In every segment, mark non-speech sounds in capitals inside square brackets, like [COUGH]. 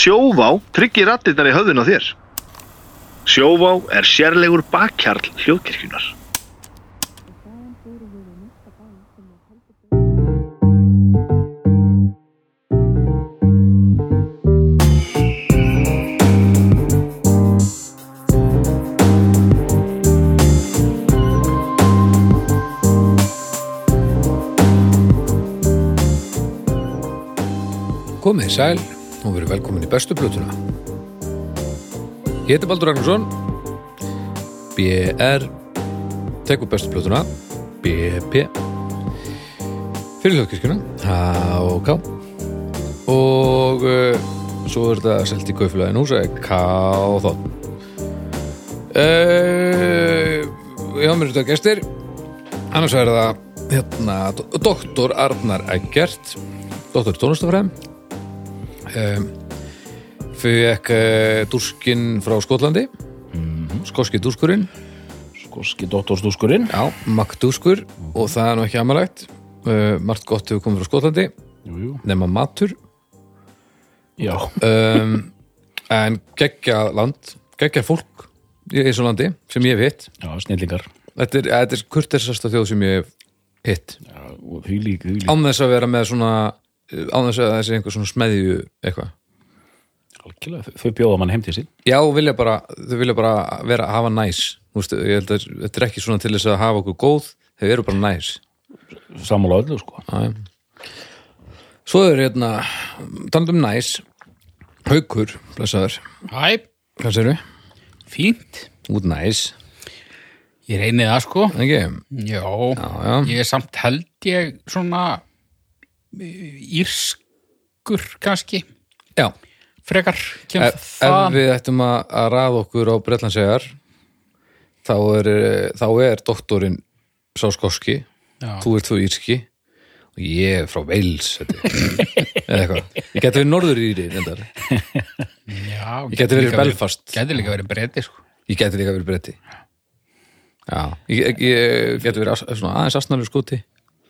Sjóvá tryggir rattirnar í höfðun á þér. Sjóvá er sérlegur bakkjarl hljóðkirkjunar. Komið sæl og verið velkomin í bestu blötuna. Ég heiti Baldur Ragnarsson, BR, tekur bestu blötuna, BP, fyrir hljóðkirkjuna, HK og uh, svo er þetta selt í kaufélagin hús, Kþ. Uh, já, mér er þetta gestir, annars er það hérna, doktor Arnar Eggert, doktor í tónlistafræðum, um, fekk uh, dúskinn frá Skotlandi. Skoski dúskurinn. Skoski doktorstúskurinn já, makkdúskur og það er nú ekki amalegt. Uh, margt gott hefur komið frá Skotlandi. Jú, jú. Nema matur. Já, um, en geggja land. Geggja fólk í þessu landi sem ég hef hitt. Já, snillingar. Þetta er, þetta er kurtersasta þjóð sem ég hef hitt. Já, og hýlík, hýlík án þess að vera með svona án þess að þessi einhver svona smeðju eitthvað. Algjörlega, þau- bjóða mann heim til sín. Já, vilja bara, þau vilja bara vera hafa næs. Þú veist, ég held að þetta er ekki svona til þess að hafa okkur góð þau eru bara næs. Sammála öllu, sko. Já, já. Svo er hérna tandum næs. Haukur, blessaður. Hæ, Hvað sér við? fínt. Út næs, Ég reyni það sko. ekki? Já, Já, já, ég er samt held ég svona eh, írskur kannski, já. frekar Ef, ef við ættum að, að raða okkur á Bretlandsegar þá er, þá er doktorinn sá skoski, Já. þú ert þú írski. Og ég er frá Wales þetta eða eitthvað, ég geti verið norður í reyndar. Já, Ég geti verið Belfast. Gæti líka verið breyti sko. Ég geti líka verið breyti Já, ég, ég, ég geti verið aðeins asnalur skúti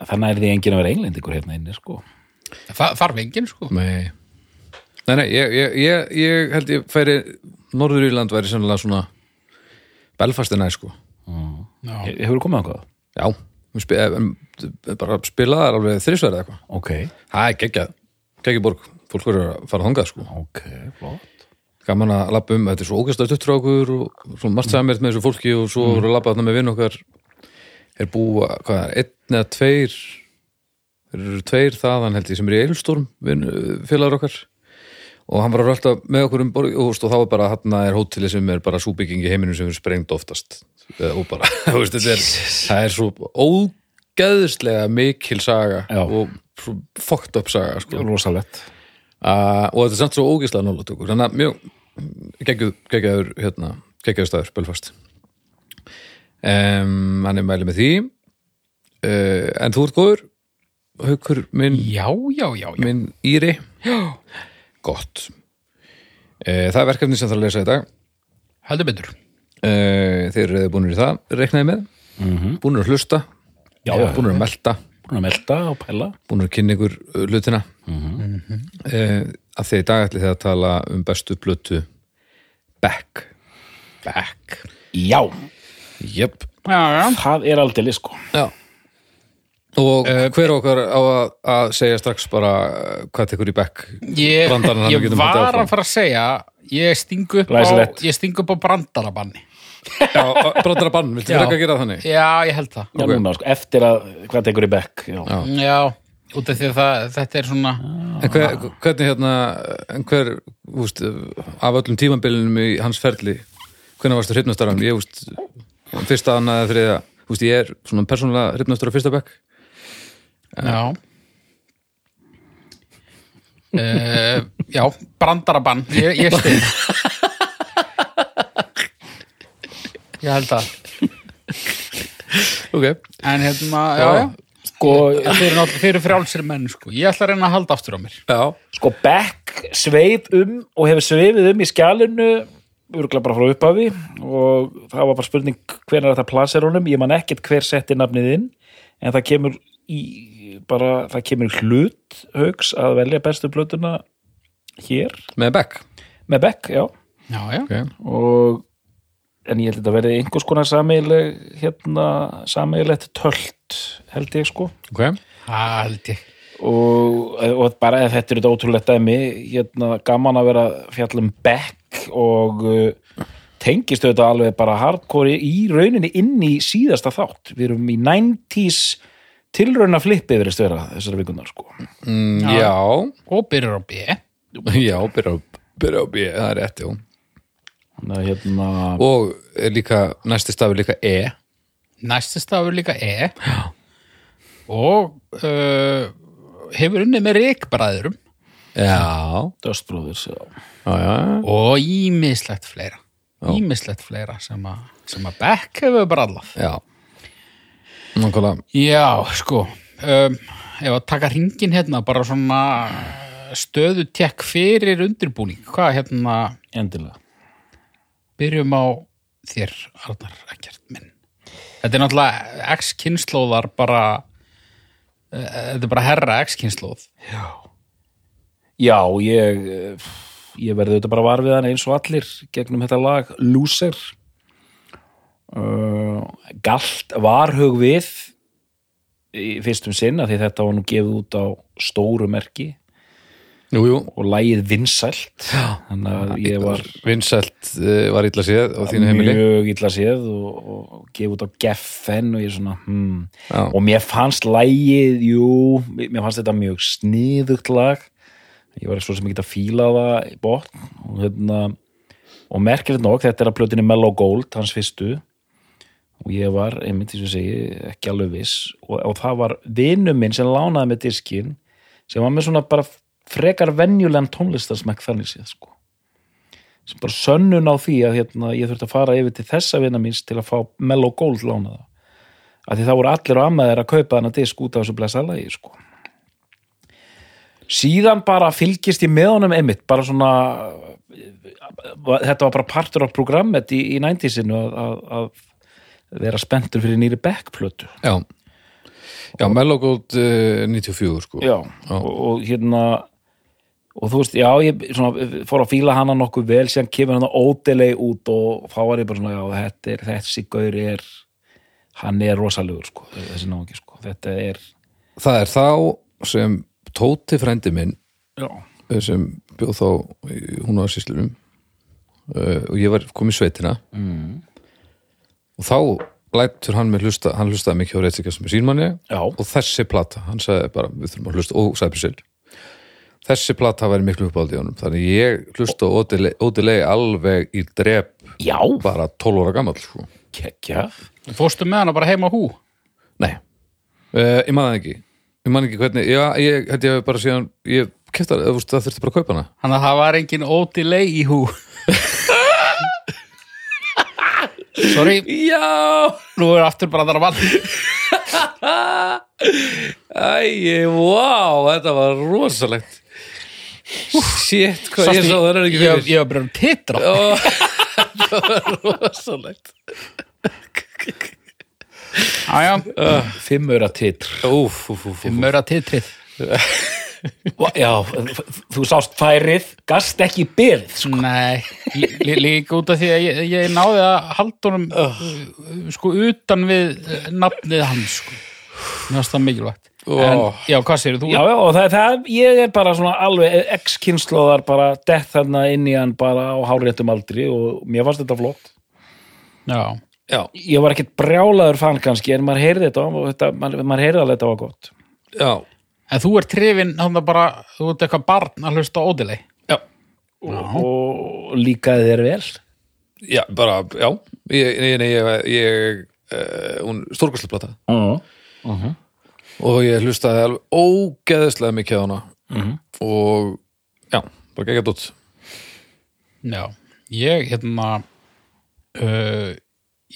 Þannig er því enginn að vera englendingur hérna inni, sko. Það þarf enginn sko. Nei, nei, nei ég, ég, ég, ég held ég færi Norður Írland væri sennilega svona Belfast er næ sko. Já. Hefur komið ákvað? Já, við spi, em, bara spila það alveg þrísverð eitthvað. Ok, Það er geggjað, geggjað borg. Fólk verður að fara þangað sko. Ok, flott. Gaman að labba um, þetta er svo ógæslega stuttur á okkur og svo margt samert með þessu fólki og svo voru að labba þarna með vinn okkar er búa, hvað er, einn eða tveir þeir eru tveir þaðan held ég sem er í Eilstorm félagur okkar. Og hann var að rölda með okkur um borg og, þá er bara hann er hóteli sem er bara súbygging í heiminum sem er sprengt oftast. Og bara, [LAUGHS] þú veist, þetta er það er svo ógeðslega mikil saga Já. og svo fucked up saga sko. Rosalett. Uh, og þetta er samt svo ógislega nálægt okkur. Þannig að mjög geggjaður hérna, geggjaður staður, Belfast um, hann er mæli með því. Uh, en þú ert góður haukur minn, Já, já, já, já. minn Íri. Já. gott. Uh, það er verkefni sem þarf að lesa í dag. Heldur betur. uh, þeir eru búinir í það, reiknaði með. Mm -hmm. búinir að hlusta. Búinir að melta. Búin að melda og pæla. Búin að kynna ykkur uh, hlutina. Mm -hmm. að því í dag ætli þið að tala um bestu plötu. Beck. Back. Jöp Já, Já. það er aldrei, sko Já Og hver okkar á að, að segja strax bara uh, hvað tekur í Beck Ég, ég getum var að fara að segja, ég stingu upp á, Glæsilegt. ég stingu upp á brandarabanni. Já, brandara bann, viltu fyrir ekki að gera þannig? Já, ég held það. Já, núna, sko, eftir að, hvað tekur í bekk Já, Já. Já, út af því að það, þetta er svona, En hver, hvernig hérna en hver, úst, af öllum tímabilinum í hans ferli hvernig varstu hrifnastar hann? Ég, úst, fyrsta, annað, eða þriða úst, ég er svona persónulega hrifnastar á fyrsta Beck já. Uh, já, brandarabann, ég, ég stið. Ég held það. Ok, En hérna, já, já. Sko, Þeir eru náttúrulega, þeir eru frjálsir menn, sko. Ég ætla að reyna að halda aftur á mér. já, sko Beck sveif um og hefur sveifið um í skjalinu örgulega bara frá upphafi og það var bara spurning hvenær þetta plasir honum, ég man ekkert hver setti nafnið inn en það kemur í bara, það kemur hlut haugs að velja bestu plötuna hér. Með Beck? Með Beck, já. Já, já, okay. og en ég held að þetta verði einhvers konar sameigileg hérna, sameigilegt tölt held ég sko. Ok, það held ég. Og, og bara ef þetta er þetta ótrúlegt dæmi hérna gaman að vera fjallum Beck og uh, tengist auðvitað alveg bara hardcore í rauninni inn í síðasta þátt. Við erum í 90s tilrauna flippi verið störa þessari vikunar sko. Mm, Já. já. Og byrjar á B. [LAUGHS] Já, byrja á, B, það er rétt, já. Þannig að hérna Og er líka, næsti stafur líka E. Næsti stafur líka E. Og uh, hefur unnið með reikbræðurum Já, Dust Brothers já. já, já og ímislegt fleira. Ímislegt fleira sem að, sem að Beck hefur brallað Já. Nákvæmlega. Já, sko um, ef að taka ringin hérna bara svona stöðu tekk fyrir undirbúning hvað hérna, endilega. Byrjum á þér, Arnar Ekkert minn. Þetta er náttúrulega X-kynnslóðar bara eh, þetta er bara herra X-kynnslóð Já, ég eh, ég verði auðvitað bara var við hann eins og allir gegnum þetta lag Loser. Uh, Galt varhug við í fyrstum sinn að því þetta var nú gefið út á stóru merki. Jú, jú. Og lagið vinsælt. Þannig að ég var Vinsælt uh, var illa séð á þínu heimili. Mjög illa séð og, og gefið út á Geffen og ég svona hmm. Já. og mér fannst lagið, jú mér fannst þetta mjög sniðugt lag ég var svo sem ekki að fíla það botn og, hérna, og merkilegt nokk, þetta er að plötinni Mellow Gold, hans fyrstu. Og ég var, einmitt því sem segi ekki alveg viss. Og, og það var vinur minn sem lánaði með diskin sem var með svona bara frekar venjulegan tónlistarsmekk þannig séð sko. Sem bara sönnun á því að hérna, ég þurfti að fara yfir til þessa vina míns til að fá Mellow Gold lánaða að því það voru allir á ammaðir að kaupa hana disk út af þessu blessa lagi sko. Síðan bara fylgist ég með honum einmitt bara svona þetta var bara partur af programmet í, í 90-sinu að, að, vera spenntur fyrir nýri backplötu. Já. Já, Mellogóld uh, 94 sko. Já, og, og hérna og þú veist, já, ég svona, fór að fíla hana nokkuð vel, síðan kemur hann ódelei út og þá var ég bara svona, já, þetta er þessi gaur er hann er rosalegur, sko, þessi náungi, sko. Þetta er, Það er þá sem Tóti frændi minn já, eh, sem bjóð þá hún á síslunum uh, og ég var komið sveitina. Mm. og þá lætur hann mig hlusta hann hlustaði mikið á reytsika sem er sínmanni já, og þessi plata, hann sagði bara við þurfum að hlusta, og Sæbrisil þessi plata væri miklu uppáldi í honum. Þannig ég hlusta á ódilegi alveg í drep já. bara 12 ára gamall sko. kekkja, fórstu með hana bara heima hú? Nei, uh, ég man það ekki ég man ekki hvernig, já, ég held ég hafi bara síðan ég kefti það, þú veist, það þurfti bara að kaupa hana. Hann að það var engin ódilei í hú. Sorry, já. Nú er aftur bara þar að vann Æ, wow, þetta var rosalegt. Shit, hvað ég sá það er ekki fyrir. ég var bara að titra. [LAUGHS] Rosalegt já, já, fimmur titr Úf, úf, úf, úf. mörra titrið já, þú sást færið gast ekki byrð, sko Nei, lí- lí- líka út af því að ég, ég náði að halda honum uh, sko utan við uh, nafnið hans sko. Finnst það mikilvægt En já, hvað segir þú? Já, já, það, það, ég er bara svona alveg ex-kynnslóðar bara dett þarna inn í hann bara á háréttum aldri og mér fannst þetta flott. já. Já, Ég var ekkert brjálaður fann kannski en maður heyrði þetta og þetta, maður, maður heyrði alveg þetta var gott. já, En þú ert trefin, þannig að bara þú ert eitthvað barn að hlusta á ódilei Já. Og, og líkaði þér vel. já, bara, já. Ég, ég, ég, ég, ég uh, hún stórkostlega plata. Uh. og ég hlustaði alveg ógeðislega mikið á hana. Og já, bara geggjað dótt Já, ég hérna uh,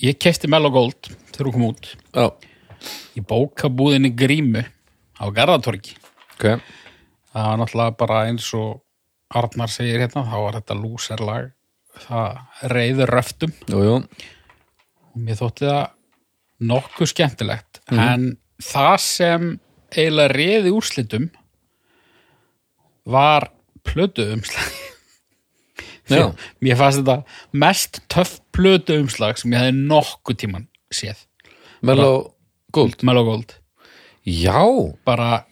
ég kefti Mellow Gold þegar hún kom út. Já, í bókabúðinni Grímu á Garðatorgi. Ok. Það var náttúrulega bara eins og Arnar segir hérna, þá var þetta lúserlag. Það reyður röftum. Jú, jú, og mér þótti það nokkuð skemmtilegt. En það sem eiginlega reyði úrslitum var plötu umslag mér fannst þetta mest töff plötu umslag sem ég hefði nokkuð tíman séð. Mellow Gold? Mellow Gold. Já, bara,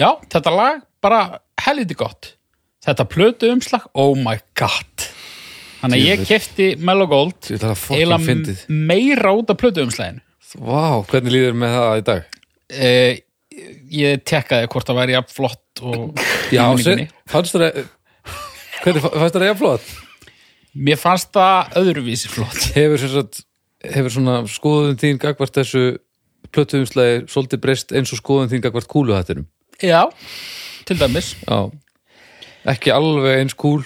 já, þetta lag bara helviti gott. Þetta plötu umslag, oh my god. Þannig að ég kefti Mellow Gold er fyndið. meira út af plötu umslaginu. Vá, hvernig líður með það í dag? uh, ég tekkaði hvort það væri jafn flott og Já, fannst það Hvernig fa- fannst það að flott? Mér fannst það öðruvísi flott. Hefur, sem sagt, hefur svona skoðun þín gagvart þessu plötuumslæði svolítið breyst eins og skoðun þín gagvart kúluhattinum já, til dæmis. Já. Ekki alveg eins kúl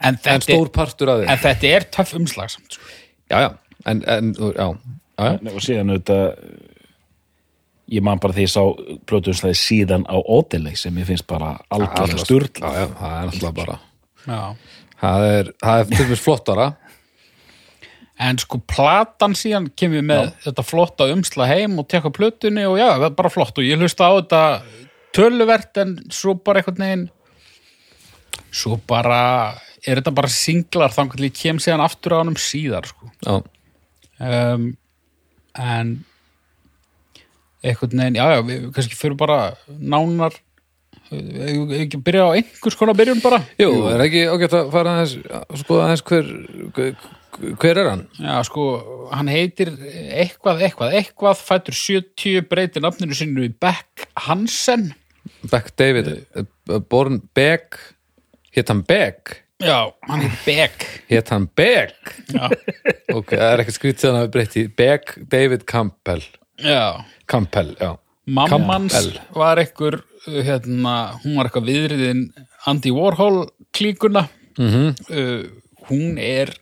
en en stór partur af en þér þetta er töff umslag samt, sko. Já, já, en, en já, já, já. og síðan auðvitað ég man bara því ég sá plötuðslega síðan á Odelay sem ég finnst bara algjörlega sturl Já, já, það er náttúrulega bara já Það er, það er til dæmis flottara. En sko platan síðan kemur með þetta flotta umsla heim og tekka plötunni og já, það er bara flott. Og ég hlusta á þetta töluvert en svo bara einhvern veginn svo bara er þetta bara singlar þannig að ég kem síðan aftur á honum síðar sko. Já, um, en einhvern veginn, já já, við kannski fyrir bara nánar Eigum við ekki að byrja á einhvers konar byrjun bara jú, er ekki ágætt að fara aðeins sko aðeins hver hver, hver er hann? Já, sko, hann heitir eitthvað, eitthvað, eitthvað, fættur 70, breytir nafninu sinu Beck Hansen. Beck David uh, Born Beck Hétt hann Beck? Já, hann heitir Beck. Hétt hann Beck? Já, [LAUGHS] Ok, það er ekkert skrítið hann að við breytti Beck David Campbell já. Campbell, já Mammans var einhver, hérna, hún var eitthvað viðriðin Andy Warhol klíkuna. mm Uh, hún er,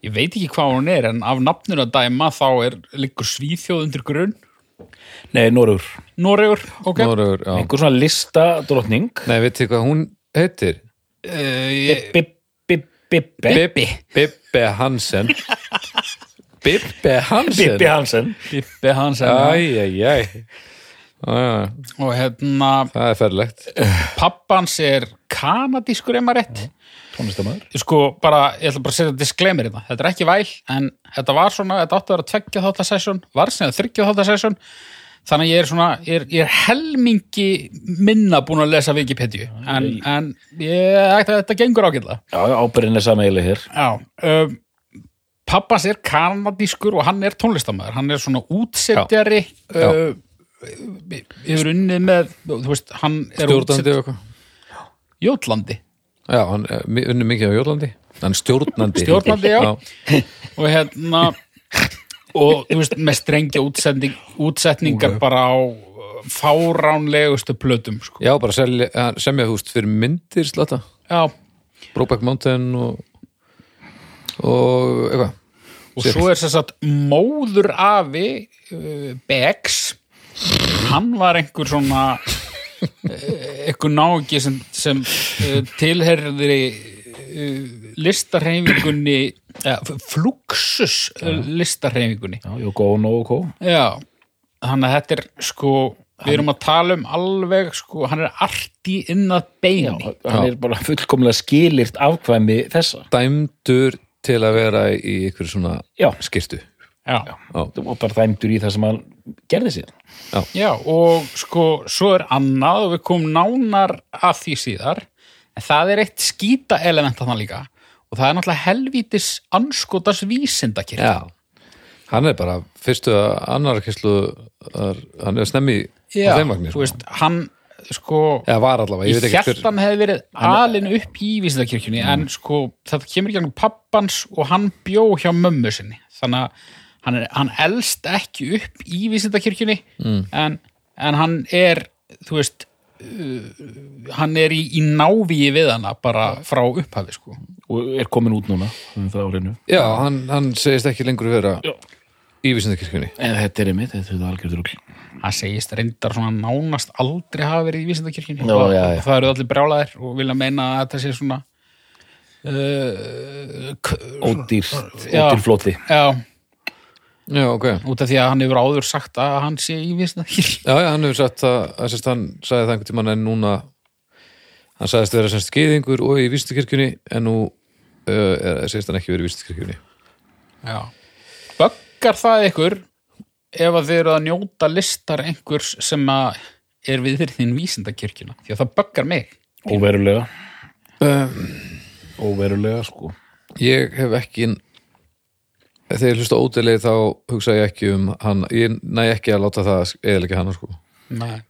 ég veit ekki hvað hún er, en af nafninu að dæma þá er liggur svíþjóð undir grunn. Nei, Norur, Noregur, ok. Norður, já einhver svona lista drotning Nei, veit þið hvað hún heitir? Uh, ég, Bibbi Bibbi Bibbi. Hansen Bibbe Hansen Bibbi Hansen Bibbi Hansen. já. Og hérna, Það er ferlegt. pappans er kanadískur maður rétt. Tónlistamæður sko bara, ég ætla bara að setja disclaimer í það þetta er ekki væl, en þetta var svona þetta átti að vera tveggja þáttasesjón, var sem þryggja þáttasesjón, þannig ég er svona ég er, ég er helmingi minna búin að lesa Wikipedia. En, en ég ætti að þetta gengur ágætlega. Já, ábyrðin er sameigli hér. Já, um, pappans er kanadískur og hann er tónlistamæður hann er svona útsetjari Já. uh, hefur unnið með þú veist, hann er Stjórnandi eitthvað? Jótlandi. Já, hann mi- unnur mikið á Jólandi Hann stjórnandi. Stjórnandi, já. [LAUGHS] og hérna og þú veist með strengja útsetning, útsetningar bara á uh, fáránlegustu plötum sko. Já, bara selja, hann semja húst fyrir myndir slata já, Brokeback Mountain og og eitthvað. Og svo er þess að móður afi uh, Beggs hann var einhver svona uh, einhver náungi sem, sem uh, tilherði uh, listarhefingunni uh, fluxus uh, listarhefingunni Já, og Kó Já, þannig að þetta er sko, við erum að tala um alveg sko, hann er arti inn að Já, beini. hann er bara fullkomlega skilirt afkvæmi þessa. Dæmdur til að vera í ykkur svona Já. skirtu Já. Já, og bara dæmdur í það sem hann gerði sér Já, og sko, svo er annað og við komum nánar að því síðar, en það er eitt skýta element að það líka og það er náttúrulega helvítis anskotas vísindakirkja. Já, hann er bara fyrstu að annar kyslu hann er snemmi Já, á þeim vagnir þú veist, hann sko... eða var allavega, ég Ég veit ekki held hann hefði verið alin upp í vísindakirkjunni en sko það kemur ekki hann pappans og hann bjó hjá mömmu sinni. Þannig að hann, er, hann elst ekki upp í vísindakirkjunni mm. en, en hann er þú veist uh, hann er í, í návíi við hana bara frá upphafi sko og er komin út núna um Já, hann, hann segist ekki lengur vera Já. í vísindakirkjunni en þetta er einmitt, þetta er algjörður hann segist reyndar svona nánast aldrei hafa verið í vísindakirkjunni Já, og, og það eru allir brjálæðir og vilja meina að þetta sé svona uh, ódýr, Já. ódýr flóti já Já, ok. Út af því að hann hefur áður sagt að hann sé í vísindakirkju [LAUGHS] Já, já, hann hefur sagt að, að sérst, hann sagði það einhvern tímann en núna hann sagðist vera semst skeiðingur og í vísindakirkjunni en nú uh, segist hann ekki verið í vísindakirkjunni. Já. Böggar það ykkur ef að þið eru að njóta listar einhvers sem að er við þinn vísindakirkjuna? Því að það böggar mig. Óverulega. Óverulega sko. Ég hef ekki þegar ég hlusta ódeglega þá hugsa ég ekki um hann, ég næ ekki að láta það eða ekki hann sko. Nei.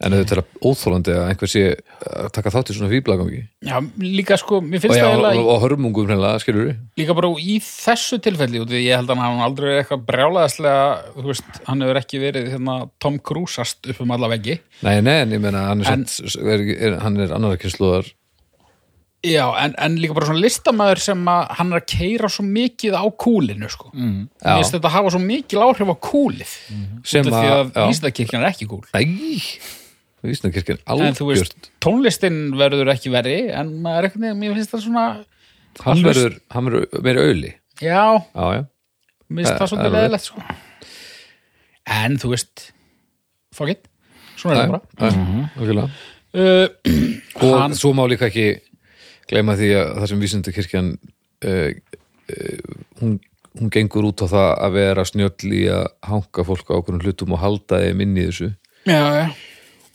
en þetta er óþólandi að einhver sé að taka þátt í svona fýblagangi Já, líka sko, mér finnst það og, og hörmungum hreinlega, skilur við líka bara í þessu tilfelli við ég held að hann aldrei verið eitthvað brjálaðislega þú veist, hann hefur ekki verið hérna, Tom Cruise-ast upp um alla veggi. Nei, nei, en ég meina, hann er, En- er, er, er annar kynsluðar Já, en, en líka bara svona listamæður sem að hann er að keira svo mikið á kúlinu sko. mm. Mér finnst þetta hafa svo mikil áhrif á kúlið sem út af því að já. vísindakirkjan er ekki kúl Nei, vísnakirkjan En þú veist, algjört tónlistin verður ekki verri en maður er eitthvað, mér finnst það svona hann verður, hann verður meiri auðli Já, Já, já, mér finnst það svolítið alveg. leðilegt sko. En þú veist fuck it, svona er það bara bara uh, [CLEARS THROAT] og Hann- svo má líka ekki gleyma því að það sem vísindakirkjan uh, uh, hún, hún gengur út á það að vera snjöll í að hanga fólk á okkur hlutum og halda þeim inn í þessu. Já, já,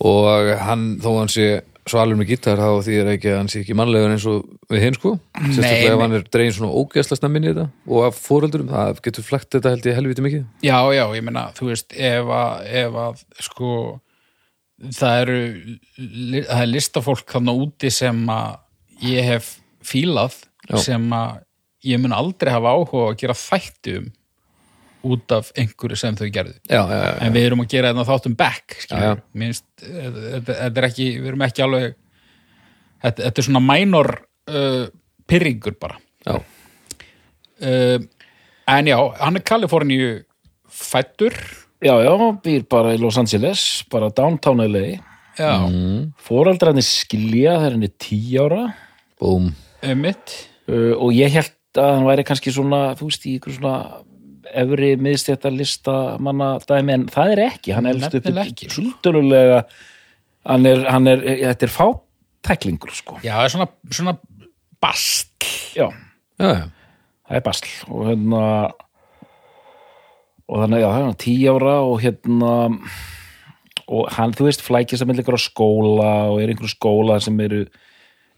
og hann, þó hann sé svalur með gítar þá því er ekki að hann sé ekki mannlegur eins og við hinn sko. Sérstaklega ef hann er dregin svona ógeðsla snemmin í þetta og af fóröldurum, það getur flekt þetta held ég helviti mikið. Já, já, ég meina þú veist, ef að, ef að sko það eru það er listafólk þannig úti sem að ég hef fílað Já. sem að ég mun aldrei hafa áhuga að gera þætti um út af einhverju sem þau gerðu. Já, já, já, en við erum að gera þetta þáttum back Já, já. skilur, minnst þetta er ekki, við erum ekki alveg þetta, þetta er svona mænor uh, pyrringur bara. Já. uh, en já, hann er Kaliforníu fættur já, já, býr bara í Los Angeles bara downtown LA já, fóraldrarnir skilja þegar hann er tíu ára búm uh, og ég held að hann væri kannski svona, þú veist, í ykkur svona efri miðstjættar lista manna dæmi, en það er ekki. Hann elst upp Nefnilega ekki, sko. hann er, hann er, þetta er fátæklingur sko, já, það er svona, svona bast já, já, já, það er basl. Og hérna og þannig, já, það er hann tíu ára og hérna og hann, þú veist, flækist að mynda ykkur á skóla og er einhverju skóla sem eru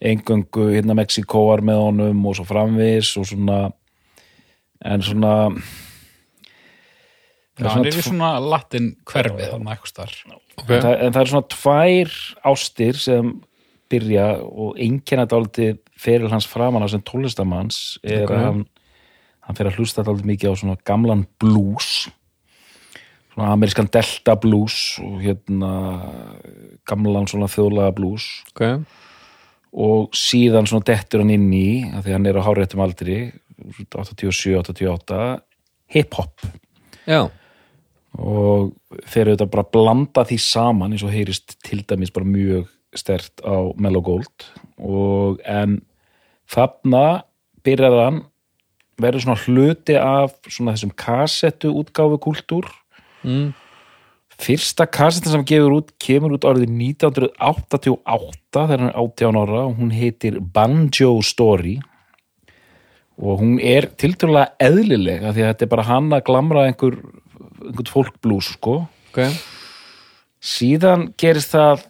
engöngu hérna Mexikóar með honum og svo framvis og svona en svona já, hann er í svona latin hverfi þannig eitthvað starf ok. Það, en það er svona tvær ástir sem byrja og einkenna dálítið feril hans framan á sem tónlistamanns er Ok. að hann, hann fer að hlusta dálítið mikið á svona gamlan blues svona amerískan delta blues og hérna gamlan svona þjóðlaga blues. Ok, og síðan svona dettur hann inn í að því hann er á háréttum aldri 87-88 hip-hop. Og þeir auðvitað bara blanda því saman eins og heyrist til dæmis bara mjög stert á Mellow Gold. Og en þarna byrjar hann verður svona hluti af svona þessum kassettu útgáfu kultúr mm. Fyrsta kassetta sem gefur út kemur út árið 1988 þegar hann er 18 ára og hún heitir Banjo Story. Og hún er tiltölulega eðlileg af því að þetta er bara hann að glamra einhver, einhvern fólkblús sko. Ok. Síðan gerist það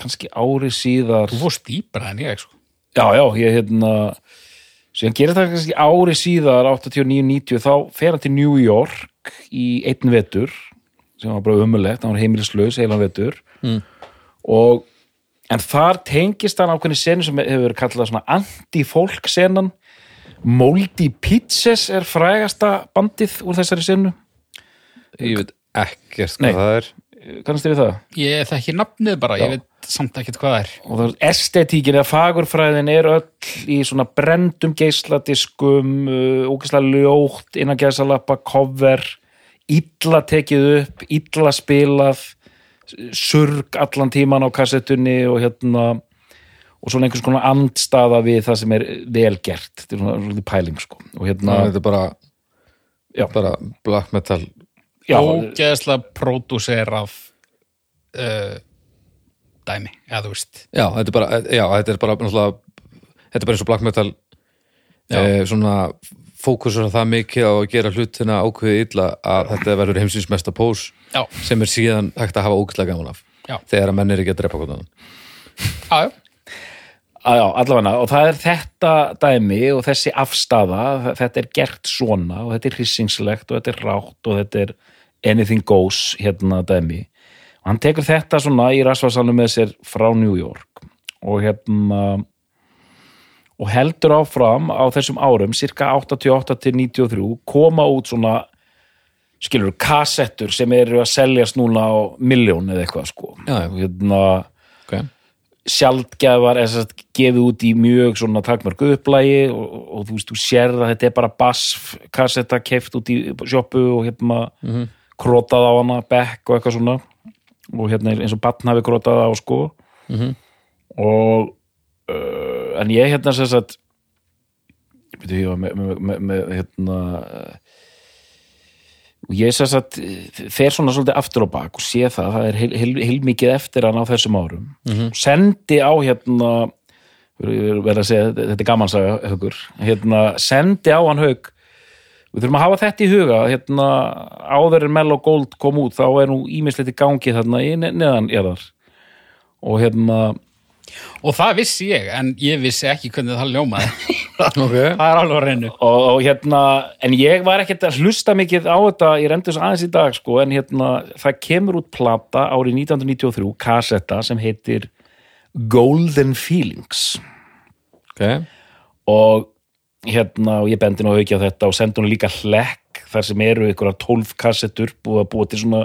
kannski ári síðar þú fórst dýpra en ég sko. já, já, ég hérna síðan gerist það kannski ári síðar 89-90 þá fer hann til New York í einn vetur sem var bara umulegt, hann var heimilislaus heilan vetur Mm. og en þar tengist hann ákveðni senu sem hefur verið kallað svona anti-folk senan Moldy Pizzas er frægasta bandið úr þessari senu ég veit ekkert Nei. hvað það er kannast þið við það? ég þekki nafnið bara, Já. ég veit samt ekkert hvað það er og það er estetíkin eða fagurfræðin er öll í svona brendum geisladiskum uh, ógeðslega ljótt innan gæsalappa, cover illa tekið upp illa spilað surg allan tíman á kassettunni og hérna og svona einhvers konar andstaða við það sem er vel gert, þetta er svona svona pæling sko. og Ná, hérna þetta er bara, bara black metal. Ógeðslega pródúserað uh, dæmi, eða þú veist. Já, þetta er bara, já, þetta er bara þetta er bara eins og black metal Já. e, svona fókusur það mikið á að gera hlutina ákveðið illa að þetta verður heimsins mesta pós Já, sem er síðan hægt að hafa ógæslega gaman af. Já. þegar að menn er ekki að drepa hvernig já, já, að, já, allavega, og það er þetta dæmi og þessi afstafa þetta er gert svona og þetta er hrisingslegt og þetta er rátt og þetta er anything goes hérna dæmi. Og hann tekur þetta svona í rasvarsalum með sér frá New York og hérna og heldur áfram á þessum árum cirka 88 til 93 koma út svona skilur kassettur sem eru að seljast núna á miljón eða eitthvað sko Já, og hérna okay. sagt, gefið út í mjög svona takmörg upplægi og, og, og þú veist, þú sérð að þetta er bara bass kassetta keft út í sjoppu og hérna Mhm. krótað á hana, back og eitthvað svona og hérna eins og batn hafi krótað á sko Mhm. og uh, en ég hérna ég var með, hérna og ég sem sagt fer svona svolítið aftur á bak og sé það, það er heil, heil, heilmikið eftir hann á þessum árum. Sendi á hérna verða að segja, þetta er gamansaga hugur, hérna, sendi á hann haug við þurfum að hafa þetta í huga hérna, áður en Mellow Gold kom út þá er nú ímislegt í gangi þarna í ne- neðan eðar og hérna og það vissi ég en ég vissi ekki hvernig það ljómaði [LAUGHS] okay. það er alveg að reynu og, og hérna, en ég var ekkert að hlusta mikið á þetta, ég reyndi þess aðeins í dag sko, en hérna, það kemur út plata árið 1993, kassetta sem heitir Golden Feelings Okay. og hérna, og ég bendi nú auki á þetta og sendi hún líka hlekk þar sem eru ykkur 12 kassettur búið að búa til svona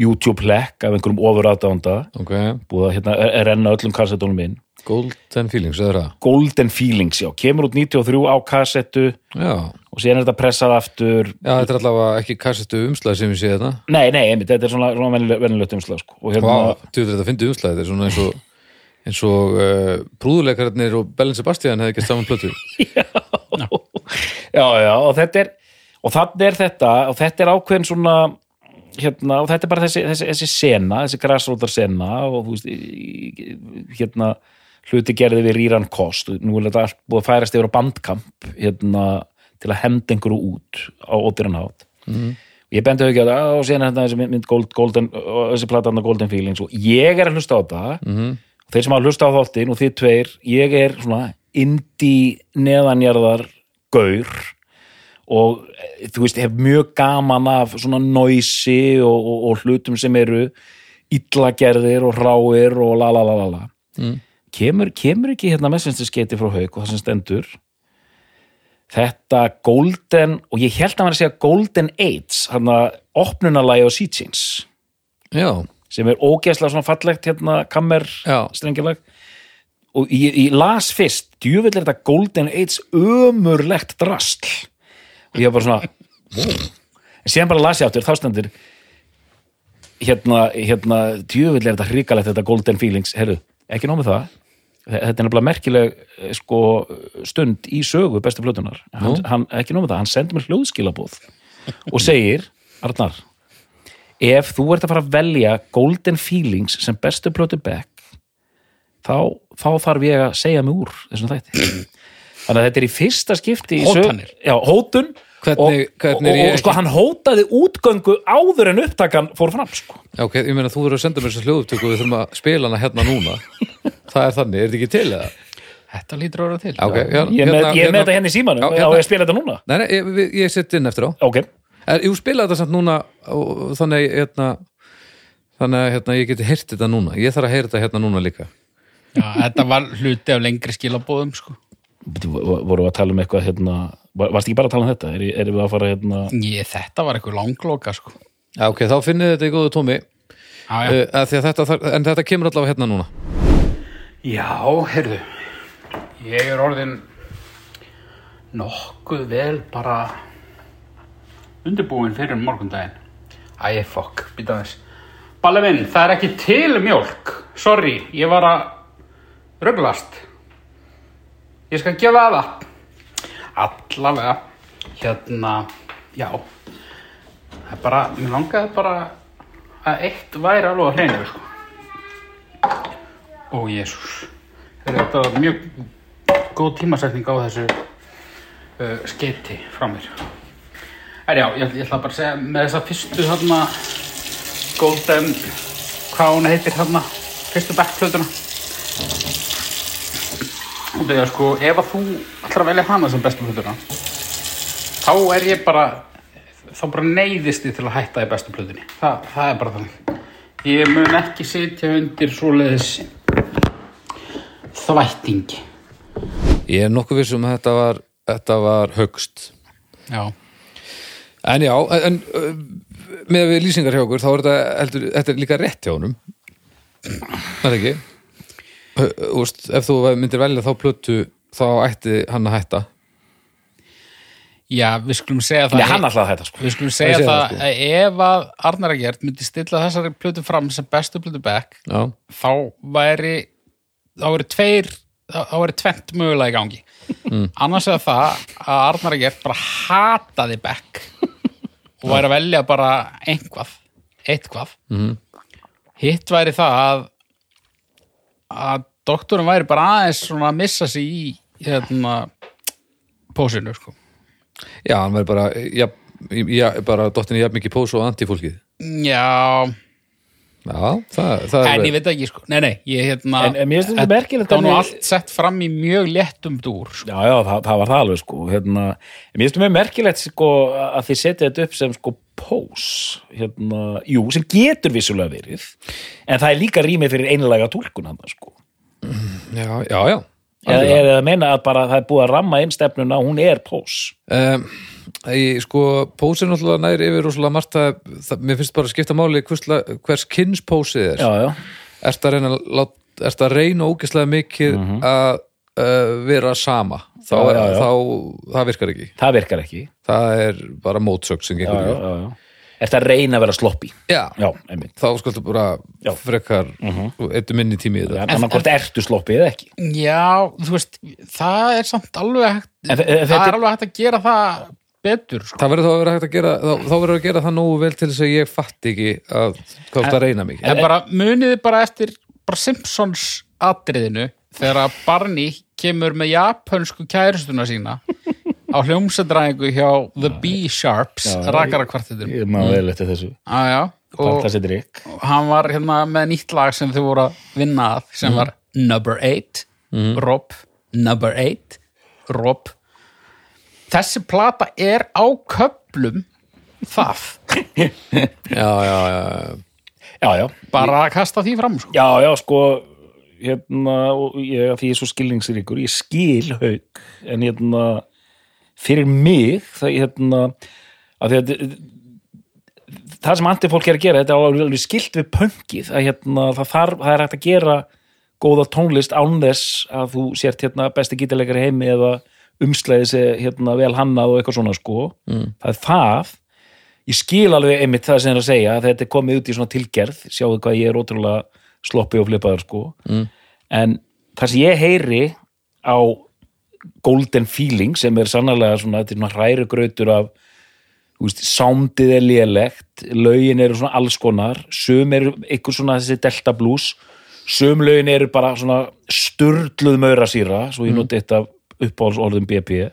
YouTube hlekk af einhverjum ofur aðdánda ok, búið að hérna, renna öllum kassettunum inn. Golden feelings, eða það? Golden Feelings, já, kemur út 93 á kassettu. Já, og síðan er þetta pressað aftur. Já, þetta er allavega ekki kassetu umslag sem við séð þetta Nei, nei, einmitt, þetta er svona, svona venjulegt umslag sko. og hérna, Vá, þú veit þetta fyndi umslag, þetta er svona eins og eins og uh, prúðuleikararnir og Bellin Sebastian hefði ekki saman plötu. [LAUGHS] Já, já, og þetta er og þannig er þetta, og þetta er ákveðin svona hérna, og þetta er bara þessi, þessi, þessi sena, þessi græsrótar sena og þú veist, hérna hluti gerði við Ríran Kost. Og nú er þetta búið að færast yfir á bandkamp hérna, til að henda einhverju út á ódýran hátt. Mm. ég bendi ekki á það og síðan þetta þessi mynd- Gold, Golden, og þessi platan Golden Feelings og ég er að hlusta á þetta mm og þeir sem hafa hlusta á þáttin og þið tveir, ég er svona indie neðanjarðar gaur og eh, þú veist, hef mjög gaman af svona noisi og, og, og hlutum sem eru illagerðir og ráir og la la la la la. Mm. kemur, kemur ekki hérna messengerskeiti frá haug og það sem stendur? Þetta Golden og ég held að að segja Golden AIDS hann að opnunarlægi á já, sem er ógeðslega svona fallegt hérna kammer strengilag og ég, ég las fyrst djúvill er þetta Golden AIDS ömurlegt drastl og ég var bara svona en síðan bara las ég áttur þá stendur hérna, hérna djúvill er þetta hrikalegt þetta Golden Feelings. Herru, ekki nóg með það. Þetta er nefnilega merkileg eh, sko, stund í sögu bestu plötunar hann, hann, ekki nóg með það, hann sendir mér hljóðskilabóð og segir, Arnar ef þú ert að fara að velja Golden Feelings sem bestu plötu back þá, þá þarf ég að segja mig úr þessum þætti þannig að þetta er í fyrsta skipti Hótanir. já, hótun. Hvernig- og, hvernig og, er ég og, sko hann hótaði útgöngu áður en upptakan fór fram sko. já, ok, ég meina þú verður að senda mér þessa hljóðupptöku og við þurfum að spila hana hérna núna. [LAUGHS] Það er þannig, er þetta ekki til eða? þetta lítur vera til. Já, ok, já, ég er með, ég er með þetta hérna í símanum. Já, á hérna. ég að spila þetta núna? Nei, nei, ég, ég sett inn eftir á. Ok, er, Jú, spila þetta samt núna og, þannig, hérna þannig að hérna, ég geti heyrt þetta núna. Ég þarf að heyra þetta hérna núna líka. Já, þetta var hluti af lengri skilabóðum sko. Bíddu, vo- vorum við að tala um eitthvað hérna, var- varst ekki bara að tala um þetta? Er, erum við að fara hérna? Ég, þetta var eitthvað langloka sko. Já, ok, þá finnið þetta í góðu tómi. Já, já. uh, þetta, en þetta kemur allavega hérna núna. Já, heyrðu. Ég er orðin nokkuð vel bara undirbúin fyrir morgundaginn. Æ, fokk, býta þess Balli minn, það er ekki til mjólk. Sorry, ég var að rugglast Ég skal gefa það. Allavega. Hérna, já. Það er bara, mér langaði bara að eitt væri alveg að hreinu sko. Ó, jésús. Þetta var mjög góð tímasetning á þessu uh, skeiti frá mér. En já, ég, ég ætla bara að segja með þessa fyrstu þarna Golden, hvað hún heitir þarna, fyrstu backplötuna. Og það er sko, ef að þú ætlar að velja hana sem bestu plötuna, þá er ég bara, þá bara neyðist ég til að hætta í bestu plötunni. Þa, það er bara þannig. Ég mun ekki sitja undir svoleiðis þvættingi. Ég er nokkuð vissum að þetta var, þetta var högst. Já. En já, en með við lýsingar hjá okkur, þá er þetta, heldur, þetta er líka rétt hjá honum. Það er ekki? Úst, ef þú myndir velja þá plötu, þá ætti hann að hætta. Já, við skulum segja það Nei, hann alltaf þetta sko Við skulum segja segi það, það, sko. að ef að Arnar Egert myndi stilla þessari plötu fram sem bestu plötu back Já, þá væri þá væri tveir þá væri tvent mögulega í gangi Mm. annars er það að Arnar Egert bara hataði back og væri að velja bara einhvað eitthvað Mhm. hitt væri það að að doktorum væri bara aðeins svona að missa sig í hérna pósinu sko já hann væri bara, já, já, bara dottinni jafn mikið pós og antifólkið. Já, Já, það, það en er ég veit ekki sko. Nei, nei, ég hérna En- en mér finnst þetta þetta- merkilegt Það var nú allt sett fram í mjög léttum dúr sko. Já, já, það, það var það alveg sko. Hérna, en Mér finnst það mjög merkilegt sko að þið setja þetta upp sem sko pós. Hérna, jú, sem getur vissulega verið en það er líka rýmið fyrir einlega túlkun hann sko. Já, já, já. eða er það að meina að bara það er búið að ramma inn stefnuna hún er pós. Um, ég, sko, pósið er náttúrulega næri yfir rosalega margt að, það, mér finnst bara að skipta máli hvers, hvers kynns pósið er. Já, já, Ertu að reyna, lát, ertu að reyna ógeðslega mikið að uh, vera sama? Þá. Já, já, já. þá, það virkar ekki. það virkar ekki Það er bara mótsögn sem gengur já, ekki. já, já Ertu að reyna að vera sloppi Já, Já, einmitt þá skaltu bara Já. frekar mm eittu minni tími í þetta. En annað ertu sloppi eða ekki Já, þú veist, það er samt alveg hægt En Það er er- alveg hægt að gera það betur sko. Það verður þá að vera hægt að gera, þá, þá verður að gera það nógu vel til þess að ég fatt ekki að hvað það reyna mikið. En bara muniði bara eftir bara Simpsons atriðinu þegar að Barney kemur með japansku kæristuna sína á hljómsendræðingu hjá The B-Sharps Já, rakarakvartetinu Ég maður vel eftir þessu. Ah, já, og hann var hérna með nýtt lag sem þau voru að vinna að sem var Number 8 Rob, Number 8 Rob þessi plata er á köplum það, [LAUGHS] Já, já, já. Já, já, bara að kasta því fram sko. já, já, sko hérna, ég, því ég er svo skilningsríkur ég skil haug en hérna fyrir mig það, hérna, að því að það sem antifólk er að gera þetta er alveg skilt við pöngið að hérna, það, þarf, það er hægt að gera góða tónlist án þess að þú sért hérna, besti gítarleikari heimi eða umslæði sig hérna, vel hannað og eitthvað svona sko. Mm. það er það. Ég skil alveg einmitt það sem er að segja að þetta er komið út í svona tilgerð. Sjáðu hvað ég er ótrúlega sloppi og flipaður sko. Mm. en það sem ég heyri á golden feeling sem er sannarlega svona, þetta er svona hræru grautur af veist, soundið er lélegt lögin eru svona alls konar sum eru ykkur svona þessi delta blues sum lögin eru bara svona sturluð maurasýra svo ég noti eitt af uppáhaldsorðum BP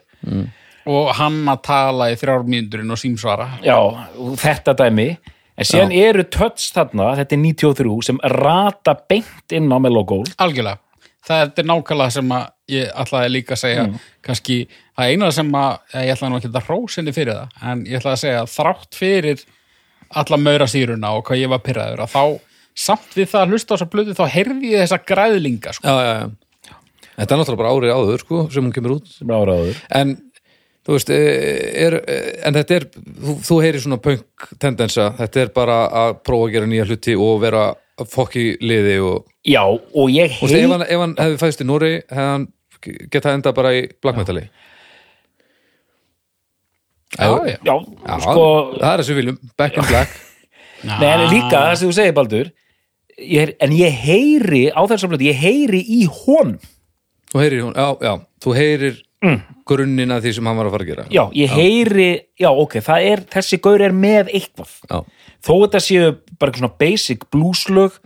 og hann að tala í þrjár mínúturinn og símsvara. Já, og þetta dæmi. En síðan eru tötts þarna, þetta er 93 sem rata beint inn á Melogól algjörlega, það er nákvæmlega sem að ég ætlaði líka að segja. Kannski, það eina sem að ég ætlaði nú ekki að hrósinni fyrir það en ég ætlaði að segja að þrátt fyrir alla maura sýruna og hvað ég var pyrraður að þá, samt við það að hlusta á þessa blödu þá heyrði ég þessa græðlinga sko. Já, já, já. Þetta er náttúrulega bara árið áður, sko, sem hún kemur út. sem áraður En, veist, er, en þetta er, þú, þú heyrir svona punk tendensa, þetta er bara að prófa að gera nýja hluti og vera fokk í liði og, já, og ég og ef ef hann hefði fæðist í hann geta enda bara í black metali. já, já. já, Já, sko það er þessu viljum, back in black. [LAUGHS] Nei, en líka það sem þú segir Baldur ég, en ég heyri á þessar blötu, ég heyri í honum Þú heyrir hún, já, já, þú heyrir grunninn að því sem hann var að fara að gera. Já, ég heyri, já ok, það er þessi gaur er með eitthvað. Já, þó þetta séu bara eitthvað svona basic blueslög,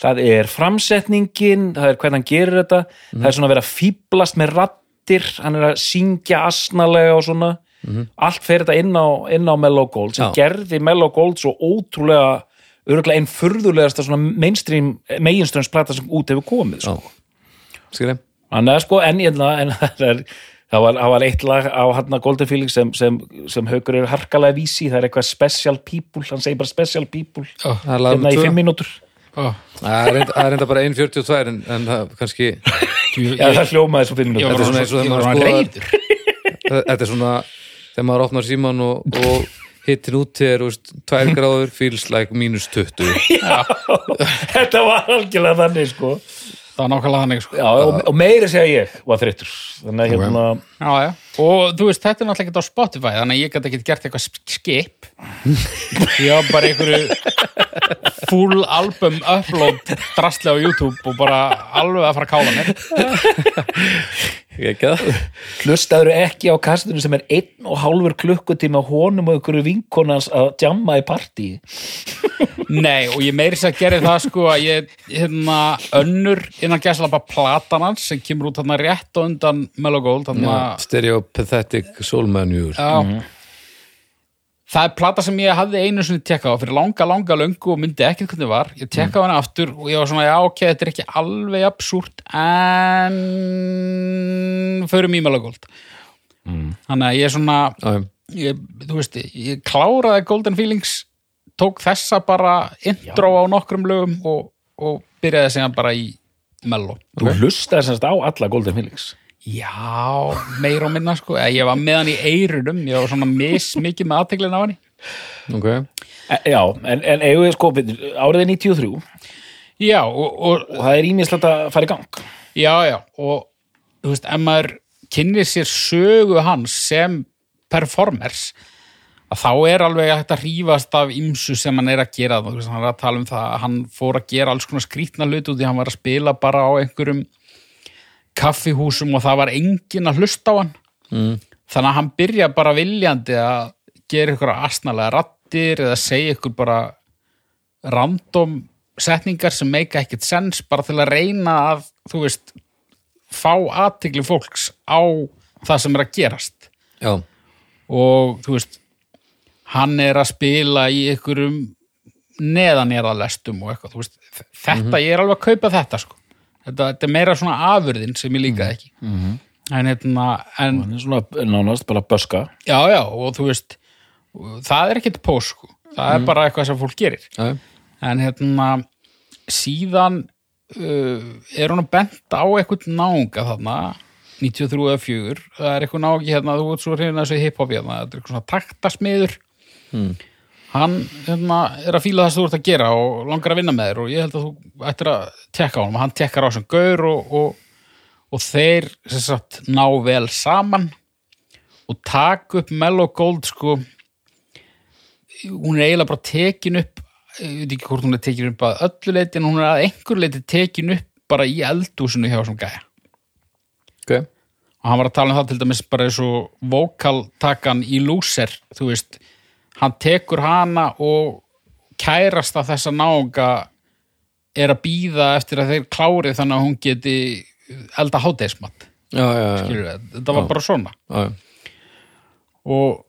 það er framsetningin, það er hvernig hann gerir þetta það er svona að vera fýblast með rattir, hann er að syngja asnalega og svona, allt fer þetta inn á, inn á Mellow Gold sem gerði Mellow Gold svo ótrúlega örgulega einn furðulegasta svona mainstream meginströmsplata sem út hefur komið sko. skilja Þannig að sko, en, en, [LAUGHS] það, er, það, var, það var eitt lag á hann Golden Feeling sem, sem, sem haugur er harkalega vísi, það er eitthvað special people, hann segir bara special people lag hérna í fimm mínútur. Ó, það er reynda- er reynda bara 1.42 en, en það kannski [LAUGHS] Já, það hljómaði svo fimm mínútur. Þetta er svona eins og þetta er svona þegar maður opnar síman og, og hittin út er veist, 2 gráður feels like mínus 20 [LAUGHS] Þetta var algjörlega þannig sko það var nákvæmlega þannig sko. Já, og, og meiri segja ég var þreyttur Þannig að hérna já, já. Og þú veist, þetta er náttúrulega ekki á Spotify þannig að ég gæti ekki gert eitthvað sk- skip. Ég var bara einhverju full album upload drastlega á YouTube og bara alveg að fara að kála mér. Hlustaður ekki á kastunum sem er einn og hálfur klukkutíma honum og ykkur vinkonans að djamma í partí? Nei, og ég meiri sér að gera það sko að ég, hérna, önnur innan gæslapa platan hans sem kemur út þarna rétt og undan Mellow Gold þarna, stereopathetic soul manure já, það er plata sem ég hafði einu sinni tekkað á fyrir langa, langa löngu og myndi ekkert hvernig var. Ég tekkaði mm. hana aftur og ég var svona, já, ok, þetta er ekki alveg absúrt en förum í Mellow Gold. Þannig að ég er svona Já, já. ég, þú veist, ég kláraði Golden Feelings tók þessa bara intro á nokkrum lögum og, og byrjaði síðan bara í mello. Þú hlustaði semst á alla Golden Feelings Já, meir og minna sko. Ég var með hann í eyrunum. Ég var svona mis mikið með aðteglin á henni. Ok. E, Já, en, en eigum við sko árið er 93 og Já, og, og það er ímislegt að fara í gang. Já, já og þú veist, ef maður kynnir sér sögu hans sem performers að þá er alveg hægt að hrífast af ymsu sem hann er að gera. Þú veist, hann er að tala um það að hann fór að gera alls konar skrítna hlut út því hann var að spila bara á einhverjum kaffihúsum og það var enginn að hlusta á hann. Mm. þannig að hann byrja bara viljandi að gera ykkur asnalega rattir eða segja ykkur bara random setningar sem meika ekkert sens bara til að reyna að þú veist fá aðtigli fólks á það sem er að gerast. Já, og þú veist hann er að spila í einhverjum neðanérðalestum og eitthvað, veist, þetta ég er alveg að kaupa þetta sko, þetta, þetta er meira svona afurðin sem ég líka ekki. En hérna, en hann er svona nánast bara böska. Já, já, og þú veist það er ekkert pós sko, það er bara eitthvað sem fólk gerir. Já. en hérna síðan uh, er hún að benda á eitthvað náunga þarna 93 eða 4 það er eitthvað náungi hérna, þú ert svo að þessu hip-hop hérna, þetta er eitthvað svona taktasmiður hann hérna, er að fíla það sem þú ert að gera og langar að vinna með þér og ég held að þú ættir að tekka á hann og hann tekkar á sem gaur og, og, og þeir sagt ná vel saman og taka upp Mellow Gold sko. Hún er eiginlega bara tekin upp ég veit ekki hvort hún er tekin upp að öllu leiti en hún er að einhver leiti tekin upp bara í eldúsinu hjá sem gæja. Ok. Og hann var að tala um það til dæmis bara eins og vokaltakan í Loser þú veist, hann tekur hana og kærast að þessa náunga er að býða eftir að þeir klári þannig að hún geti elda við, þetta var bara svona. Já, já. og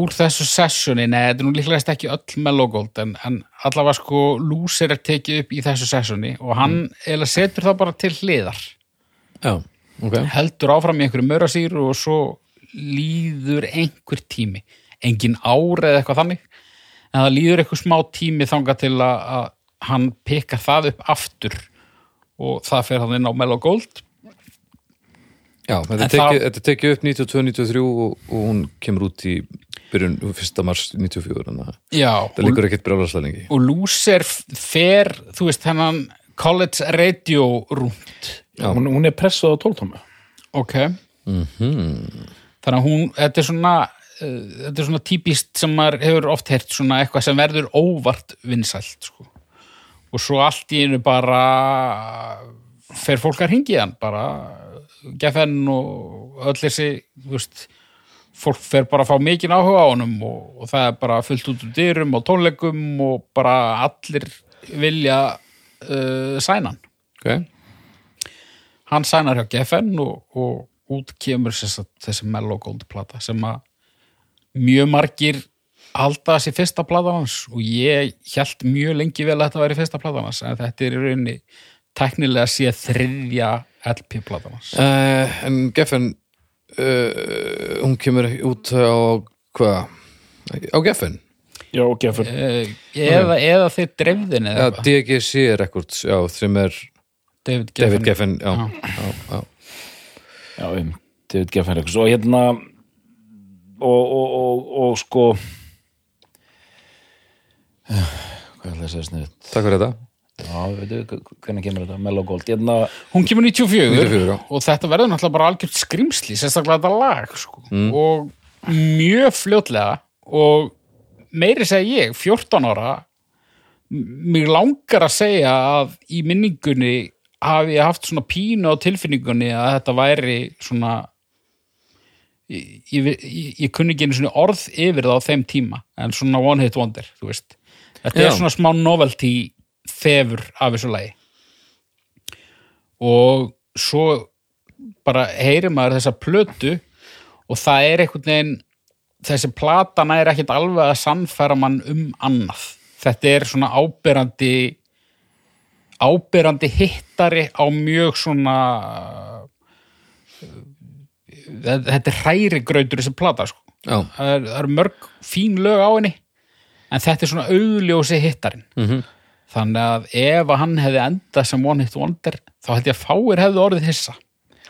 úr þessu sessioni, neða, þetta er nú líklegast ekki öll Mellogold, en, en allavega sko Loser er tekið upp í þessu sessioni og hann eða setur það bara til hliðar. Já, ok. Heldur áfram í einhverju mörasýru og svo líður einhver tími engin ár eða eitthvað þannig. En það líður einhver smá tími þangað til að, að hann pekar það upp aftur og það fer hann inn á Mellow Gold. Já, þetta En tekið, tekið upp 92-93 og, og hún kemur út í byrjun 1. mars 94 þannig að Já, það líkur ekkert brjálarslega lengi. og Loser fer, þú veist, hennan college radio rúnt. Já. hún, hún er pressuð á tóltómu ok. Þannig að hún, þetta er svona þetta er svona típist sem maður hefur oft heyrt svona eitthvað sem verður óvart vinsælt sko. og svo allt í einu bara fer fólk að ringi hann bara Geffen og öll þessi veist, fólk fer bara að fá mikinn áhuga á honum og, og það er bara fullt út úr dyrum og tónleikum og bara allir vilja uh, sæna hann ok, hann sænar hjá Geffen og, og út kemur þessi, þessi Mellow Gold plata sem að mjög margir halda þessi fyrsta plata hans og ég held mjög lengi vel að þetta væri fyrsta plata hans en þetta er í rauninni teknilega sé þriðja LP plata hans. Uh, en Geffen uh, hún kemur út á hvað? Á Geffen, Já, og gefur uh, eða, eða þeir dreifðin eða ja, eitthvað. DGC Records já, sem er David David Geffen. Geffen já, já, já. Já, um, David Geffen Records. Og hérna og, og, og, og sko hvað er það að segja sniðut takk fyrir þetta. Já, veitu, hvernig kemur þetta, Mellow Gold. Hérna, hún kemur 94, 94, já. og þetta verður náttúrulega bara algjört skrimsli, sérstaklega þetta lag sko. og mjög fljótlega og meiri segi ég, 14 ára m- mig langar að segja að í minningunni hafi ég haft svona pínu á tilfinningunni að þetta væri svona ég, ég, ég, kunni ekki einu svona orð yfir það á þeim tíma en svona one hit wonder, þú veist. Þetta Já. er svona smá novelty þefur af þessu lagi. Og svo bara heyrir maður þessa plötu og það er einhvern veginn þessi platan er ekkert alveg að sannfæra mann um annað. Þetta er svona áberandi áberandi hittari á mjög svona þetta er hræri grautur þessi plata sko. já, það er, það er mörg fín lög á henni en þetta er svona augljósi hittarinn. Mhm. þannig að ef að hann hefði endað sem One Hit Wonder þá held ég að fáir hefði orðið hissa.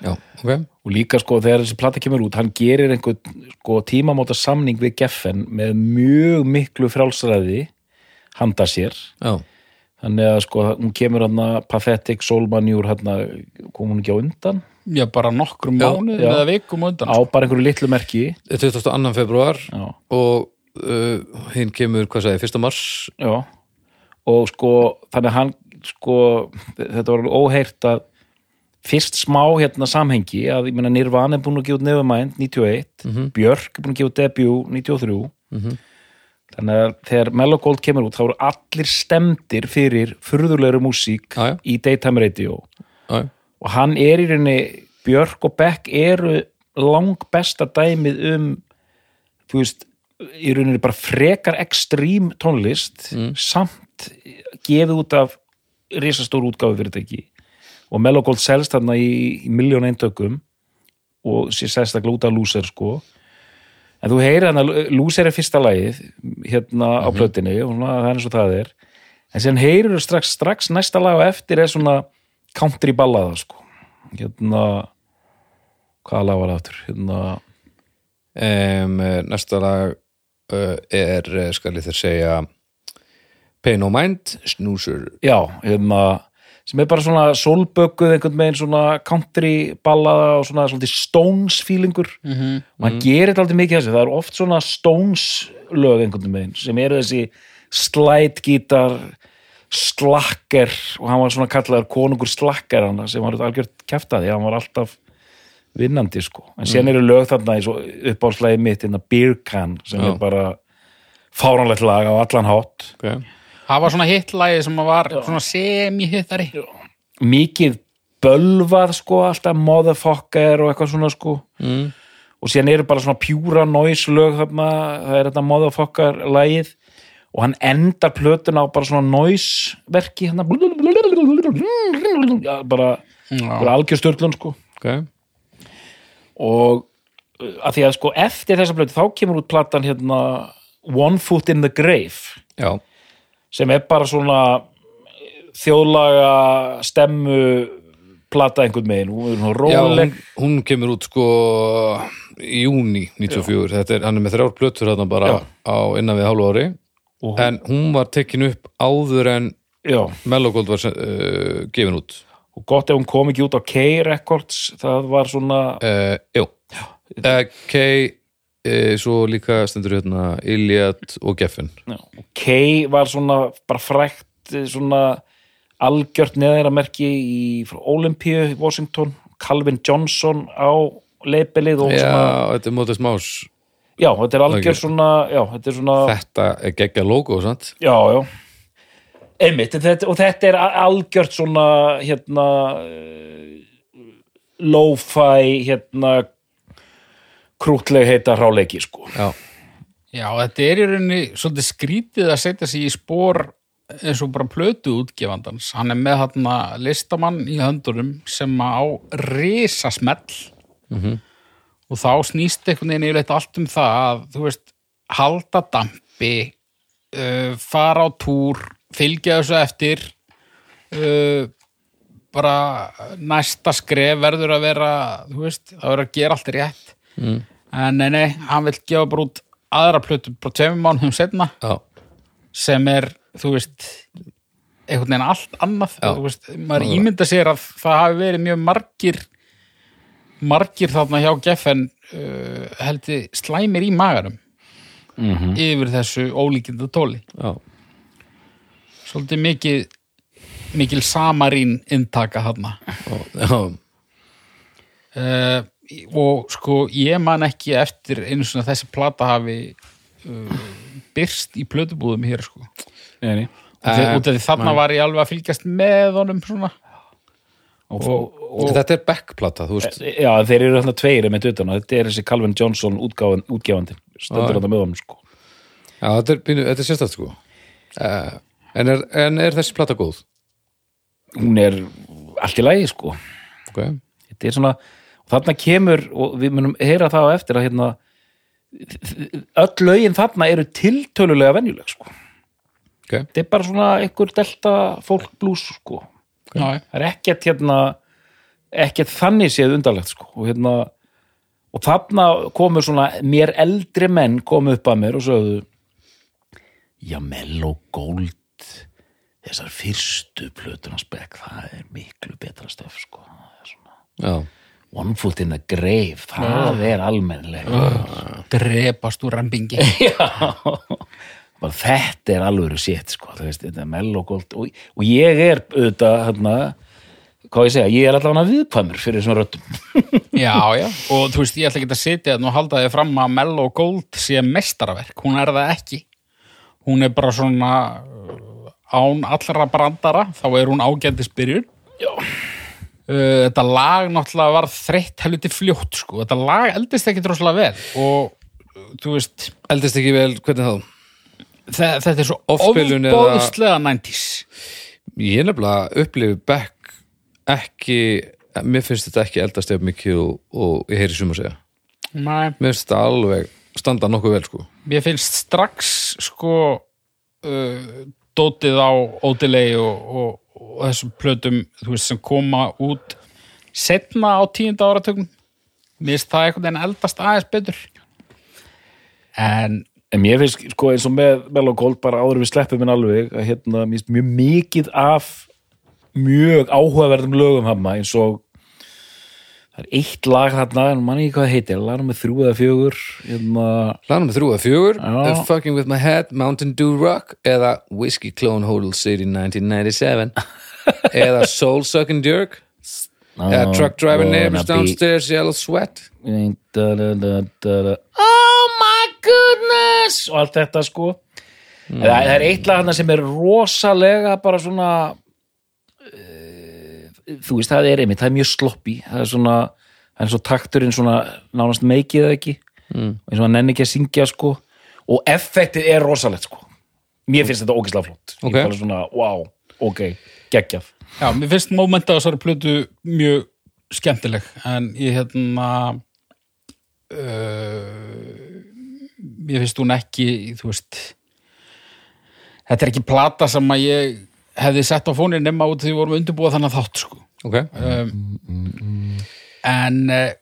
Já, ok. Og líka sko þegar þessi plata kemur út hann gerir einhvern sko tímamóta samning við Geffen með mjög miklu frálsræði handa sér. Já, þannig að sko hún kemur hann að Pathetic Soulmanjur hann kom hún ekki á undan já bara nokkrum já. eða vikum undan á bara einhverju litlu merki 22. februar já, og uh, hinn kemur, hvað sagði, 1. mars já og sko þannig að hann sko þetta var alveg óheyrt að fyrst smá hérna samhengi að ég meina Nirvana er búin að gefa út Nevermind 91, Björk er búin að gefa út Debut 93 þannig að þegar Mellow Gold kemur út þá eru allir stemdir fyrir furðulegri músík já. í Daytime Radio. Já, og hann er í rauninni Björk og Beck eru lang besta dæmið um þú veist, í rauninni bara frekar ekstrím tónlist samt gefið út af risastór útgáfi fyrirtæki og Mellow Gold selst þarna í, í miljón eintökum og sér sérstaklega út af Loser sko en þú heyrir hann að Loser er fyrsta lagið hérna á plötinni og svona, það er eins og það er. En síðan heyrir þú strax, strax næsta lag á eftir er svona country ballaða sko. Hérna hvaða lag var það aftur? Hérna, um, næsta lag uh, er, uh, skal ég þér segja Pay No Mind, Snoozer. Já, hérna sem er bara svona solbökuð einhvern veginn svona country ballaða og svona svolítið Stones feelingur Mhm. og hann gerir þetta aldrei mikið þessi það er oft svona Stones lög einhvern veginn sem eru þessi slide gítar slacker og hann var svona kallaður konungur slacker hann sem var algjört kæftaði, hann var alltaf vinnandi sko en síðan eru lög þarna uppáhaldslægi mitt innan Beer Can sem Já. er bara fáranlegt lag á allan hátt okay. Það var svona hittlægi sem var svona semi-hittari. Mikið bölvað sko alltaf motherfucker og eitthvað svona sko. Mm. og síðan eru bara svona pjúra noise lög þarna, það er þetta motherfucker lagið. Og hann endar plötuna á bara svona noise verki hérna. Já, bara, bara algjör störlun sko. Ok. Og uh, að því að sko eftir þessa plötu þá kemur út platan hérna One Foot in the Grave. Já, sem er bara svona þjóðlaga stemmu plata einhvern megin, hún er svona já hún, róleg. hún kemur út sko í júni 94 þetta er, hann er með þrjár plötur þarna bara Já. á innan við hálfu ári. Og- en hún var tekin upp áður en Mellogold var uh, gefin út. Og gott ef hún kom ekki út á K-Records það var svona uh, jú. Uh, K uh, svo líka stendur hérna Iliad og Geffen. Já, og K var svona bara frækt eh, svona algjört neðra merki í Olympíu Washington Calvin Johnson á leipilið og Já, svona þetta er mótið smás já, þetta er algjör svona já, þetta er svona Þetta er geggja logo, sant? já, já. Einmitt, þetta, og þetta er algjört svona hérna eh, lo-fi hérna krútleg heita hráleiki sko Já, Já, þetta er í rauninni svolítið skrítið að setja sig í spór eins og bara plötu útgefandans. Hann er með hann listamann í höndunum sem á risasmell og þá snýst einhvern veginn yfirleitt allt um það að, þú veist, halda dampi, uh, fara á túr, fylgja þessu eftir, uh, bara næsta skref verður að vera, þú veist, það verður að gera allt rétt. Mm. En nei, nei, hann vil gefa bara út aðra plötu bara tveimum mánuðum setna já, sem er, þú veist einhvern veginn allt annað. Já. þú veist, maður ímynda sér að það hafi verið mjög margir margir þarna hjá Geffen uh, heldur slæmir í maganum yfir þessu ólíkinda tóli. Já, svolítið mikið mikil samarín inntaka þarna. Já, uh, og sko ég man ekki eftir einu svona þessi plata hafi uh, byrst í plötubúðum hér sko. Nei, nei. út af- út af því þarna var ég alveg að fylgjast með honum svona. Og, og, og, Þetta er backplata, þú veist. Já, þeir eru þarna tveir með utan og þetta er þessi Calvin Johnson útgáfan, útgefandi. Stendur Já. þetta með honum sko. Já, þetta er, þetta er sérstætt sko. Uh, en, er, en er þessi plata góð? hún er allt í lagi sko. Ok, þetta er svona, og þarna kemur og við munum heyra það á eftir að hérna öll lögin þarna eru tiltölulega venjuleg sko. Ok, þetta er bara svona einhver delta folk blues sko Já, það er ekkert hérna ekkert þannig séð undarlegt sko. Og hérna og þarna komu svona mér eldri menn komu upp að mér og sögðu já Mellow Gold þessar fyrstu plötuna spekk það er miklu betra stöf sko. Það er svona já One Foot in the Grave það er almennilega drepast úr rembingi [LAUGHS] bara þetta er alvöru sétt sko, veist, þetta er Mellow Gold. Og, og ég er auðvitað hérna, hvað ég segja, ég er allavega viðkvæmur fyrir þessum röddum. [LAUGHS] Já, já, og þú veist, ég ætla ekki að sitja þarna og halda þig fram að Mellow Gold sé mestaraverk, hún er það ekki. Hún er bara svona uh, án allra brandara þá er hún ágændis byrjun Já. Uh, þetta lag náttúrulega var þreytt helviti fljótt sko, þetta lag eldist ekki droslega vel og uh, þú veist Eldist ekki vel, hvernig þá? þe þetta er svo Ofspilun eða- ofbóðslega 90s Ég nefnilega upplifi back ekki, mér finnst þetta ekki eldast ef mikið og, og ég heyri suma segja. Nei, Mér finnst þetta alveg standa nokkuð vel sko. Mér finnst strax sko uh, dótið á Odelay og, og, og þessum plötum veist, sem koma út setna á tíunda áratökum mér finnst það einhvern veginn eldast aðeins betur. En en mér finnst sko eins og með Mellow Gold bara áður en við sleppum minn alveg að hérna, mér finnst mjög mikið af mjög áhugaverðum lögum hafna eins og það er eitt lag þarna, en manni ekki hvað heitir lag með þrjú eða fjögur hérna, Lagnum með þrjú að fjögur? Fucking with my head, Mountain Dew Rock eða Whiskey Clone Hodel City 1997 [LAUGHS] eða Soul Sucking Jerk. Eða Truck Driving Neighbors Downstairs Yellow Sweat. Oh my goodness! Og allt þetta sko. Það, það er eitt lag þarna sem er rosalega bara svona þú veist það er einmitt, það er mjög sloppy. Það er svona, það er svo takturinn svona nánast meikið eða ekki. Mm. eins og hann nenni ekki að syngja sko. Og effektið er rosalegt sko. Mér finnst þetta ógislega flott. Ok. ég bara svona, wow, ok, geggjaf já, mér finnst mómenta á þessari plötu mjög skemmtileg. En ég hérna uh, mér finnst hún ekki þú veist þetta er ekki plata sem að ég hefði sett á fónir nema út því við vorum undirbúið þannig þátt sko. Ok, um, en uh,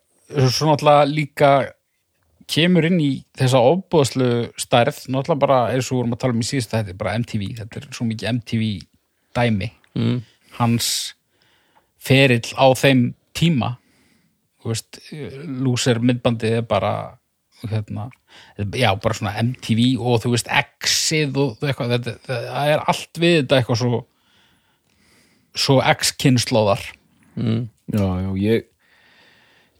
svo náttúrulega líka kemur inn í þessa ofbúðslu stærð, náttúrulega bara eins og vorum að tala um í síðust þetta er bara MTV, þetta er svo mikið MTV dæmi. Mm. hans ferill á þeim tíma veist, lúser myndbandið er bara hérna, já, bara svona MTV og þú veist, X-ið og eitthvað, þetta, það er allt við þetta eitthvað svo svo X-kynnslóðar já, já, ég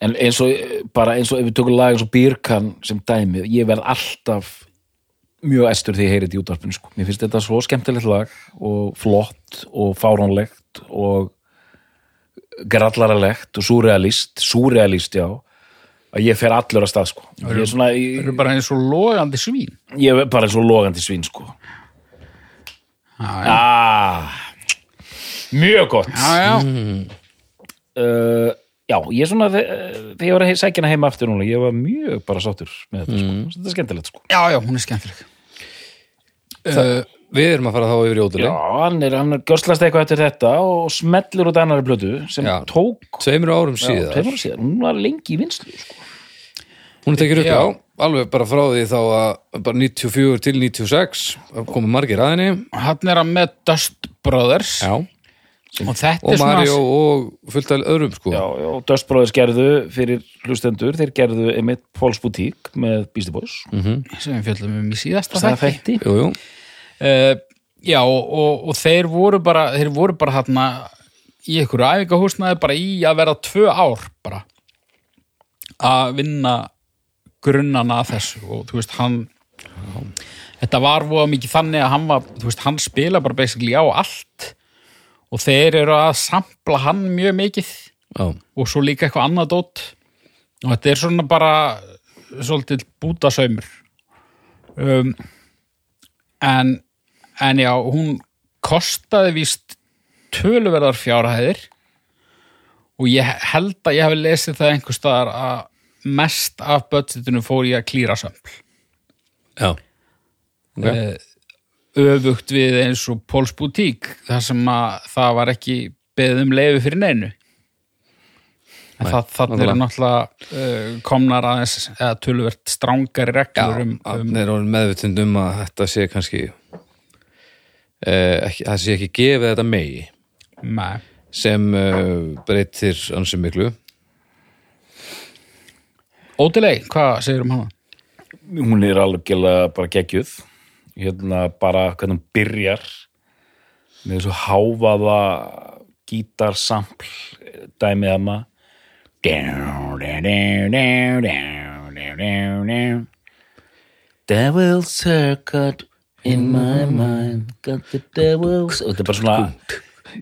en eins og bara eins og ef við tökum lag eins og Bírkan sem dæmi, ég verð alltaf mjög estur því ég heyri þetta í útvarpinu sko. mér finnst þetta svo skemmtilegt lag og flott og fáránlegt og grallaralegt og súrealist súrealist, já að ég fer allur að stað sko. Ég er, svona, Það ég, eru bara eins og logandi svín? Ég er bara eins og logandi svín sko. Já, já, ah, mjög gott. Já, já. uh, já, ég er svona þe- þegar ég var að sækja hana heima aftur núna ég var mjög bara sáttur með þetta sko. þetta er skemmtilegt sko. Já, já, hún er skemmtileg. Uh, Við erum að fara þá yfir í já, ótrúlega hann er, hann er görslast eitthvað eftir þetta og smellur út annari plötu sem Já. tók Tveimur árum já, síðar tveimur árum síðan, hún var lengi í vinslu sko. Hún tekið upp Já. alveg bara frá því þá að bara 94 til 96 komu margir aðinni hann er að með Dust Brothers Já. og þetta og er svona Mario og fullt af öðrum sko já, já, Dust Brothers gerðu fyrir hlustendur, þeir gerðu einmitt Pauls Boutique með Beastie Boys sem við fjöldum um í síðasta þætti Jú, jú. Uh, já og, og, þeir voru bara þeir voru bara hérna í einhverju æfingahúsnaði bara í að vera tvö ár bara að vinna grunnana að þessu. Og þú veist hann þetta var voða mikið þannig að hann var þú veist hann spila bara basically á allt. Og þeir eru að sampla hann mjög mikið. Já. og svo líka eitthvað annað dót. Og þetta er svona bara svolítið bútasaumur. Um, en en já, hún kostaði víst töluverðar fjárhæðir og ég held að ég hefði lesið það einhver staðar að mest af budgetinu fór ég að klíra sömpl Já. Ok. okay. öfugt við eins og Póls Boutique þar sem að það var ekki beðið um leifi fyrir neinu en Nei, það, þannig er náttúrulega uh, komnar aðeins eða töluvert strángari Já, reglur um, um orðin meðvitund um að þetta sé kannski eh, ekki, það sé ekki gefið þetta megi. Með, sem uh, breytir ansið miklu. Ódilei, hvað segir um hana? hún er alveg bara geggjuð. Hérna bara hvernig hún byrjar. Með þessu háfaða gítarsampl dæmið að maður Devil's haircut in my mind got the devil's. Og þetta er bara svona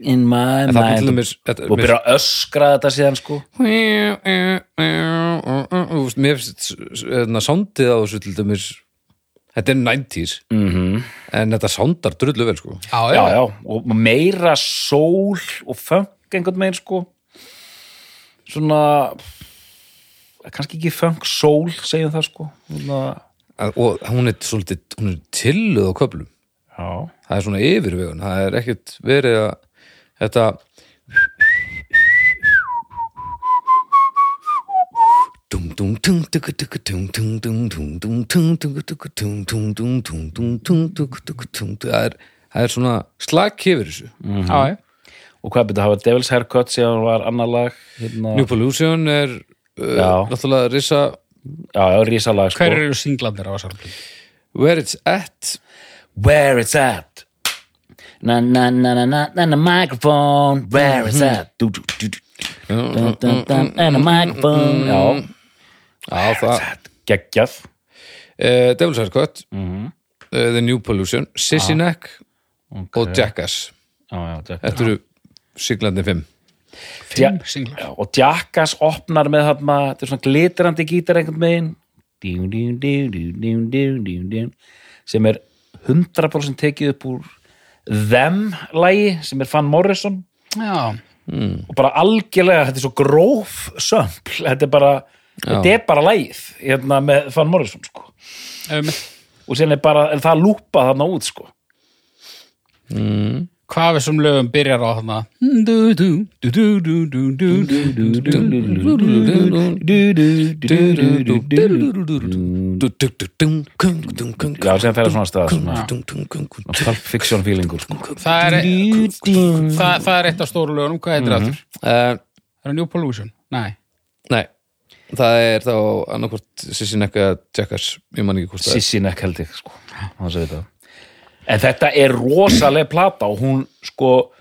in my En það mind. til dæmis- þetta- og byrja að öskra þetta síðan sko. Þú veist, mér finnst hérna, sándið á þessu til dæmis þetta er 90s -hmm. en þetta sándar drullu vel sko. Já, já, já, og meira sól og funk einhvern meginn sko. Svona kannski ekki funk sól segjum það sko. Svona, og hún er svolítið hún er tilluð á köplum Já. það er svona yfirvegun það er ekkert verið að þetta það er svona slakk yfir þessu mm -hmm. ah, og hvað betur það að hafa Devil's Haircut síðan var annar lag hérna... New Pollution er uh, náttúrulega risa já, já, rísalag sko. Hver eru singlandir á þessari plötu? Where It's At. Where it's at. Na na na na na na na microphone. Where it's at. Du, du, du, du. Dun, dun, dun, and a microphone. Já, Já, það geggjað. Uh, Devil's Haircut. Uh, The New Pollution, Sissy Neck. Og Jackass. Þetta eru siglandi fimm Fimm singlar. Já, og Jackass opnar með þarna, þetta er svona glitrandi gítar einhvern veginn dým, dým, dým, dým, dým, dým, dým sem er 100% tekið upp úr Them-lægi sem er Van Morrison Já. Hmm. og bara algjörlega þetta er svo gróf sömpl, þetta er bara Já. þetta er bara lægið hérna, með Van Morrison sko. um. og sen er bara, er það lúpað þarna út sko mm hvað við sem lögum byrjar á þarna Já, sem fer að svona staða svona Pulp Fiction feelingur Það er það er eitt af stóru lögunum, hvað heitir það? Það er New Pollution? Nei Nei, það er þá annarkort Sissi Nekka Jackars, ég man ekki hvort það er Sissi Nekk held ég, sko, hann segir það en þetta er rosaleg plata og hún sko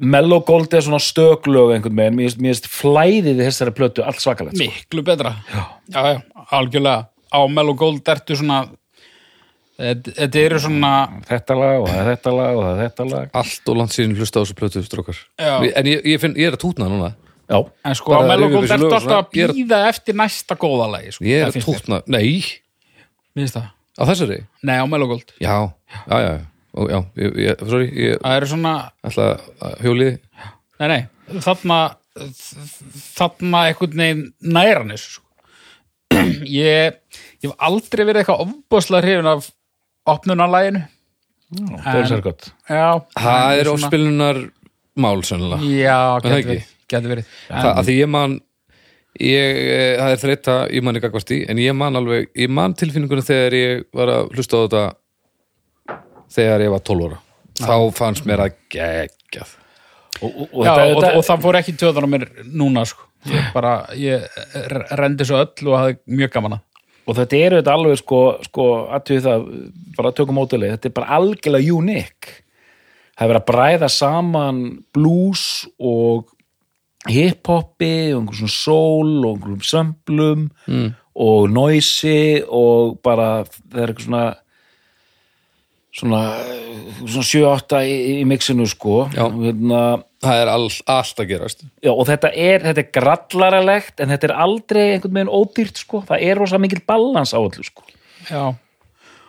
Mellow Gold er svona stöklög einhvern veginn, mér finnst- flæðið í þessari plötu allt svakalegt sko. miklu betra. Já, já, algjörlega. Á Mellow Gold ertu svona þetta eru svona þetta lag og þetta lag og þetta lag. Allt og langt síðan hlusta á þessu plötu strókar. Já. en ég, ég, finn, ég er að tútna núna. Já, en sko Bara á Mellow Gold ertu alltaf að er- býða eftir næsta góða lagi sko. ég er að tútna, nei. Mér finnst það á þessari, nei, á Mellow Gold. Já, já, já, Ó, já ég, ég, sorry, ég það eru svona ætla að hjóli. Nei, nei, þarna þarna einhvern veginn næranis sko. [CLEARS THROAT] ég, ég hef aldrei verið eitthvað ofbóðslega hrifin af opnunarlæginu er gott. Já, það en er svona- ofspilunar mál sennilega. Já, ekki? verið, geti verið. það, að því ég man ég, eh, það er þreita, ég man ekki akkvart í en ég man alveg, ég man tilfinningunum þegar ég var að hlusta á þetta þegar ég var 12 ára. Þá fannst mér að geggjað. Og, og, og Já, þetta, og, það fór ekki tjóðan á mér núna sko. ég bara, ég rendi svo öll og hafði mjög gaman að og þetta eru þetta alveg sko, sko aðtöðu það, bara tökum mótileg þetta er bara algjörlega unik það er verið að bræða saman blues og hiphopi og einhver svona soul og einhverjum sömblum mm. og noisi og bara það er eitthvað svona svona, svona 7-8 í, í mixinu sko hérna, það er all, allt að gerast Já, og þetta er, þetta er grallaralegt en þetta er aldrei einhvern veginn ódýrt sko. það er rosa mikil balans á öllu sko. Já,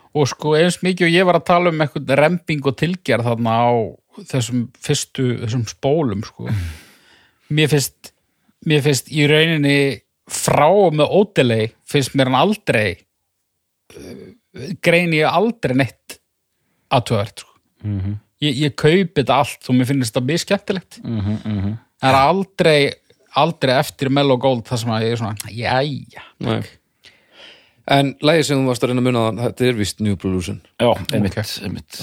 og sko eins mikið og ég var að tala um eitthvað remping og tilgerð þarna á þessum fyrstu, þessum spólum sko. Mér finnst mér finnst í rauninni frá og með ódelei finnst mér hann aldrei uh, greini ég aldrei neitt aðtöðart sko. ég, ég kaupi þetta allt og mér finnst þetta mjög skemmtilegt. Það er aldrei aldrei eftir Mellow Gold það sem að ég er svona, jæja Nei. en lægi sem þú varst að reyna að muna þetta er vist New Pollution. Já, einmitt, einmitt.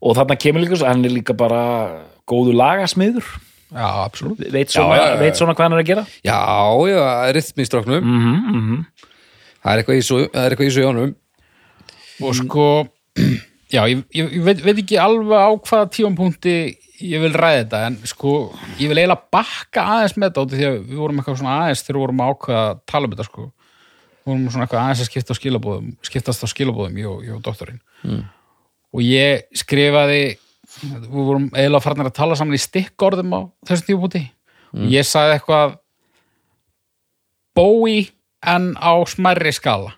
og þarna kemur líka hann er líka bara góðu lagasmiður Já, absolutt. Veit svona, Já. Veit svona hvað hann er að gera? Já, já, rithmi í stráknum. Mm það er eitthvað í svo, það er eitthvað í svo jónum. Og sko [CLEARS THROAT] já, ég, ég, veit, veit ekki alveg á hvaða tíumpunkti ég vil ræða þetta en sko, ég vil eiginlega bakka aðeins með þetta af því að við vorum eitthvað svona aðeins þegar við vorum að ákveða að tala um þetta sko. Við vorum svona eitthvað aðeins að skipta á skilabóðum skiptast á skilabóðum, ég og, ég og doktorinn. Mm. og ég skrifaði við vorum eiginlega farnir að tala saman í stikkorðum á þessu tíumpunkti og ég sagði eitthvað bói en á smærri skala.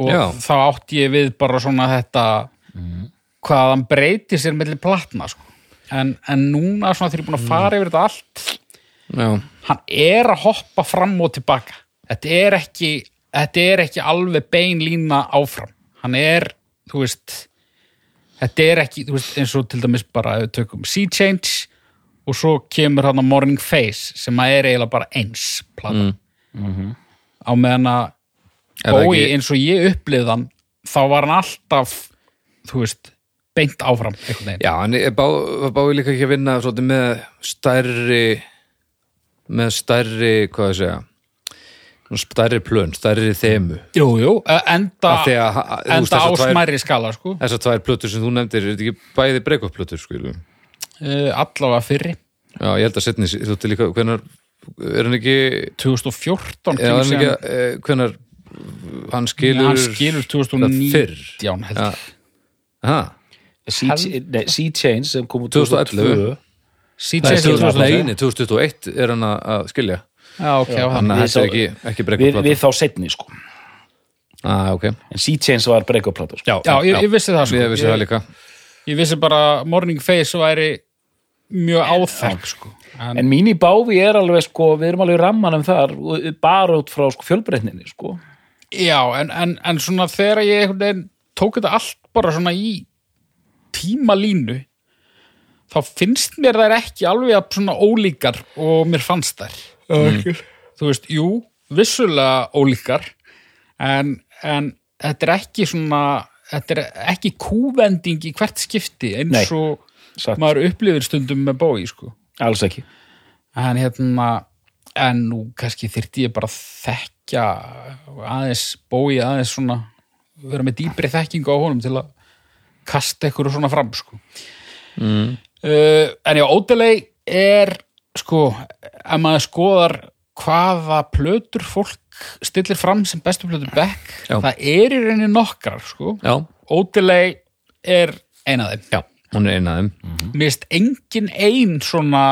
Og Já. þá átti ég við bara svona þetta hvað hann breyti sér mellir platna sko. en, en núna svona þegar ég er búin að fara yfir þetta allt já, hann er að hoppa fram og tilbaka. Þetta er ekki, þetta er ekki alveg bein lína áfram. Hann er, þú veist þetta er ekki, þú veist, eins og til dæmis bara ef við tökum Sea Change og svo kemur hann að Morning Face sem að er eiginlega bara eins plata á meðan að Er Bói ekki- eins og ég upplið hann þá var hann alltaf þú veist, beint áfram já en ég bá, líka ekki að vinna svolítið með stærri með stærri, hvað ég segja stærri plön, stærri þemu jú, jú, eh, enda, Af því að, enda á smærri skala sko. þessar tvær plötur sem þú nefndir er þetta ekki bæði break-up plötur skilum uh, allavega fyrri já, ég held að setni, þú veist líka hvenar er hann ekki, 2014 er hann ekki síðan- eh, hvenar hann skilur hann skilur það fyrr 2019 held Já. ég. ha, Sea, Change sem kom úr 2011. 2002 CJ Nei, 2021. nei, nei, 2021 er hann að skilja Já, ok, já, þannig að við þetta er ekki, ekki við, break-up við plata. þá setni sko. Ah, ok, en Sea Change var break-up plata sko. já, já ég, ég vissi það sko. ég vissi ég, það líka. ég vissi bara Morning Face væri mjög áþekk sko. en, en mín í báfi er alveg sko við erum alveg rammanum þar og bara út frá sko, fjölbreytninni sko. Já, en, en, en svona þegar ég tók þetta allt bara svona í tímalínu þá finnst mér þær ekki alveg að svona ólíkar og mér fannst þær mm. þú veist, jú, vissulega ólíkar en, en þetta er ekki svona þetta er ekki kúvending í hvert skipti eins og Satt. maður upplifir stundum með bói sko. alls ekki en hérna en nú kannski þyrfti ég bara að þekkja aðeins bói aðeins svona vera með dýpri þekkingu á honum til að kasta ykkur svona fram sko. mm. uh, en já, Odelay er sko, ef maður skoðar hvaða plötur fólk stillir fram sem bestu plötur Beck, Já. það er í rauninni nokkrar sko, Já, Odelay er ein af þeim. Já, hún er eina af þeim. Mér finnst engin ein svona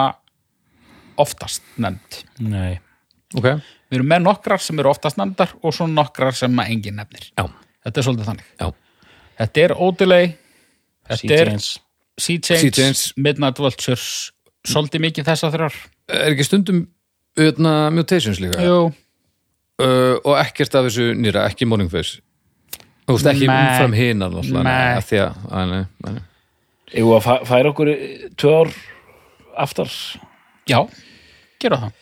oftast nefnd. Nei. Ok, við erum með nokkrar sem eru oftast nefndar og svo nokkrar sem að engin nefnir. Já, þetta er svolítið þannig. Já. Þetta er Odelay þetta er Sea Change. Midnight Vultures svolítið mikið þess að þrjár Er ekki stundum öðna, mutations líka? Jú, uh, og ekkert af þessu nýra, ekki morning face Þú veist ekki Nei. umfram náttúrulega, Nei. að því að, að nei, nei. Egu að fæ- færa okkur í tvö ár aftar já, gera það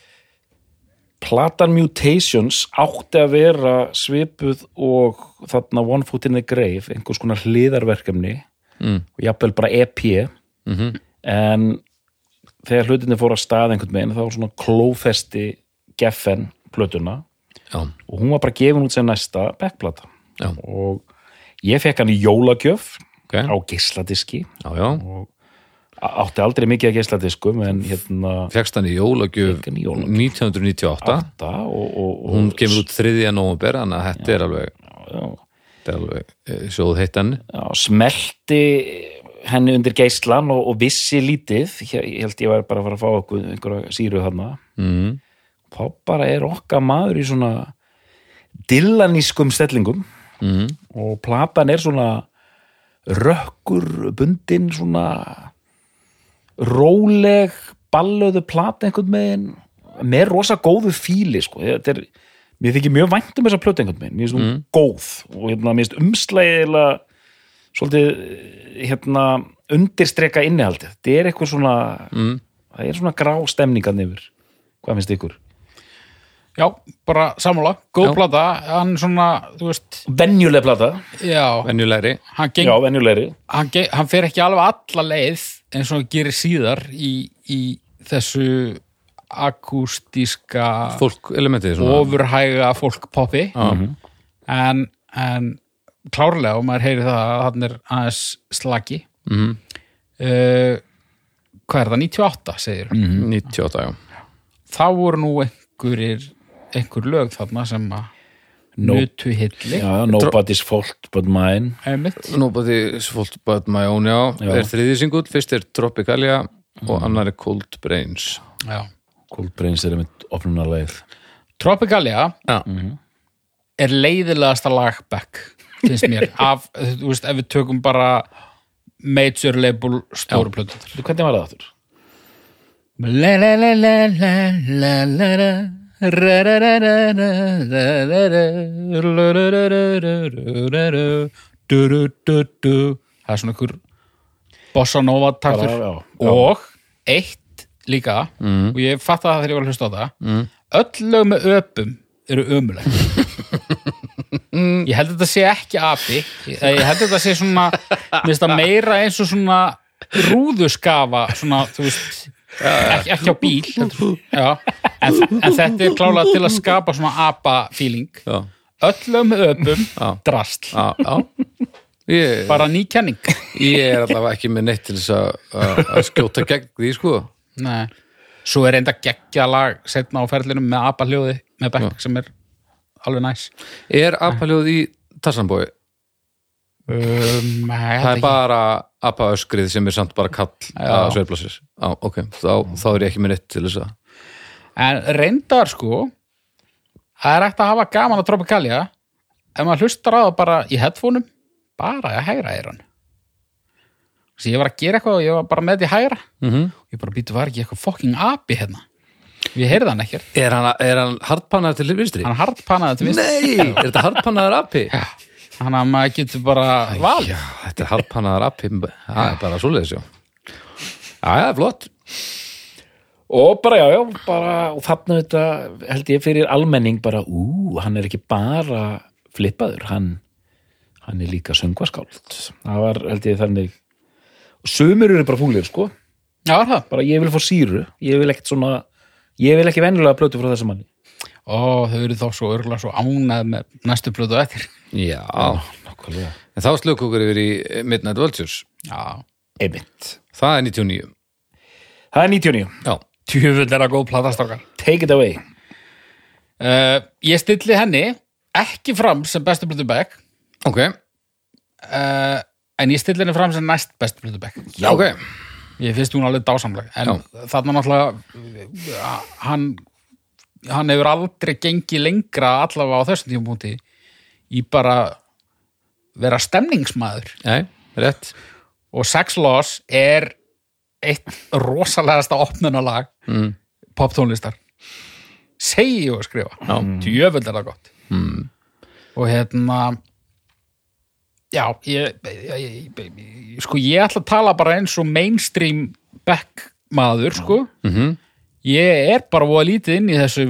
Platan Mutations átti að vera svipuð og þarna One Foot in the Grave einhvers konar hliðarverkefni Mm. og jafnvel bara EP Mm en þegar hlutinni fór að stað einhvern veginn þá var svona klófesti Geffen plötuna. Já, og hún var bara gefin út sem næsta backplata. Já, og ég fekk hann í jólagjöf ok. á já, og átti aldrei mikið að geisladiskum en hérna fegst hann í jólagjöf Fékk hann í jólagjöf. 1998 átta. Og, og, og Hún kemur út 3. nóvember, þannig að þetta er alveg, alveg eh, sjóð heitt já, smelti henni undir geislan og, og vissi lítið ég held ég var bara að fara að fá okkur einhverja síru þarna mm. þá bara er okkar maður í svona dillanískum stellingum Mm. og platan er svona rökkur bundin svona róleg ballöðu plata einhvern veginn með rosa góðu fíli sko. þetta er, mér þykir mjög vænt um þessa plötu einhvern veginn, mér finnst hún góð og hérna, mér finnst umslægilega svolítið hérna, undirstreka innihaldið þetta er eitthvað svona Mm. það er svona grá stemningan yfir hvað finnst ykkur? já, bara sammála, góð Já. plata hann svona, þú veist Venjuleg plata, já, Venjulegri hann, geng, já, venjulegri hann, geng, hann fer ekki alveg alla leið eins og gerir síðar í, í þessu akústíska Fólk elementið svona ofurhæga fólkpoppi Já. en, en klárlega og maður heyri það að hann er aðeins slagi Mhm. uh, hvað er það, 98 segir mm. 98, já. Þá voru nú einhverjir einhver lög þarna sem að No. nutu hilli. Já, Nobody's Fault But Mine. Nobody's fault but my own, já, Já. er þriði singull, fyrst er Tropicalia og annar er Cold Brains. Já. Cold Brains er einmitt opnunarleið. Tropicalia Já, er leiðilegasta lag back finnst mér af, þú veist, ef við tökum bara major label stóru plötu Hvernig var það þáttur? Það er svona einhver bossa nova taktur og eitt líka mm. og ég fatt að það þegar ég var að hlusta á það mm. öll lög með öpum eru ömuleg ég held að þetta sé ekki api. Ég, ég held að þetta sé svona það meira eins og svona rúðuskafa svona, þú veist ekki, ekki á bíl heldur, en, en þetta er klálega til að skapa svona apa-feeling já, öll lög með öpum já. Ég, bara ný kenning. Ég er allavega ekki með neitt til þess að- skjóta gegn því, sko. Nei. svo er enda geggja lag setna á ferlinum með apa-hljóði með bekk sem er alveg næs. Er apaljóð í Tassanbói? um, Það er bara apaöskrið sem er samt bara kall að sveiflasir. Já, ok, þá, þá er ég ekki með neitt til þess að En reyndar sko það er hægt að hafa gaman að Tropicalia ef maður hlustar á það bara í headphoneum bara að hægra er hann Þessi ég var að gera eitthvað og ég var bara með því hægra. Mm -hmm. ég bara býtu var ekki eitthvað fucking api hérna ég heyrði hann ekkert. Er hann, hann hardpannaður til vinstri? hann hardpannaði til vinst Nei, er þetta hardpannaður api? hann að maður getur bara valið Já, þetta er hardpannaður api. Það er bara svoleiðis, já. Já, er flott. Og bara, já, já, bara, og þarna þetta held ég fyrir almenning bara, ú, hann er ekki bara flippaður, hann, hann er líka söngvaskáld. Það var, held ég, þannig, og sumur eru bara fúlir, sko, Já, það? bara ég vil fá síru, ég vil ekkert svona, ég vil ekki venjulega plötu frá þessum manni. Ó, þau eru þá svo örgulega svo ánæð með næstu plötu á eftir. Já, Nákvæmlega. en þá slökk okkur yfir í Midnight Vultures. Já, Einmitt. Það er 99 Það er 99, Já, Tjöfull er að góð platastrákar take it away. Uh, Ég stilli henni ekki fram sem bestu Blötu Beck ok, uh, en ég stilli henni fram sem næst bestu Blötu Beck já, ok Ég finnst hún alveg dásamleg en þarna náttúrulega hann, hann hefur aldrei gengið lengra allavega á þessum tímapunkti í bara vera stemningsmaður Nei, rétt og Sex Loss er eitt rosalegasta opnunalag mm. poptónlistar segi að skrifa Já. djöfull er það gott mm. og hérna já ég, ég, ég, sko ég ætla að tala bara eins og mainstream back maður sko. Mhm. ég er bara voða lítið inn í þessu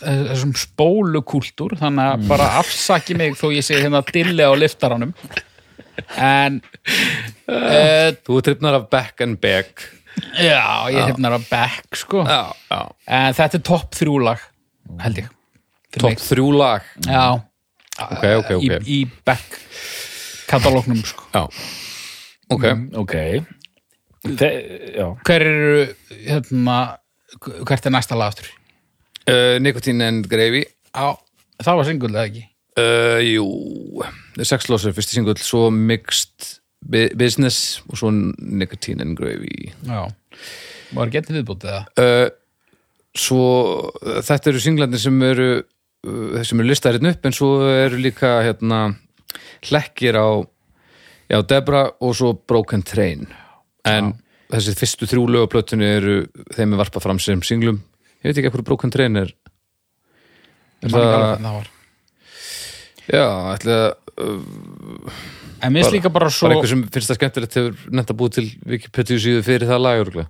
þessum spólukúltúr þannig að bara afsaki mig þó ég segi hérna dilli á liftaranum. En uh, Þú trippnar af back and back. Já, ég hefnar að back sko. Já, já. En þetta er topp þrjúlag held ég Fyrir Top mig. þrjú lag? Já, Ok, ok, ok. Í, í back katalóknum sko. Já, ok. Þe, Já, hver eru hérna, hvert er næsta lag aftur uh, Nicotine and Gravy. Já, það var singull eða ekki? Uh, Jú Sex Loss er fyrsti singull Svo Mixed Bu- Business Og svo Nicotine and Gravy. Já, var getið viðbútið það uh, Svo uh, Þetta eru singlandir sem eru uh, sem eru listaðirinn upp en svo eru líka hérna hlekkir á já, Debra og svo Broken Train. En þessi fyrstu þrjú lögaplötunni eru þeim er varpað fram sem singlum. Ég veit ekki hvað Broken Train er er það, það já, ætla en minnst líka bara svo bara einhver sem finnst það skemmtilegt hefur nefnt að búið til Wikipedia síðu fyrir það lag örugglega.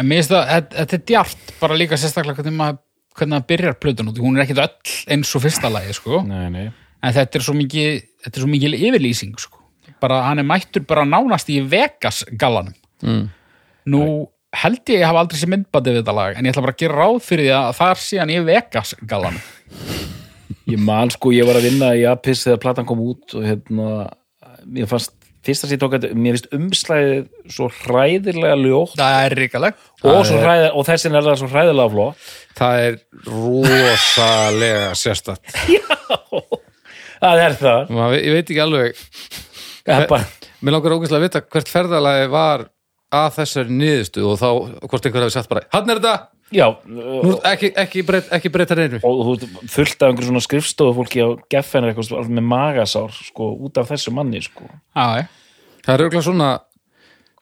en minnst það, þetta- þetta er djart bara líka sérstaklega hvernig maður hvernig það byrjar plötun út, hún er ekkit öll eins og fyrsta lagi sko, nei, nei. En þetta er svo mikið þetta er svo mikið yfirlýsing sko. Bara hann er mættur bara nánast í Vegas gallanum mm. Nú held ég að hafa aldrei sér myndbandi við þetta lag en ég ætla bara að gera ráð fyrir því að þar sé hann í Vegas gallanum Ég man sko, ég var að vinna í Apis þegar platan kom út og hérna mér fannst, fyrsta sér tók þetta mér finnst umslæðið svo hræðilega ljótt. Það er ríkaleg og, hræði, og þessin er það svo hræðilega flott. Það er rosalega sérstætt [LAUGHS] Það er það. Maður- ég veit ekki alveg. Bara, Mér langar ógæslega að vita hvert ferðalagi var að þessari niðurstu og þá hvort einhver hafi sagt bara, hann er þetta já Nú, ekki, ekki, breyt, ekki breyta reynu og þú fullt af einhverjum svona skrifstofu fólki á geffen er eitthvað með magasár sko, út af þessu manni sko. Já. Það er auðvitað svona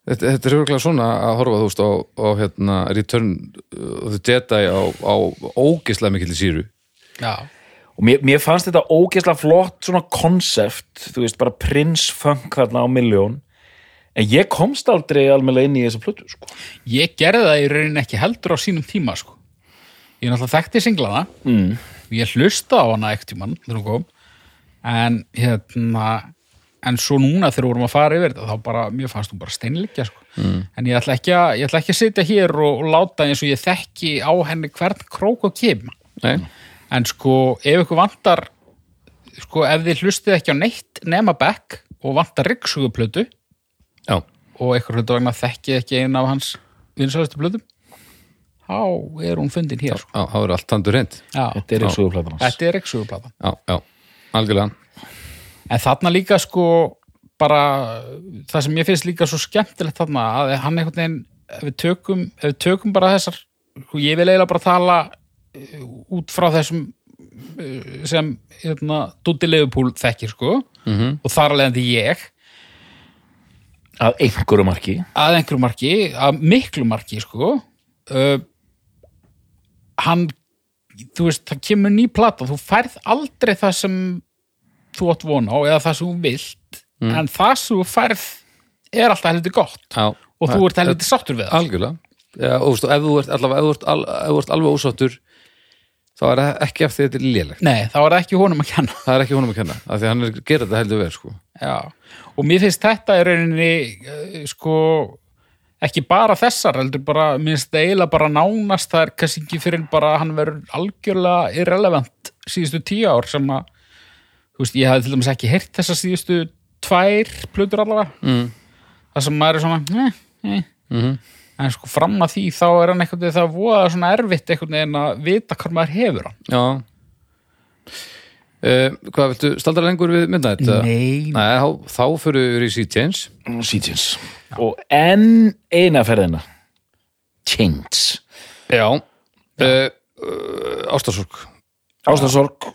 þetta, þetta er auðvitað svona að horfa þú veist á, á hérna, Return of the Jedi á, á ógeðslega mikill síru já. og mér, mér fannst þetta ógeðslega flott svona konsept, þú veist, bara Prince Funk þarna á miljón en ég komst aldrei alveg inn í þessa plötu sko. Ég gerði það í rauninni ekki heldur á sínum tíma sko. Ég náttúrulega þekkti singlana mm. Ég hlusta á hana ekkert tímann þegar hún kom en hérna en svo núna þegar við vorum að fara yfir þetta þá bara, mér fannst hún bara steinleikja sko. mm. en ég ætla, ekki að, ég ætla ekki að sitja hér og, og láta eins og ég þekki á henni hvern krók og kim Nei, en sko, ef ykkur vantar sko, ef þið hlustið ekki á neitt nema back og vantar ryggsuguplutu já, og ykkur hlutu vegna þekkið ekki einn af hans vinsælustu plötum. Þá er hún fundin hér sko. já, það verður allt tandur reynd Já, þetta er hans. Þetta er ryggsuguplutan Já, já, algjörlega. En þarna líka sko bara það sem ég finnst líka svo skemmtilegt þarna að hann einhvern veginn ef við tökum, ef við tökum bara þessar sko, ég vil eiginlega bara tala eh, út frá þessum eh, sem hérna, Dúti Leifupúl þekkir sko. Mhm. og þar alveg ég að einhverju marki? Að einhverju marki, að miklu marki sko. Uh, hann þú veist, það kemur ný plata. Þú færð aldrei það sem þú átt vona á eða það sem þú vilt en það sem þú færð er alltaf heldur gott. Já, og þú ert heldur sáttur við það Algjörlega. Já, og, veist, og ef þú ert allavega, ef þú ert, al, þú ert alveg ósáttur þá er það ekki eftir þetta er lélegt Nei, þá er það ekki honum að kenna það er ekki honum að kenna, af því að hann er gera þetta heldur vel sko. Já, og mér finnst þetta í rauninni eh, sko ekki bara þessar, heldur bara þetta eiginlega bara nánast það er kannski ekki fyrir bara að hann verður algjörlega irrelevant síðustu tíu ár sem að þú veist, ég hafði til dæmis ekki heyrt þessar síðustu tvær plötur allavega mm. það sem maður er svona eh, eh. Mm en sko fram að því þá er hann veginn það voða svona erfitt einhvern veginn að vita hvað maður hefur hann. Já. Uh, Hvað viltu, staldar lengur við mynda þetta? Nei, Nei, þá, þá fyrir við í Change Sítjens og enn eina ferðina. Change Já. Uh, uh, Ástarsorg. Ástasorg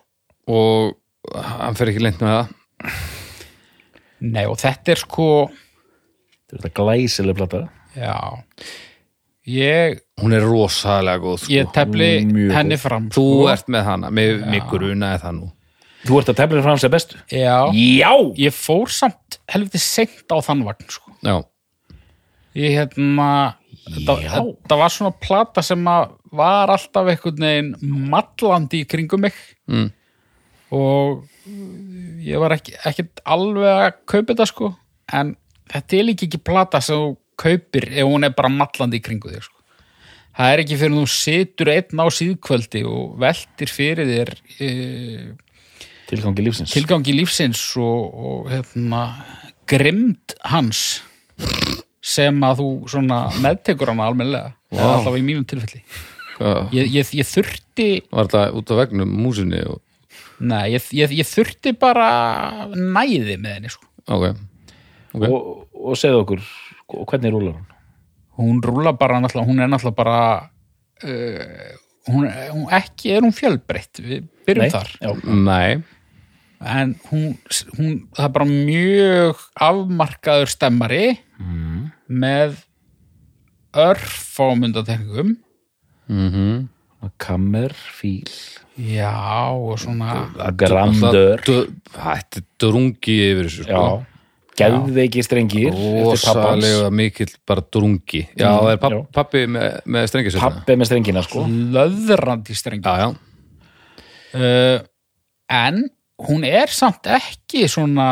og hann fer ekki lengt með það. Nei og þetta er sko þetta er glæsileg plata já ég, Hún er rosalega góð sko. ég tefli Mjög henni góð. fram Þú sko. ert með hana, mig, mig grunaði það nú þú ert að tefla fram sér bestu já, já ég fór samt helviti seint á þann vagn sko. Já, ég hérna þetta, Já. þetta var svona plata sem var alltaf einhvern veginn mallandi í kringum mig Mm. og ég var ekki, ekkert alveg að kaupa þetta sko en þetta er líka ekki plata sem kaupir ef hún er bara mallandi í kringu þig sko. það er ekki fyrir þú situr einn á síðkvöldi og veltir fyrir þér e, tilgangi lífsins tilgangi lífsins og, og hérna, grimd hans sem að þú svona meðtekur hana almennilega wow. alltaf í mínum tilfelli ég, ég, ég þurfti var þetta út á vegnum músinni og... nei, ég, ég, ég þurfti bara næði með henni sko. Ok, ok og, og segðu okkur og hvernig rúlar hún? Hún rúla bara náttúrulega, hún er náttúrulega bara uh, hún, hún ekki er hún fjölbreytt. Við byrjum þar. já. Nei, en hún, hún það er bara mjög afmarkaður stemmari með örfámyndatekningum mhm. Kammer, fíl já og svona grandör er drungi yfir þessu já, geðveiki strengir Rosalega mikill bara drungi. Já, það er papp, já. pappi með, með strengisveitna pappi með strengina sko. Löðrandi strengi Já, já, uh, en hún er samt ekki svona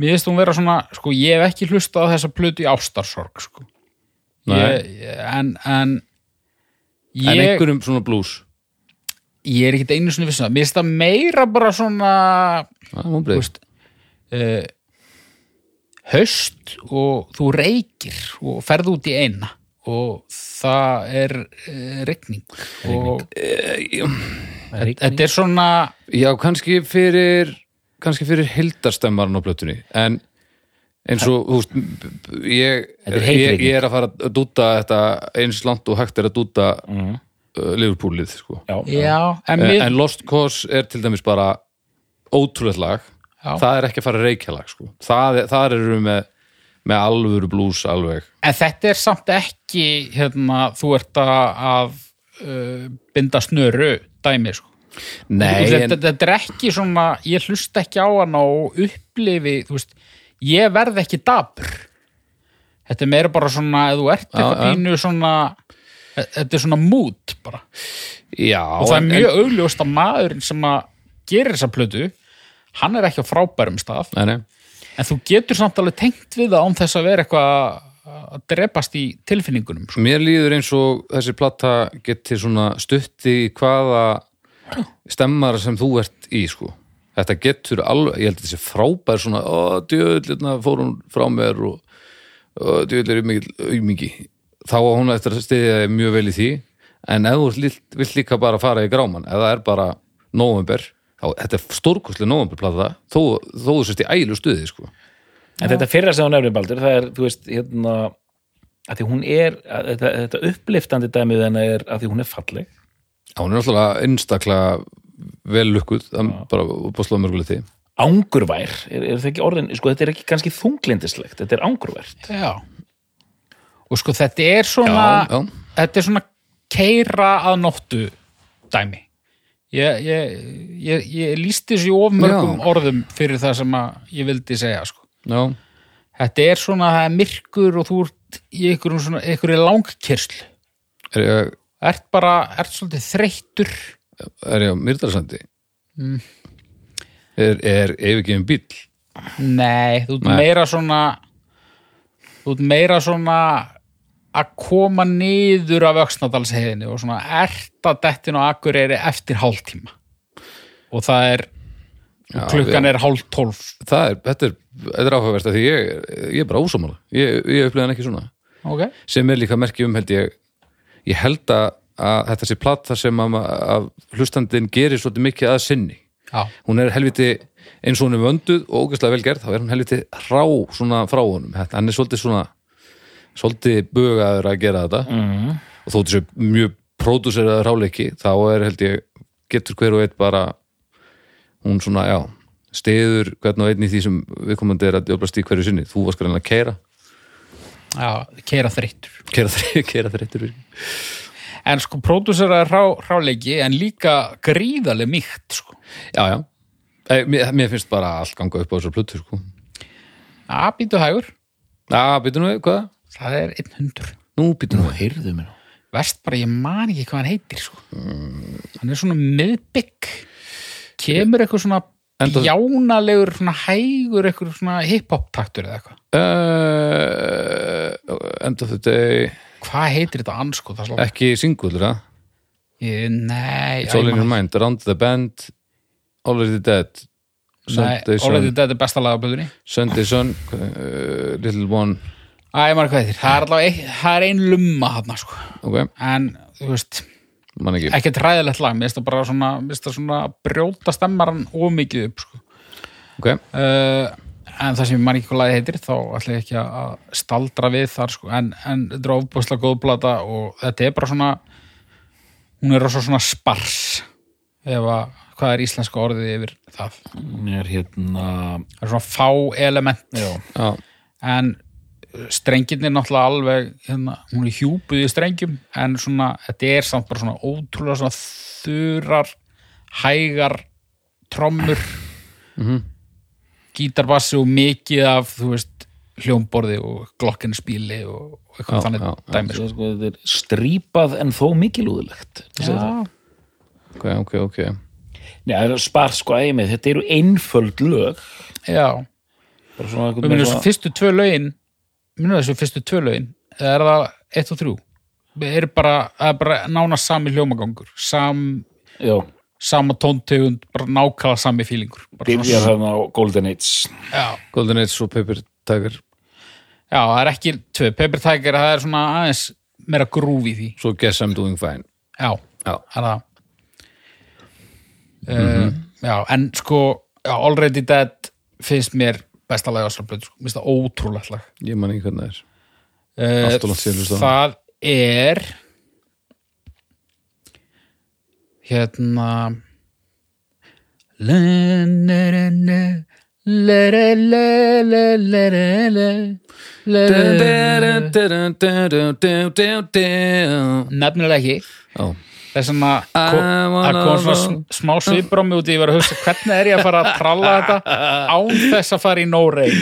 mér finnst hún vera svona sko ég hef ekki hlustað á þessa plötu í ástarsorg sko. Ég, en, en en ég, einhverjum svona blues? Ég er ekkert einu svona vissin að mér finnst það meira bara svona Það er veist uh, haust og þú reykir og ferð út í eina og það er uh, rigning. Og þetta er svona Já, kannski fyrir kannski fyrir hildarstemmarinn á plötunni. En eins og, þú veist ég, ég, ég er að fara að dúta þetta eins langt og hægt er að dúta Mhm. uh, Liverpoolið, sko. Já, já, en, en, en Lost Cause er til dæmis bara ótrúlega lag Já. það er ekki að fara reykjalag, sko. Það, þar eru við með, með alvöru blues alveg. En þetta er samt ekki hérna, þú ert að, að uh, binda snöru dæmi sko. Nei, þetta, en, þetta er ekki svona ég hlusta ekki á hana og upplifi veist, ég verð ekki dabur þetta er meira bara svona ef þú ert eitthvað pínu svona þetta er svona mood bara. Já og það er en- mjög augljóst að maðurinn sem að gerir þessa plötu hann er ekki á frábærum stað Nei, nei. en þú getur samt alveg tengt við það án þess að vera eitthvað að drepast í tilfinningunum sko. Mér líður eins og þessi platta svona stutti í hvaða stemmar sem þú ert í sko. Þetta getur alveg, ég held að þessi frábær svona, ó, djöðlirna fór hún frá mér og, djöðlir er aumingi. Þá á hún eftir að stiðja mjög vel í því en ef þú vilt, vilt líka bara fara í gráman, ef það er bara november, þetta er stórkostlega novemberplata, þó, þó þú sérst í ælu stuði sko. en þetta fyrra sem hún nefnir Baldur það er, þú veist, hérna að því hún er, að, þetta, þetta uppliftandi dæmið hennar er að því hún er falleg Já, hún er náttúrulega einstaklega vel lukkuð, bara uppáslað mörguleg því. angurvær, er, er það ekki orðin sko, þetta er ekki kannski þunglindislegt, þetta er angurvært já og sko þetta er svona Já, já. þetta er svona keira að nóttu dæmi ég, ég, ég, ég lísti þessu í of mörgum Já. orðum fyrir það sem ég vildi segja sko. Þetta er svona, það er myrkur og þú ert í einhverjum svona, einhverju langkyrslu er ert bara, ert svolítið þreyttur er ég á Mýrdalsandi? Er, er yfirgefin bíl? nei, þú ert meira svona þú ert meira svona að koma niður af öxnadalsheiðinni og svona ert að dettin á Akureyri eftir hálftíma. Og það er Já, klukkan er hálf tólf. Það er, þetta er, er áhugavert að því ég, ég er bara ósámála. Ég, ég upplýði hann ekki svona. ok, sem er líka merki um held ég ég held að, að þetta sé plata sem að, að hlustandinn gerir svolítið mikið að sinni. Já, hún er helviti eins og hún er vönduð og ógæslega vel gerð, þá er hún helviti hrá svona frá honum, hann er svolítið svona svolítið bugaður að gera þetta mm. og þóttu sér mjög pródúseraður ráleiki, þá er held ég getur hver og eitt bara hún svona, já stiður hvern og einn í því sem viðkomandi er að djóblast í hverju sinni, þú varst greinlega að keira já, keira þreyttur keira, þre- [LAUGHS] keira þreyttur en sko, pródúsera er rá, ráleiki en líka gríðarlega mýkt sko. já, já, mér, mér finnst bara allt ganga upp á þessar plötu sko. að býtu hægur, Já, býtum við, hvað? Það er 100 Nú býtum við heyrðu mér verst bara, ég man ekki hvað hann heitir sko. hann er svona miðbygg. Kemur eitthvað svona Enda- bjánalegur, svona hægur eitthvað svona hip-hop taktur eða eitthvað. Uh, End of the day hvað heitir þetta ansko? Það er slá- Ekki singullur, það? Ég- Nei, It's all ég in your man- mind, Around the Bend Already Dead. Nei, Sunday Sun, Dead er besta laga á blöðunni Sunday Sun. Uh, Little One Æ, maður hvað heitir, það er allavega ein, það er ein lumma hann sko. Ok, en þú veist, man ekki. ekkert ræðilegt lag. Mér finnst það bara svona, mér finnst það svona brjóta stemmaran ómikið upp sko. Ok, uh, en það sem ég man ekki hvað lagi heitir þá ætla ég ekki að staldra við þar sko. en, en þetta er ofbúslega góð plata og þetta er bara svona hún er rosa svona spars ef að, hvað er íslenska orðið yfir það, Hún er hérna það er svona fá element. Já, já, en strengirnir náttúrulega alveg hérna, hún er hjúpuð í strengjum en svona, þetta er samt bara svona ótrúlega svona þurar hægar trommur gítarbassi og mikið af þú veist, hljómborði og glokkinspíli og, eitthvað Já, þannig já, dæmi Svo sko. sko, þetta er strípað en þó mikilúðilegt Já, ok, ok, ok. Nei, það er spart sko æmið, þetta eru einföld lög. Já. Bara svona, minnum þessu fyrstu tvö lögin minnum þessu fyrstu tvö lögin eða er það eitt og þrjú? Við erum bara, er bara nánast sami hljómagangur sam, Já, sama tóntegund bara nákvæða sami fílingur bara byrja þarna á Golden Age. Já, Golden Age og Paper Tiger. Já, það er ekki tvö, Paper Tiger, það er svona aðeins meira grúf í því. Svo Guess I'm Doing Fine. Já, Já, það er það. Uh, já, en sko já, Already Dead finnst mér besta lag Ástralblöð, sko. mér finnst það ótrúlega lag. Ég man ekki hvernig það er. Uh, það er hérna Nefnilega ekki. Já þess að það kom svona smá mig út í ég var að hugsa hvernig er ég að fara að tralla þetta án þess að fara í no rain?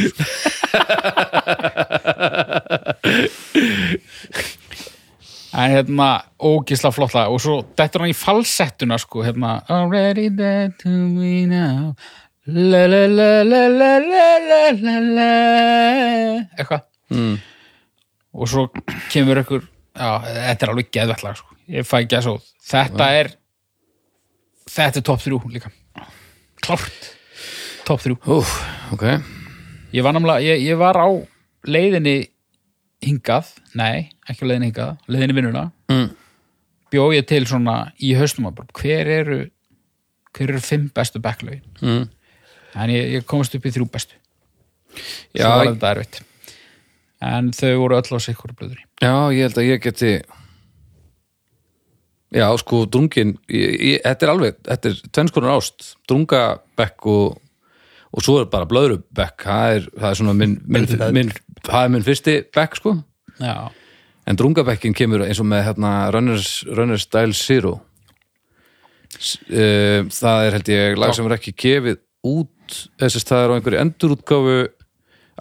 [LAUGHS] En hérna ógisla flott lag. Og svo dettur hann í falsettuna sko hérna already dead to me now. La la la la la la la la eitthvað. Mm. og svo kemur ykkur já, þetta er alveg geðvægt lag sko. Ég fæ ekki að svo. Þetta er þetta er top 3 líka. Klárt. Top 3 Úf, ok. Ég var, namlega, ég, ég var á leiðinni hingað. Nei, ekki á leiðinni hingað, leiðinni vinnuna. Mm. bjó ég til svona í bara, hver eru hver eru fimm bestu backlögin? Mm. en ég, ég komast upp í þrjú bestu. Já, svo var þetta erfitt. En þau voru öll á sikkur blöður Já, ég held að ég geti Já, sko, drungin ég, ég, Þetta er alveg, þetta er tvennskonar ást. Drungabekk og og svo er bara blöðrubekk. Það er, það er svona minn, minn, minn það er minn fyrsti bekk, sko. Já, en drungabekkin kemur eins og með hérna, Runners, Runners Style Zero. Eh, það er held ég lag sem er ekki gefið út. Þess að það er á einhverju endurútgáfu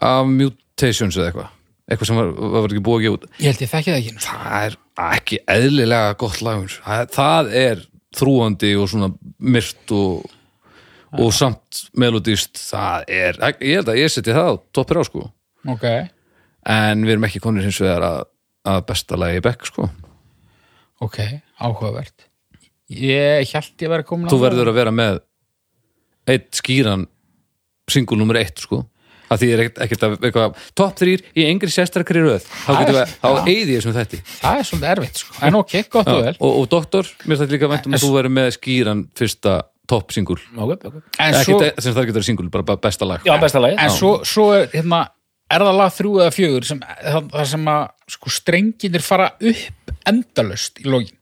af Mutations eða eitthvað. Eitthvað sem var, var ekki búið að gefa út. Ég held ég þekki það ekki. Það er ekki eðlilega gott lag það, það er þrúandi og svona myrt og, og samt melodist það er, ég held að ég seti það á toppir á sko. Ok, en við erum ekki konir hins vegar að, að besta lagi bekk sko. Ok, áhugavert. Ég held ég verið komin þú verður að vera með eitt skýran single nummer eitt sko að því er ekkert, að eitthvað topp þrýr í engri sérstrakri röð. Þá Það getum er- við, eyði ég þessum þetta það er svolítið erfitt sko. en ok, gott og vel. og, og doktor, mér þetta líka væntum að þú verður með skýran fyrsta topp singul ok, ok. En svo, sem það getur verið singul, bara, bara besta lag. Já, besta lagi en svo, svo er, hérna, er það lag þrjú eða fjögur sem, það, það sem að sko, strenginir fara upp endalust í login?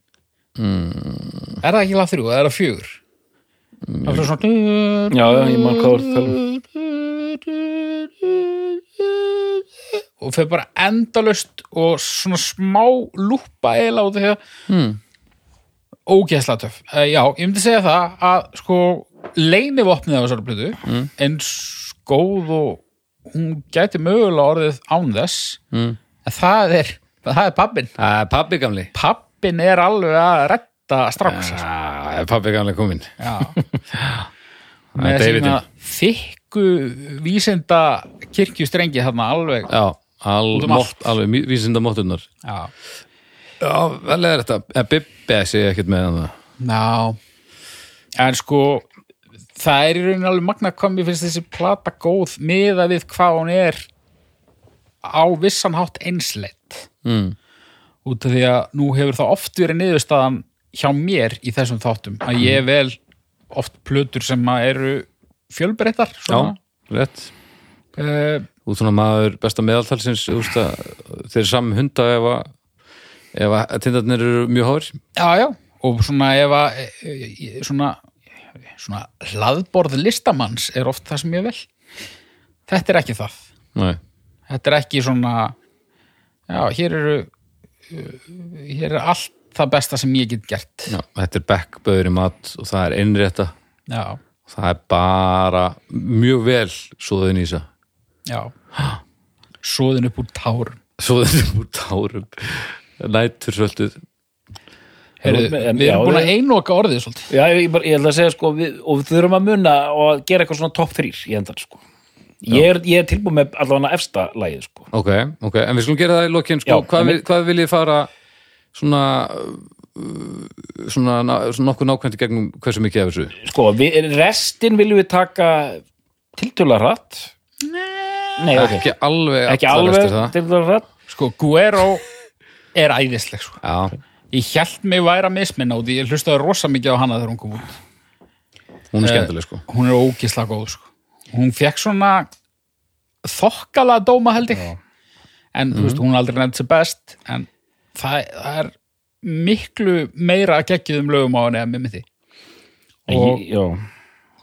Mm. er það ekki lag þrjú eða er það fjögur það er svona Já, já, ég man hvað voru það og fyrir bara endalust og svona smá lúpa eila af því að Hmm. ógeðslega töff uh, já, ég myndi segja það að sko leinivopnið á þessari plötu Hmm. eins góð og hún gæti mögulega orðið án þess Mm. en það er, það er pappin pabbi gamli pappin er alveg að retta strax uh, uh, pabbi já. Það [LAUGHS] með sína þykku vísinda kirkjustrengi þarna alveg. Já, al, um mótt, alveg vísinda móttunar já, já, vel er þetta, en Bibbi segi ekkert með hann já. en sko það er í rauninni alveg magna hvað mér finnst þessi plata góð miða við hvað hún er á vissan hátt einsleitt. Mm. út af því að nú hefur það oft verið niðurstaðan hjá mér í þessum þáttum að ég vel oft plötur sem eru fjölbreyttar já, rétt. Uh, út svona maður besta meðaltalsins þeir eru saman hunda ef að að tindarnir eru mjög hór já, já, og svona ef að e, e, svona, svona hlaðborð listamanns er oft það sem ég vel þetta er ekki það. Nei. þetta er ekki svona já, hér eru hér er allt það besta sem ég get gert. Já, þetta er bekkböður í mat og það er innrétta já, það er bara mjög vel svoðin í þess já. Svoðin upp úr tárum. Svoðin úr tárum. Nætur svolítið Heyrðu, En- við já, erum búin að einoka orðið svolítið. Já, ég, bara- ég ætla að segja sko við, og við þurfum að munna og gera eitthvað svona topp þrýr í endan sko. Ég er, ég er tilbúið með allavega efsta lagið sko. Ok, ok, en við skulum gera það í lokin sko, Já, hvað, en vil, hvað vil ég fara svona uh, svona, svona nokkuð nákvæmt í gegnum hversu mikið af þessu? Sko, við, restin viljum við taka tiltöla hratt. Nei, ok, ekki alveg ekki alveg tiltöla hratt. Sko, Guero er æðisleg sko. Já, ég held mig væra misminna í- ég hlustaði rosa mikið á hana þegar hún kom út. Hún er skemmtileg sko. hún er ógislega góð sko. hún fekk svona þokkala dóma held ég. En þú veist, hún er aldrei nefnt sér best en það, það er miklu meira að geggjuðum lögum á henni en með mitti og Ég- já,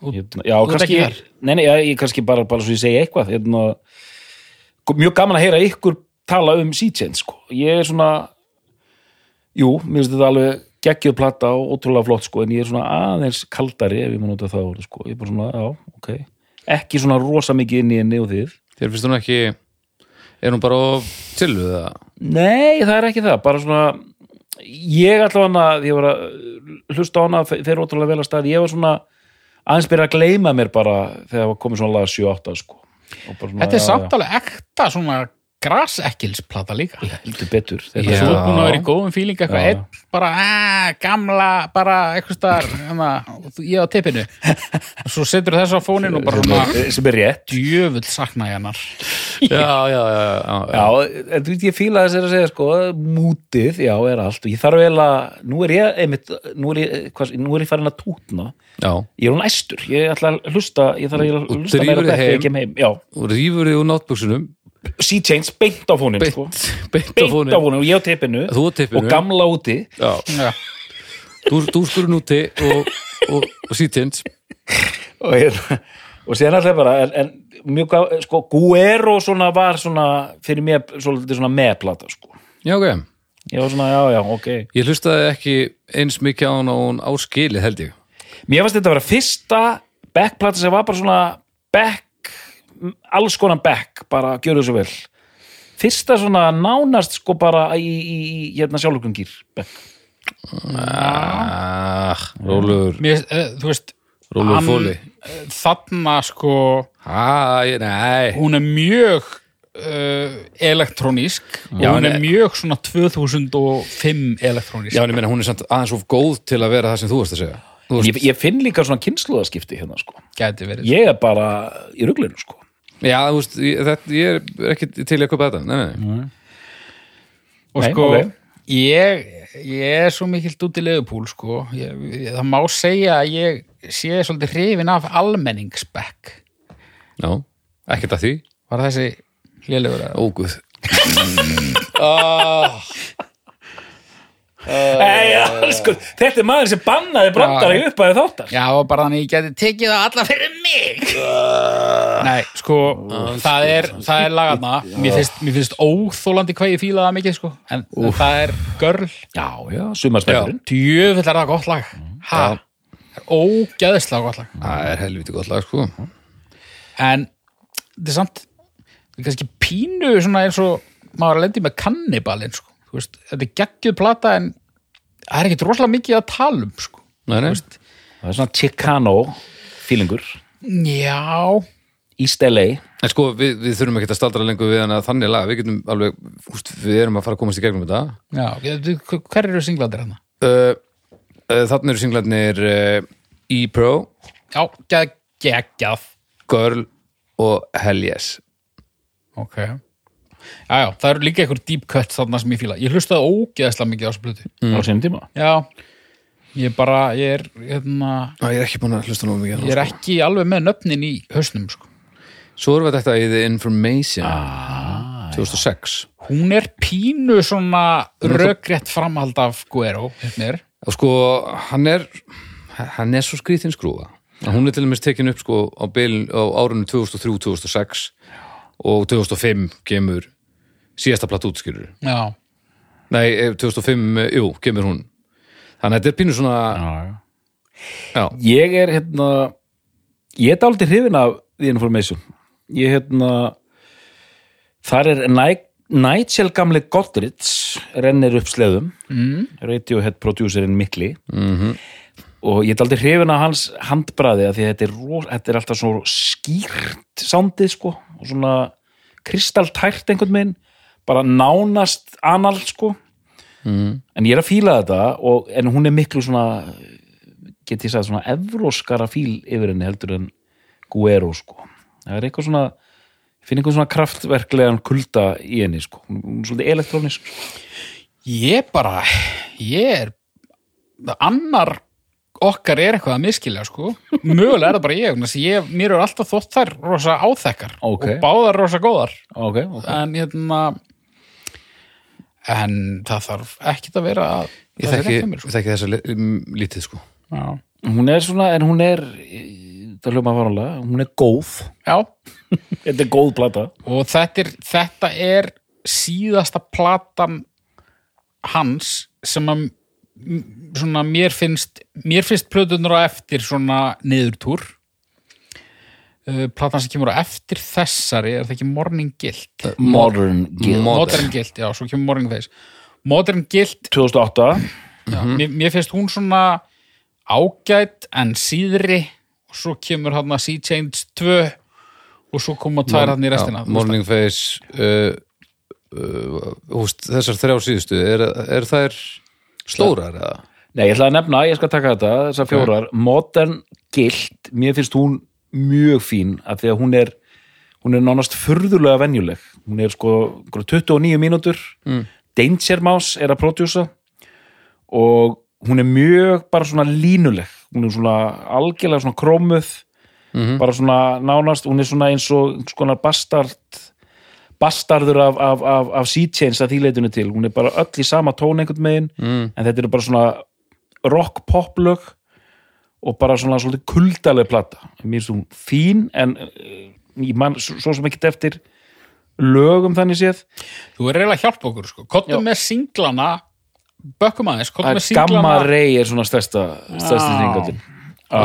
hérna, já þú ert kannski nei, nei, ég, ég kannski bara, bara svo ég segi eitthvað. Hérna, mjög gaman að heyra ykkur tala um Seagents sko. ég er svona jú, mér finnst þetta alveg geggjuð plata og ótrúlega flott sko, en ég er svona aðeins kaldari ef ég má nota það sko. ég er bara svona, já, ok. Ekki svona rosa mikið inn í henni og þið. Þér finnst hún ekki er hún bara tilluð það? Nei, það er ekki það, bara svona ég allavega ég var að hlusta á hana fer ótrúlega vel að stað, ég var svona aðeins byrja að gleyma mér bara þegar var komið svona laga 7-8 sko. Og bara svona, þetta er já, samt já, alveg ekta svona grasekkilsplata líka. Heldur betur Þú Þetta er búin að vera í góðum fíling eitthvað einn bara, gamla, bara eitthvað staðar, hana, ég á tippinu. Og svo setur þess á fónin og bara sem svona er, sem er rétt. djöfull sakna ég hennar. Já, já, já, já, Já, en þú veit ég fíla þess að segja sko, mútið, já, er allt. Og ég þarf vel að, nú er ég einmitt, nú er ég, hvað, nú er ég farin að tútna. Já. ég er hún æstur, ég ætla að hlusta ég þarf að hlusta meira þetta þegar heim. ég kem heim já, og rýfur þig úr náttbuksunum Change beint á fónin beint, sko. beint beint á fónin og ég á tippinu og gamla úti. Já. Þú, skurinn úti og, og, og sítins og, hérna, og síðan alltaf bara en, en mjög, sko, Guero svona var svona fyrir mér svolítið svona meðplata sko. já, ok, ég var svona, já, já, ok. Ég hlustaði ekki eins mikið á hann og hún á skili held ég. Mér fannst þetta að vera fyrsta backplata sem var bara svona back, alls konar back bara gjöru svo vel. Fyrsta svona nánast sko bara í, í, í hérna sjálfugungir back. Ah, róluður Mér, uh, þú veist hann- fóli uh, þarna sko ah, ég, nei. hún er mjög uh, elektrónísk og Já, hún er mjög svona 2005 elektrónísk. Já, en ég meina hún er samt aðeins of góð til að vera það sem þú varst að segja. Þú ég, ég finn líka svona kynsluðaskipti hérna sko. Gæti verið. Ég er bara í ruglinu sko Já, þú veist, ég, þetta, ég er ekki til að kaupa þetta. Nei, nei, nei. og Nei, sko ok. ég, ég er svo mikill út í leðupúl sko. ég, ég, það má segja að ég sé svolítið hrifin af almenningsbekk. Já, ekkert að því. Var þessi lélegur að Óguð [LAUGHS] Nei, já, sko, þetta er maður sem bannaði brandara í upphæðu þáttar. Já, og bara þannig ég geti tekið það alla fyrir mig. [LAUGHS] Nei, sko það er, það er lagarna. Mér finnst, mér finnst óþólandi hvað ég fíla það mikið sko, en það er görl. Já, já, sumarspekurinn djöfull er það gott lag. Ha, það er ógeðslega gott lag. Það er helviti gott lag, sko. En þetta er samt er kannski pínu svona eins og maður er að lendi með kannibalinn sko. Þú veist, þetta er geggjuð plata en það er ekkit rosalega mikið að tala um sko. Nei, nei, Það er svona Chicano feelingur. Já, East LA en sko, við, við þurfum ekki að staldra lengur við hann að þannig lag, við getum alveg úst, við erum að fara að komast í gegnum þetta. Já hver eru singlandir hann? uh, uh, Þannig eru singlarnir uh, E-Pro, já, gegg- geggjað. Girl og Hell Yes. Ok já, já, það eru líka einhver deep cut þarna sem ég fíla, ég hlustaði ógeðslega mikið á þessu plötu. Á sínum tíma? Já, ég bara ég er, hérna, Æ, Ég er ekki búin að hlusta nú mikið ég er sko. ekki alveg með nöfnin í hausnum sko. Svo erum við þetta í The Information ah, 2006 hún er pínu svona rökrétt framhald af Guero hérna og sko, hann er hann er svo skrýþinn skrúða hún er til dæmis tekin upp sko á, bil, á árunum 2003-2006 og 2005 kemur síðasta platt útskýrur já, nei, eh, 2005, eh, jú, kemur hún. Þannig að þetta er pínu svona já, Ég er hérna ég er dálítið hrifin af The Information. Ég hérna þar er Ni- Nigel gamli Godrich rennir upp sleðum. Mm. Radiohead producerinn Mikli. -hmm. og ég er dálítið hrifin af hans handbræði af því að þetta er, ro- þetta er alltaf svo skýrt sándið sko og svona kristaltært einhvern veginn bara nánast anal sko mm. en ég er að fíla þetta og, en hún er miklu svona get ég sagði svona evróskara fíl yfir henni heldur en Guero sko. það er eitthvað svona finn eitthvað svona kraftverklegan kulda í henni sko. hún er svolítið elektrónisk sko. ég bara ég er annar okkar er eitthvað að miskilja sko. mögulega er það bara ég, að ég mér eru alltaf þótt þær rosa áþekkar Ok. og báðar rosa góðar ok, ok en hérna en það þarf ekkit að vera að ég er þekki, sko. li- m- lítið sko. Já. hún er svona, en hún er það hljóma faranlega, hún er góð. Já, [LAUGHS] þetta er góð plata. Og þetta er, þetta er síðasta platan hans sem að svona mér finnst mér finnst plötunar á eftir svona niðurtúr platan sem kemur á eftir þessari er það ekki Morning Guild Modern Guild Modern. Guild, já, svo kemur Morning Face. Modern Guild, 2008 já, mér, mér finnst hún svona ágætt en síðri. Og svo kemur hann að Sea Change 2 og svo koma tvær hann í restina Já, Morning Face uh, uh, húst, þessar þrjá síðustu er, er þær stórar eða? Nei, ég ætla að nefna, ég skal taka þetta, þessar fjórar. Modern Guild, mér finnst hún mjög fín að því að hún er hún er nánast furðulega venjuleg. Hún er sko einhverjar 29 mínútur. Mm. Danger Mouse er að prodjúsa og hún er mjög bara svona línuleg. Hún er svona algjörlega svona krómuð bara svona nánast hún er svona eins og einhvers konar bastard bastarður af, af, af, af Sea-Chains að því leitinu til, hún er bara öll í sama tón einhvern megin, mm. en þetta eru bara svona rock-pop-lög og bara svona svolítið kuldaleg plata. Mér finnst hún fín en uh, ég man svo sem ekkert eftir lögum þannig séð. Þú er reyla að hjálpa okkur sko. Kottum með singlana Bökkum aðeins, kottum með singlana. Gamma Ray er svona stærsta þingatin Á,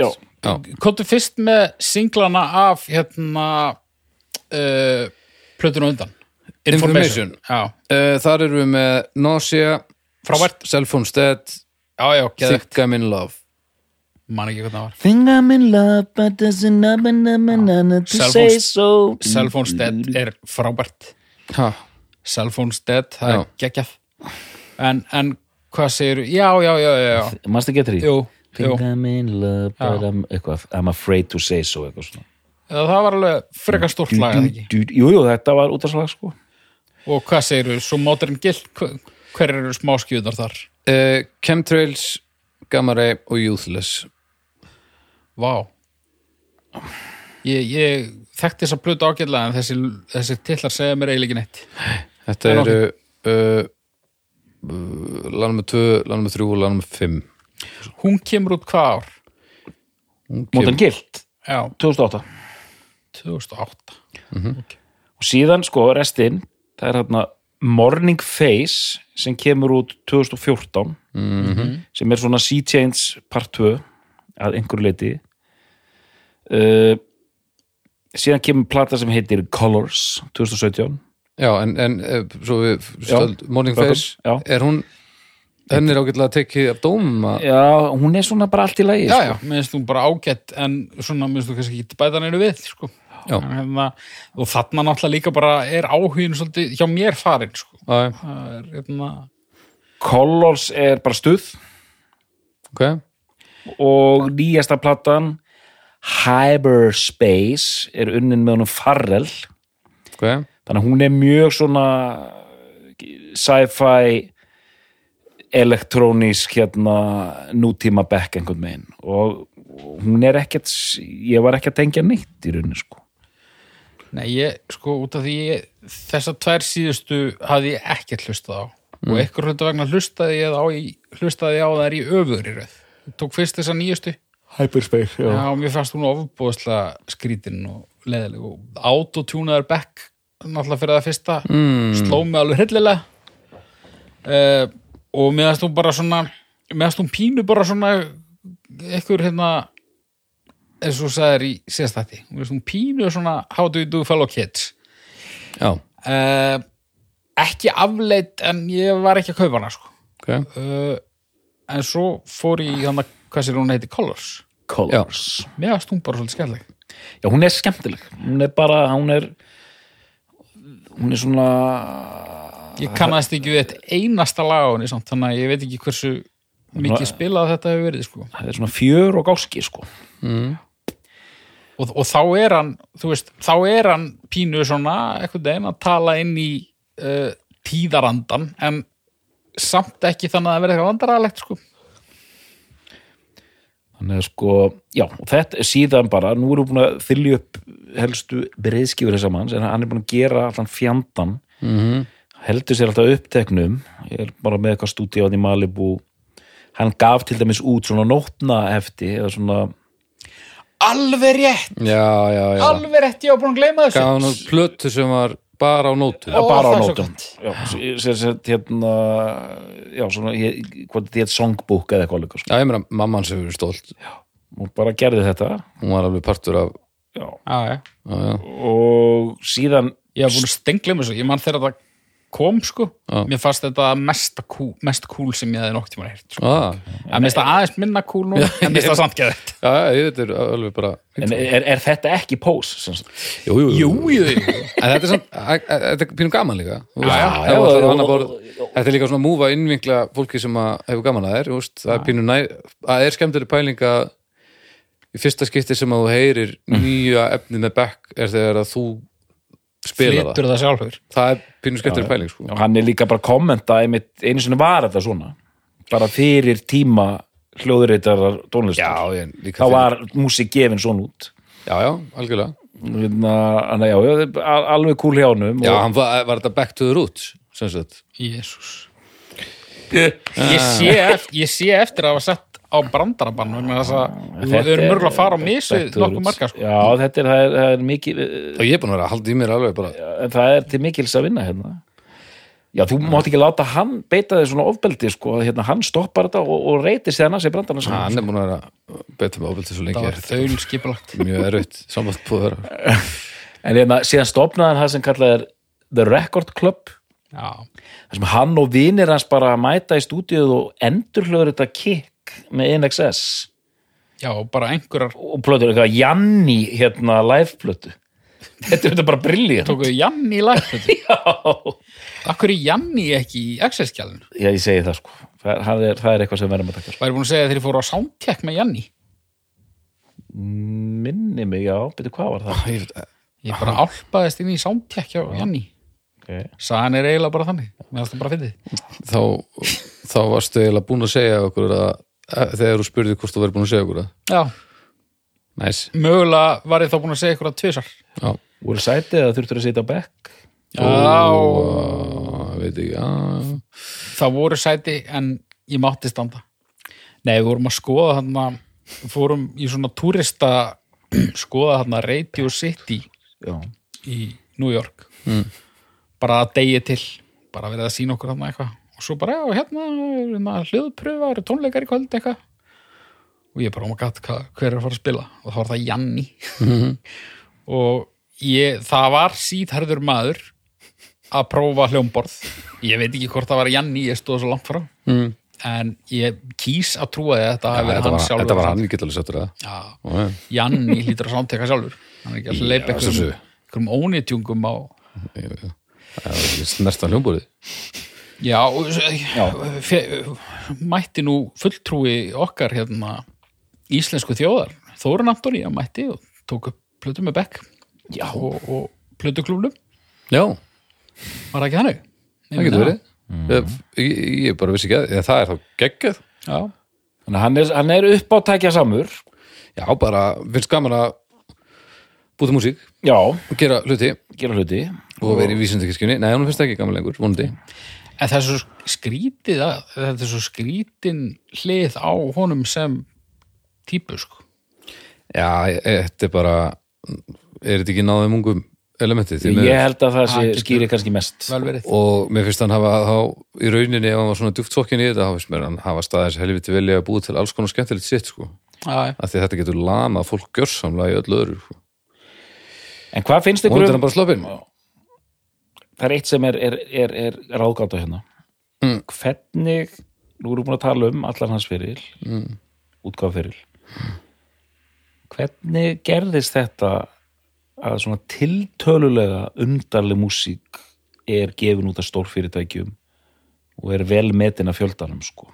Já. Já. Kottum fyrst með singlana af hérna uh, plötun og undan. Information. Já, Uh, þar erum við með Nausea. Cellphone's Dead já, já, geðvægt Think I'm in Love. Man ekki hvað það var. Think I'm in love but there's another to Cell say phones- so. Cellphone's Dead er frábært. Ha, Cellphone's Dead, það Já. er geggjað. En, en hvað segir Já, já, já, já, já. Manstu getur því? Jú, jú. Think I'm in love but. I'm, eitthvað, I'm afraid to say so eitthvað svona. Eða það var alveg frekar stórt lag eða ekki? Jú, jú, þetta var útvarslag sko. Og hvað segirðu, svo Modern Guild hver, hver eru smáskjöðar þar? uh, Chemtrails, Gamma Ray og Youthless Vá. Ég, ég þekkti þess að plötu ágætlega en þessi, þessi tillar segja mér eiginlega ekki neitt. Þetta En eru uh, uh, lag nummer 2, lag nummer 3 og lag nummer 5 hún kemur út hvað ár? Modern Guild, Já, 2008 2008 og síðan sko restinn það er hérna Morning Face sem kemur út 2014 sem er svona Sea Change part 2 að einhverju leiti uh, síðan kemur plata sem heitir Colors 2017 Já, en, en uh, svo við stöld, Morning Welcome. Face, Já. er hún henn er ágætlega að tekið af dómum að já, hún er svona bara allt í lagi Já, sko. já, minnst þú bara ágætt en svona minnst þú kannski ekki bæta neinu við sko. Hérna, og þarna náttúrulega líka bara er áhugin svolítið hjá mér farin sko. Er hérna Colors er bara stuð. Ok. Og nýjasta platan Hyperspace er unnin með honum Farrell. Ok, þannig að hún er mjög svona sci-fi elektrónísk hérna nútíma back einhvern veginn. Og hún er ekkert ég var ekki að tengja neitt í rauninni sko Nei, ég, sko, út af því ég, þessar tvær síðustu hafði ég ekkert hlustað á. Og einhver hlutu vegna hlustaði ég á, hlustaði á þær í Ég tók fyrst þessa nýjustu. Hyperspace, Já, mér fannst hún ofbúðslega skrítin og leðileg og autotúnaður back náttúrulega fyrir það fyrsta. Mm. sló mig alveg hryllilega. Uh, og fannst hún bara svona fannst hún pínu bara svona einhver hérna eins og þú sagðir í fannst hún pínu svona how do you do fellow kids? Já, uh, ekki afleitt en ég var ekki að kaupa hana sko. ok. Uh, en svo fór ég í hann að hvað sér hún heiti Colors. Colors. Mér fannst hún bara svolítið skemmtileg Já, hún er skemmtileg. Hún er bara, hún er hún er svona Ég kannast ekki við eitt einasta lag á henni samt, þannig að ég veit ekki hversu mikið spilað þetta hefur verið sko. það er svona fjör og gáski sko og, og þá er hann þú veist, þá er hann pínu svona eitthvað deginn að tala inn í uh, tíðarandan en samt ekki þannig að það verði eitthvað vandaralegt sko. þannig að sko, já, þetta er síðan bara, nú erum við búin að þylja upp helstu breiðskifur þessa manns en hann er búin að gera allan fjandan -hmm. heldur sér alltaf uppteknum ég er bara með eitthvað stúdíóð í Malibu hann gaf til dæmis út svona nótna hefti eða svona, Alveg rétt, Já, já, já. Alveg rétt ég var búin að gleyma þessu. Gaf hann plötu sem var bara á nótu Ó, bara á það nótum. hérna já, svona, ég, hvað þetta er songbook eða eitthvað líka, sko. Já, ég meina, mamma hans hefur verið stólt og bara gerði þetta. Hún var alveg partur af já. Já, já. Já, já, og síðan Ég var búin að stengla um þessu, ég man þegar þetta kom sko, Já. mér fannst þetta mest cool, mest cool sem ég hefði nokk tíma heyrt sko. ah, en mér finnst það aðeins minna cool nú [LAUGHS] en mér finnst það samt er bara en er, er þetta ekki pose sem sagt? Jú, jú, Jú, jú, jú. En þetta er samt, að- að- þetta er pínum gaman líka. Þetta er líka svona múfa innvinkla fólki sem að hefur gaman að þér Það er pínu næ, að er skemmtileg pæling að í fyrsta skipti sem að þú heyrir nýja efni með back er þegar að þú spila flytur það. sjálfur. Það Það er pínu skemmtileg pæling sko. og hann er líka bara að kommenta einmitt, einu sinni var þetta svona. Bara fyrir tíma hljóðurreitarar tónlistar. Já, þá fyrir- var músík gefin svona út. Já, já, algjörlega. Hérna, Þannig að já, já, það al- alveg kúl hjá honum Já, hann var, var þetta back to the roots sem sagt. Jésús ég sé, eftir, ég sé eftir að hafa sett á brandarabann vegna þess að við Þetta erum er- mörgulega að fara á misu nokkuð roots. marga sko. Já, þetta er, það er, það er mikið Og ég er búin að vera að halda í mér alveg bara. En það er til mikils að vinna hérna. Já, þú mátt ekki láta hann beita þig svona ofbeldi sko, að hérna, hann stoppar þetta og, og reytir sér að sér brandarna saman Hann er búin að vera betur með ábyrgði svo það lengi var er þaul skipulagt. [LAUGHS] Mjög erfitt samband búið að vera. [LAUGHS] En hérna, síðan stopnaði hann það sem kallað er The Record Club. Já, þar sem hann og vinir hans bara mæta í stúdíuð og endurhlöður þetta kick með NXS já, og bara einhverjar og plötur eitthvað Janni hérna live plötu þetta er bara brilliant. Tókuðu Janni lægt [LAUGHS] já, Akkur er Janni ekki í Access-skjálun? Já, ég segi það sko. Það er, það er, það er eitthvað sem verðum að taka. Væri búin að segja að þeir fóru á soundcheck með Janni? Minni mig, já, betur hvað var það? Ég veit- Ég bara álpaðist inn í soundcheck hjá Janni. Okay. Sagan er eiginlega bara þannig Mér finnst það bara fyndið. Þá, þá varstu eiginlega búin að segja okkur að, að þegar þú spurði hvort þú verið búin að segja okkur að Já, næs, mögulega var ég þá búin að segja ykkur að tvisar já, voru sætið eða þurftur að sitja á bekk? Já, og veit ekki, já. Það voru sæti en ég mátti standa. Nei, við vorum að skoða þarna fórum í svona túrista [CLEARS THROAT] skoða þarna Radio City já, í New York. Mm. bara að degi til bara verið að sína okkur þarna eitthvað. og svo bara, já, hérna, hérna hljóðpröfa eru tónleikar í kvöld eitthvað. Og ég bara, oh my god, hver er að fara að spila? Og þá var það Janni. [LAUGHS] Og ég, það var síðherður maður að prófa hljómborð. Ég veit ekki hvort það var Janni ég stóð svo langt frá. Mm. en ég kýs að trúa því að þetta verið þetta, hann sjálfur. þetta var hann, ég get alveg sattur það Janni hlýtur að samteka sjálfur. Hann er ekki að leipa einhverjum, sjálfsögðu. einhverjum ónýtjungum á já. Já, mætti nú fulltrúi okkar hérna íslensku þjóðar Þórun Antoni að mætti og tók upp plötu með bekk Já. og, og plötuklúflum já, var ekki þannig? það getur verið. Ég, ég, ég bara vissi ekki að það er þá geggjað. Já, þannig að hann er, hann er upp á tækja samur. Já, bara finnst gaman að búta músík. Já, og gera hluti. Gera hluti. Og vera í vísindakirkjunni nei, hún finnst það ekki gaman lengur, vonandi en það er svo skrítið að, þetta er svo skrítin hlið á honum sem típu sko. Já, þetta er bara er þetta ekki náðum ungum elementi því ég held að það skýri kannski mest. og mér finnst hann hafa þá í rauninni ef hann var svona djúpt fokkin í þetta þá finnst mér hann hafa staðis helviti velja að búið til alls konar skemmtilegt sitt sko. Já, já. af því þetta getur lamað fólk gjörsamlega í öllu öðru sko. en hvað finnst ykkur um það er eitt sem er, er, er, er ráðgáta hérna. Mm. hvernig nú erum við búin að tala um allan hans fyrir mm. útgáfferil hvernig gerðist þetta að svona tiltölulega undarleg músík er gefin út af stórfyrirtækjum og er vel metin af fjöldanum sko?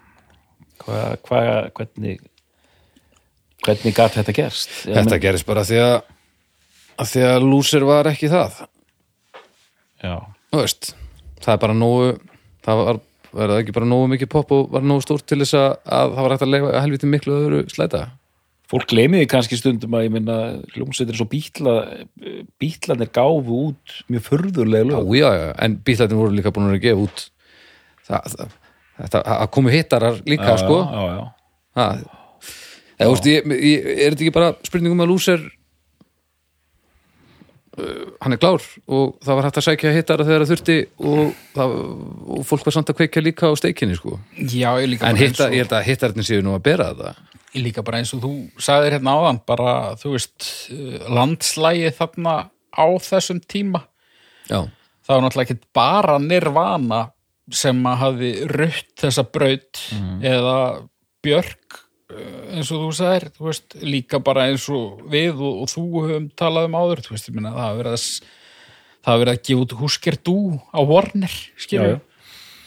Hva, hva, hvernig hvernig gat þetta gerst? Þetta meina- gerist bara því að, að því að lúsir var ekki það veist, það er bara nógu það var, var það ekki bara nógu mikið pop og var nógu stórt til þess að, að það var hægt að leifa helviti miklu öðru slæta? Fólk gleymiði kannski stundum að ég minna hljómsveitir svo bítla bítlanir gáfu út mjög furðurlega já, lög. Já, já, en bílætin voru líka búin að gefa út það, það, komu hittarar líka sko. já, já, já. það, eða, þú veist, ég, ég, er þetta ekki bara spurningum að lúsir uh, hann er klár og það var hægt að sækja hittara þegar það þurfti og, það, og fólk var samt að kveikja líka á steikinni sko. Já, ég líka en bara hitta, og- ég held að hittarnir séu nú að bera þetta Ég líka bara eins og þú sagðir hérna áðan bara, þú veist, uh, landslægið þarna á þessum tíma. Já, það var náttúrulega ekki bara nirvana sem að hafi rutt þessa braut eða björk uh, eins og þú sagðir, þú veist, líka bara eins og við og, og þú höfum talað um áður, þú veist, ég minna það hafi verið að það hafi verið að gefa út Husker Du á Warner, já.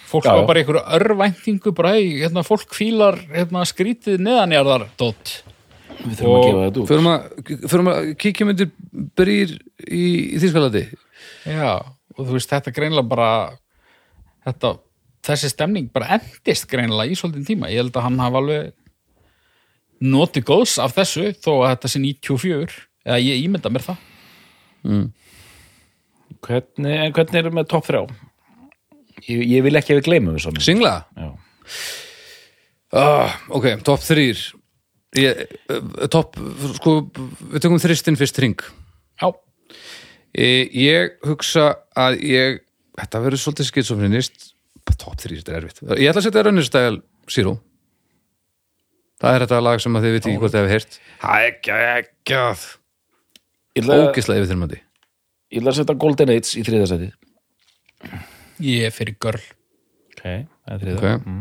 fólk Já, var bara einhverju örvæntingu bara, hey, hérna, fólk fílar hérna, skrítið neðanjarðar. Dótt við þurfum að gefa þetta út. Förum að, förum að kíkja myndir brýr í, í Þýskalandi. Já, og þú veist, þetta greinlega bara þetta, þessi stemning bara endist greinlega í svolítið tíma. Ég held að hann hafa alveg notið góðs af þessu þó að þetta sé 94 eða ég ímynda mér það. Hvernig, en hvernig erum við topp þrjá? Ég, ég vil ekki að við gleymum þessu Singla? já, Ah, ok, topp þrýr ég, uh, topp, sko við tökum þristin fyrst ring Já, ég, ég hugsa að ég þetta verður svolítið skitsofninist topp þrýr, þetta er erfitt. Ég ætla að setja Runnestyle Zero það er þetta lag sem að þið veit ekki hvort þið hefur heyrt. Það er ekki, ekki ég ætla, ógislega yfirþyrmandi. Ég ætla að setja Golden Age í þriðasæti ég er fyrir görl ok, það er þriða ok.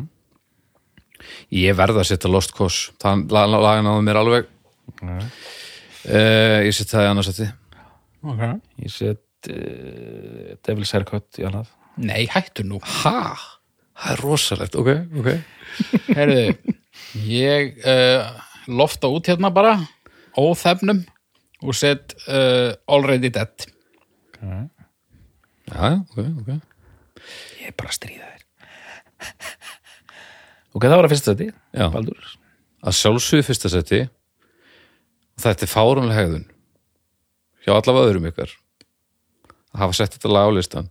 Ég verð að setja Lost Cause. Það laga náðu mér alveg. Uh, ég setja það í annars að okay. ég set uh, Devil's Haircut í annað. Nei, hættu nú. Ha, það er rosalegt ok, ok. Herðu, ég uh, lofta út hérna bara óþefnum og set uh, Already Dead. Já, já, ok, ok. Ég er bara að stríða þér. Ok, það var að fyrsta seti Já. Baldur. Að sjálfsögðu fyrsta seti þetta er fáránlega hegðun hjá allavega öðrum ykkar að hafa sett þetta lag á listan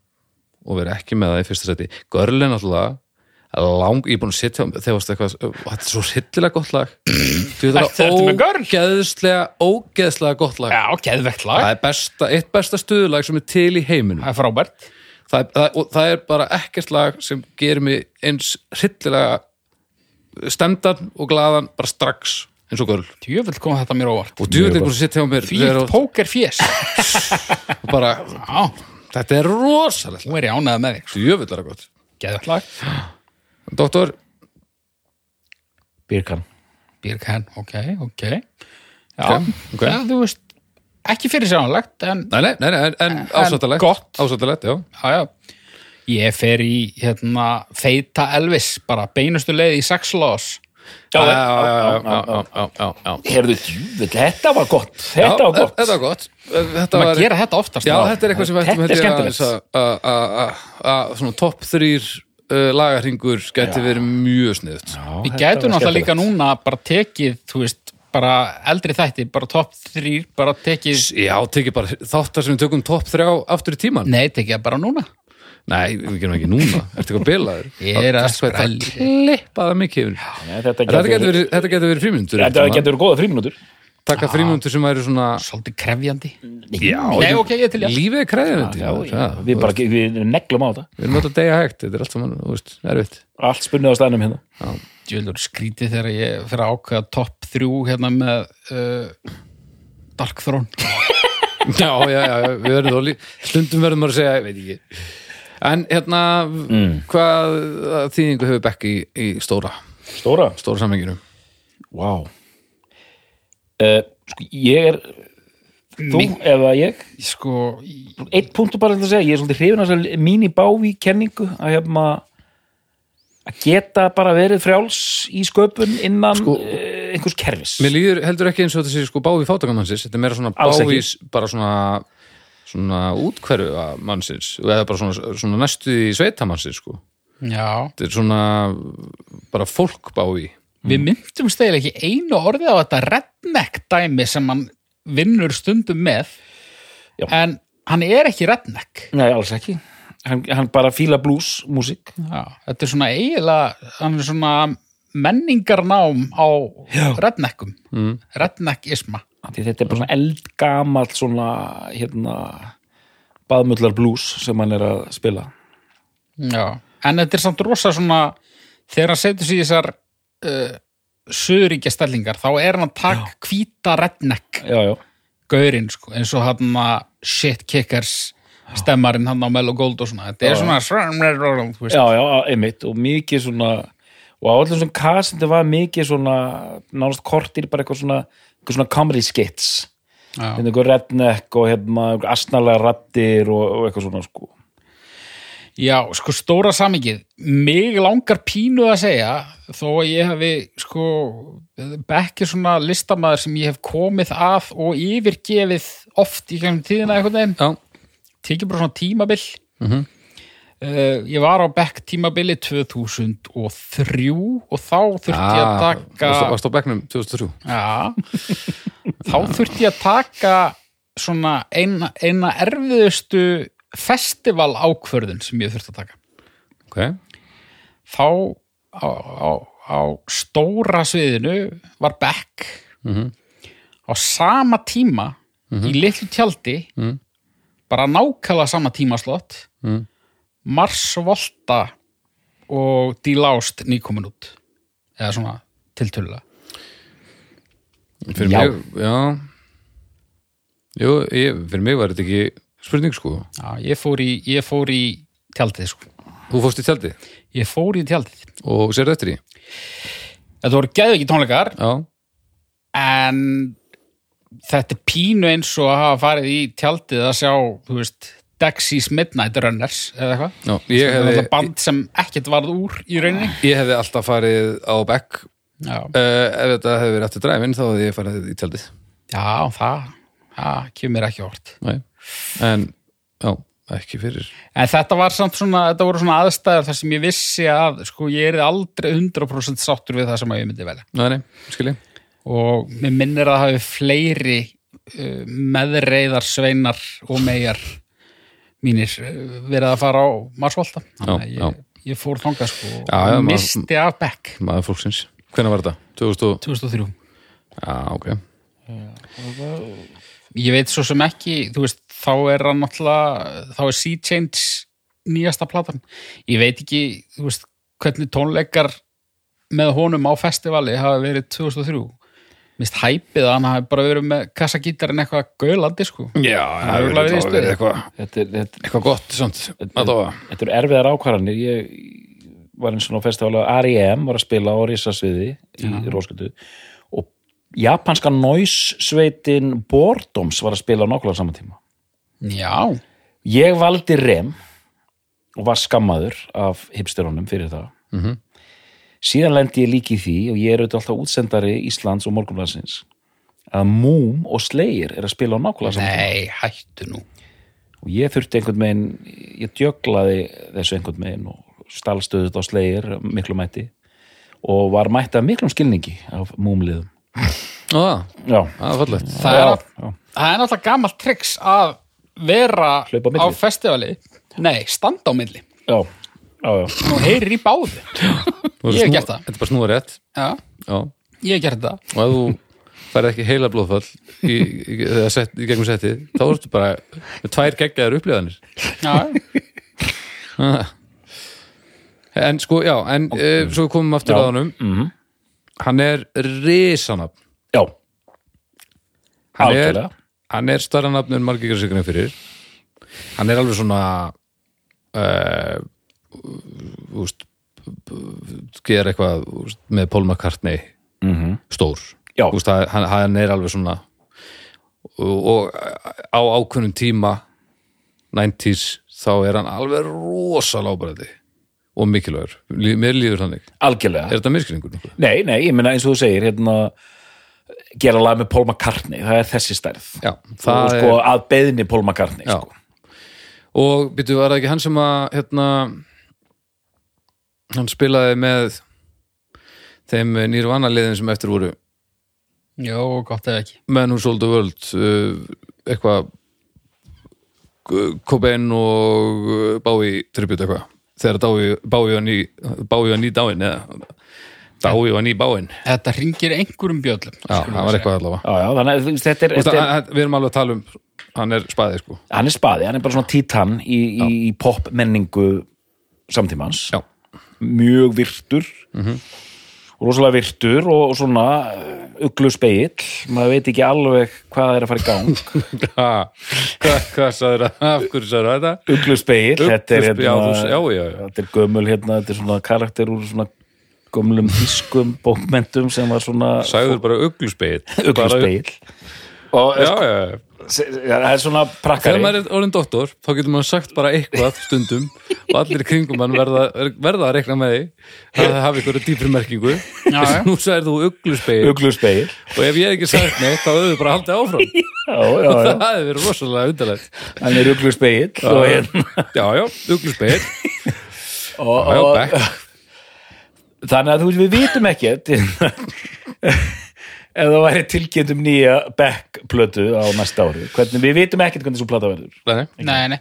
og vera ekki með það í fyrsta seti Görli er náttúrulega lang, ég er búin að sitja þegar varst eitthvað, þetta er svo hryllilega gott lag. Þú með það Görl? ógeðslega ógeðslega gott lag. Já, það er besta, eitt besta stuðulag sem er til í heiminum. Það er frábært. Það, það, það er bara ekkert lag sem gerir mig eins hryllilega stemdan og glaðan bara strax eins og görl. Djöfull kom þetta mér óvart. Og djúvill er búin að sitja hjá mér þegar póker fjés og bara, Já, þetta er rosalegt. Nú er ég ánægð með þig. Er það gott. Geðvegt lag. Doktor, Birkan. Birken, ok, ok. Já, Ok, ok. Já, þú veist ekki fyrir sjánlegt en nei, nei, nei, nei en, en ásættalegt gott. ásættalegt, já. Já, já. ég fer í hérna, feita Elvis bara beinustu leið í sex laws já, já, já, já. Herðu, þetta var gott. Þetta var gott. þetta var gott. Þetta var, gera þetta oftast já, þetta er eitthvað sem Þetta er skemmtilegt. aðeins að- að- að- að- svona topp þrýr uh, lagarhingur gæti verið mjög sniðut við gætum náttúrulega líka núna bara tekið, þú veist, bara eldri þætti, bara topp þrýr bara tekið, já, tekið bara þáttar sem við tökum topp þrjá aftur í tíman nei, tekið bara núna Nei, við gerum ekki núna, ertu eitthvað bilaður? Ég er að sprelli. Klippaða mikið Þetta Þetta getur verið, frímyndur Þetta getur verið góða fríminútur Taka frímyndur sem væri svona svolítið krefjandi. Er Lífið er já, við bara, við neglum á þetta. Við erum alltaf að deyja hægt, þetta er allt saman, erfitt. Allt spunnið á staðnum hérna. Djöldur skrítið þegar ég fyrir að ákveða topp þrjú hérna með uh, Dark Throne. [LAUGHS] Já, já, já, við verðum þó lí Stundum verðum maður að segja, ég veit ekki En hérna, hvað þýðingu hefur Beck í, í stóra, Stóra? Stóra samenginu? Vá. Uh, Sko, ég er Þú eða ég? Sko, Eitt punktur bara að segja, ég er svolítið hrifin að mín í bávi kenningu að hefma að geta bara verið frjáls í sköpun innan Sko- sko, einhvers kerfis. Mér líður heldur ekki eins og þetta sé sko bávi fátakamannsins Þetta er meira svona bávís bara svona, svona útkverfu mannsins eða bara svona, svona næstu í sveitamannsins sko. já. Þetta er svona bara fólk bávi Við myndum stegil ekki einu orðið á þetta redneck dæmi sem hann vinnur stundum með Já. en hann er ekki redneck. Nei, alls ekki. Hann, hann bara fíla blues, músík. Já, þetta er svona eiginlega hann er svona menningarnám á redneckum mm. redneckisma þetta er bara svona eldgamall svona hérna baðmullar blues sem hann er að spila. Já, en þetta er samt rosa svona þegar hann setur í þessar uh, söðuríkja stellingar þá er hann að taka hvíta redneck Já, já, gaurinn sko, eins og hann að shit kickers stemmarinn hann á Mellow Gold og svona. Þetta er svona þú veist, já, já, einmitt og mikið svona og á allir svona kasindi var mikið svona nánast kortir bara eitthvað svona eitthvað svona comedy skits. Hérna eitthvað redneck og hérna eitthvað asnalega rattir og, og eitthvað svona sko. Já, sko stóra samingið mig langar pínu að segja þó að ég hefi sko Beck er svona listamaður sem ég hef komið að og yfirgefið oft í kemur tíðina Já, tekið bara svona tímabil. Mhm. uh, ég var á Beck tímabili 2003 og þá þurfti ég að taka Ah, varst, varst á bekknum 2003 Já, þá þurfti ég að taka svona eina, eina erfiðustu festival ákvörðun sem ég þurfti að taka. Ok, Þá á, á, á stóra sviðinu var Beck Mhm. á sama tíma í litlu tjaldi Mhm. bara nákvæmlega sama tímaslott Mhm. Mars Volta og Dílást nýkomin út. Eða svona tiltölulega. Já. mig Já. Jú, ég, fyrir mig var þetta ekki spurning sko. Já, ég fór í, ég fór í tjaldið sko. Þú fórst í tjaldi Ég fór í tjaldið. og sér eftir því? Þetta voru geðu ekki tónleikar Já, en þetta er pínu eins og að hafa farið í tjaldið að sjá, þú veist, Dexys Midnight Runners eða eitthvað. Hefði, band sem ekkert varð úr í rauninni. ég hefði alltaf farið á Já, uh, ef þetta hefði verið eftir dræfin þá hefði ég farið í tjaldið. Já, það, það kemur ekki hort Nei. en já, ekki fyrir. En þetta var samt svona, þetta voru svona aðstæður þar sem ég vissi að, sko, ég er aldrei 100% sáttur við það sem ég myndi velja. Nei, nei, og mér minnir að það hafi fleiri uh, meðreiðar sveinar og megar mínir uh, verið að fara á Marsvolta þannig að ég, ég fór þangað sko Já, já, og misti af Beck maður fólksins. Hvenær var þetta? 2000 og... 2003 Já, ok. Ég veit svo sem ekki, veist þá er hann náttúrulega þá er Sea Change nýjasta platan. Ég veit ekki, veist hvernig tónleikar með honum á festivali hafa verið 2003 mist hæpið að hann hafi bara verið með kassagítarinn eitthvað gaulandi sko. Já, það hefur örugglega verið eitthvað er, eitthvað gott, það þetta eru erfiðar ákvarðanir. Ég var eins og á festival að R.E.M. var að spila á Rísasviði í Róskötu og japanska noise-sveitin Bordoms var að spila á nákvæmlega saman tíma. Já, ég valdi REM og var skammaður af hipsterunum fyrir það. Mhm. Síðan lendi ég líki í því og ég er auðvitað alltaf útsendari Íslands og Morgunblansins að Moom og Slayer er að spila á nákvæmlega saman nei, hættu nú. Og ég þurfti einhvern veginn ég djöglaði þessu einhvern veginn og stalstöðut á slegir miklu mætti og var mætti af miklum skilningi af múmliðum Já, já, það er það er, það er náttúrulega gamalt triks að vera Hlaupa á festivali. Nei, standa á milli. Já. Og heyrir í báðu Ég hef gert það. Þetta er bara snúa rétt já, Já, ég hef gert það og ef þú færð ekki heila blóðfall í, í, í, set, í gegnum settið þá ertu bara með tvær geggjaðar upplifanir já, [LAUGHS] En sko, já, en okay. svo við komum aftur Já. að honum Mhm. Hann er risanafn já. Hann er, Algjörlega. hann er starra nafn en margir grein fyrir Hann er alveg svona uh, úst, gera eitthvað úst, með Paul McCartney Mhm. stór Já. Úst, hann, hann er alveg svona og, og á ákveðnum tíma 90s þá er hann alveg rosalega ábæði og mikilvægur, mér líður þannig algjörlega er þetta miskringur? nei, nei, ég meina eins og þú segir hérna, gera lag með Paul McCartney það er þessi stærð Já, og sko er að beðni Paul McCartney sko. og býttu var það ekki hann sem að hérna hann spilaði með þeim nýrvana liðin sem eftir voru. Jó, gott ef ekki. Men Who Sold the World uh, eitthvað K- Cobain og Bowie tribut eitthvað. Þegar Bowie var ný Bowie var ný dáin eða Bowie var ný báin. Þetta ringir einhverjum bjöllum Já, það var eitthvað allavega. Já, já, þannig þetta er, þetta er að- að- Við erum alveg að tala um hann er spaði sko. Hann er spaði, hann er bara svona títan í, í, í pop menningu samtímans. Já, mjög virtur. Og rosalega virtur og, svona uglu speill, maður veit ekki alveg hvað er að fara í gang. [LAUGHS] Hvað, hvað sagður það? Af hverju sagður þetta? uglu speill, þetta er hérna, já, já, já. þetta er gömul hérna, þetta er svona karakter úr svona gömlum þýskum [LAUGHS] bókmentum sem var svona Sagður bara ugluspegill uglu speill [LAUGHS] og Já, já, já já, það er svona Þegar prakkari maður er orðin doktor, þá getur maður sagt bara eitthvað stundum og allir í kringum hann verða, verða að reikna með því að það hafi ykkur dýpri merkingu. Já, já. [LAUGHS] Nú sagðir þú ugluspegill uglu speill og ef ég hef ekki sagt neitt, þá höfðu bara haldið áfram. [LAUGHS] Já, já, já, [LAUGHS] Það hefði verið rosalega undarlegt. Hann er uglu speill og, hérna, Já, já, ugluspegill og, Já, já, og Beck þannig að þú veist, við vitum ekkert ef það væri tilkynnt um nýja Beck-plötu á næsta ári hvernig, við vitum ekkert hvernig þessu plata verður. Nei, Nei, nei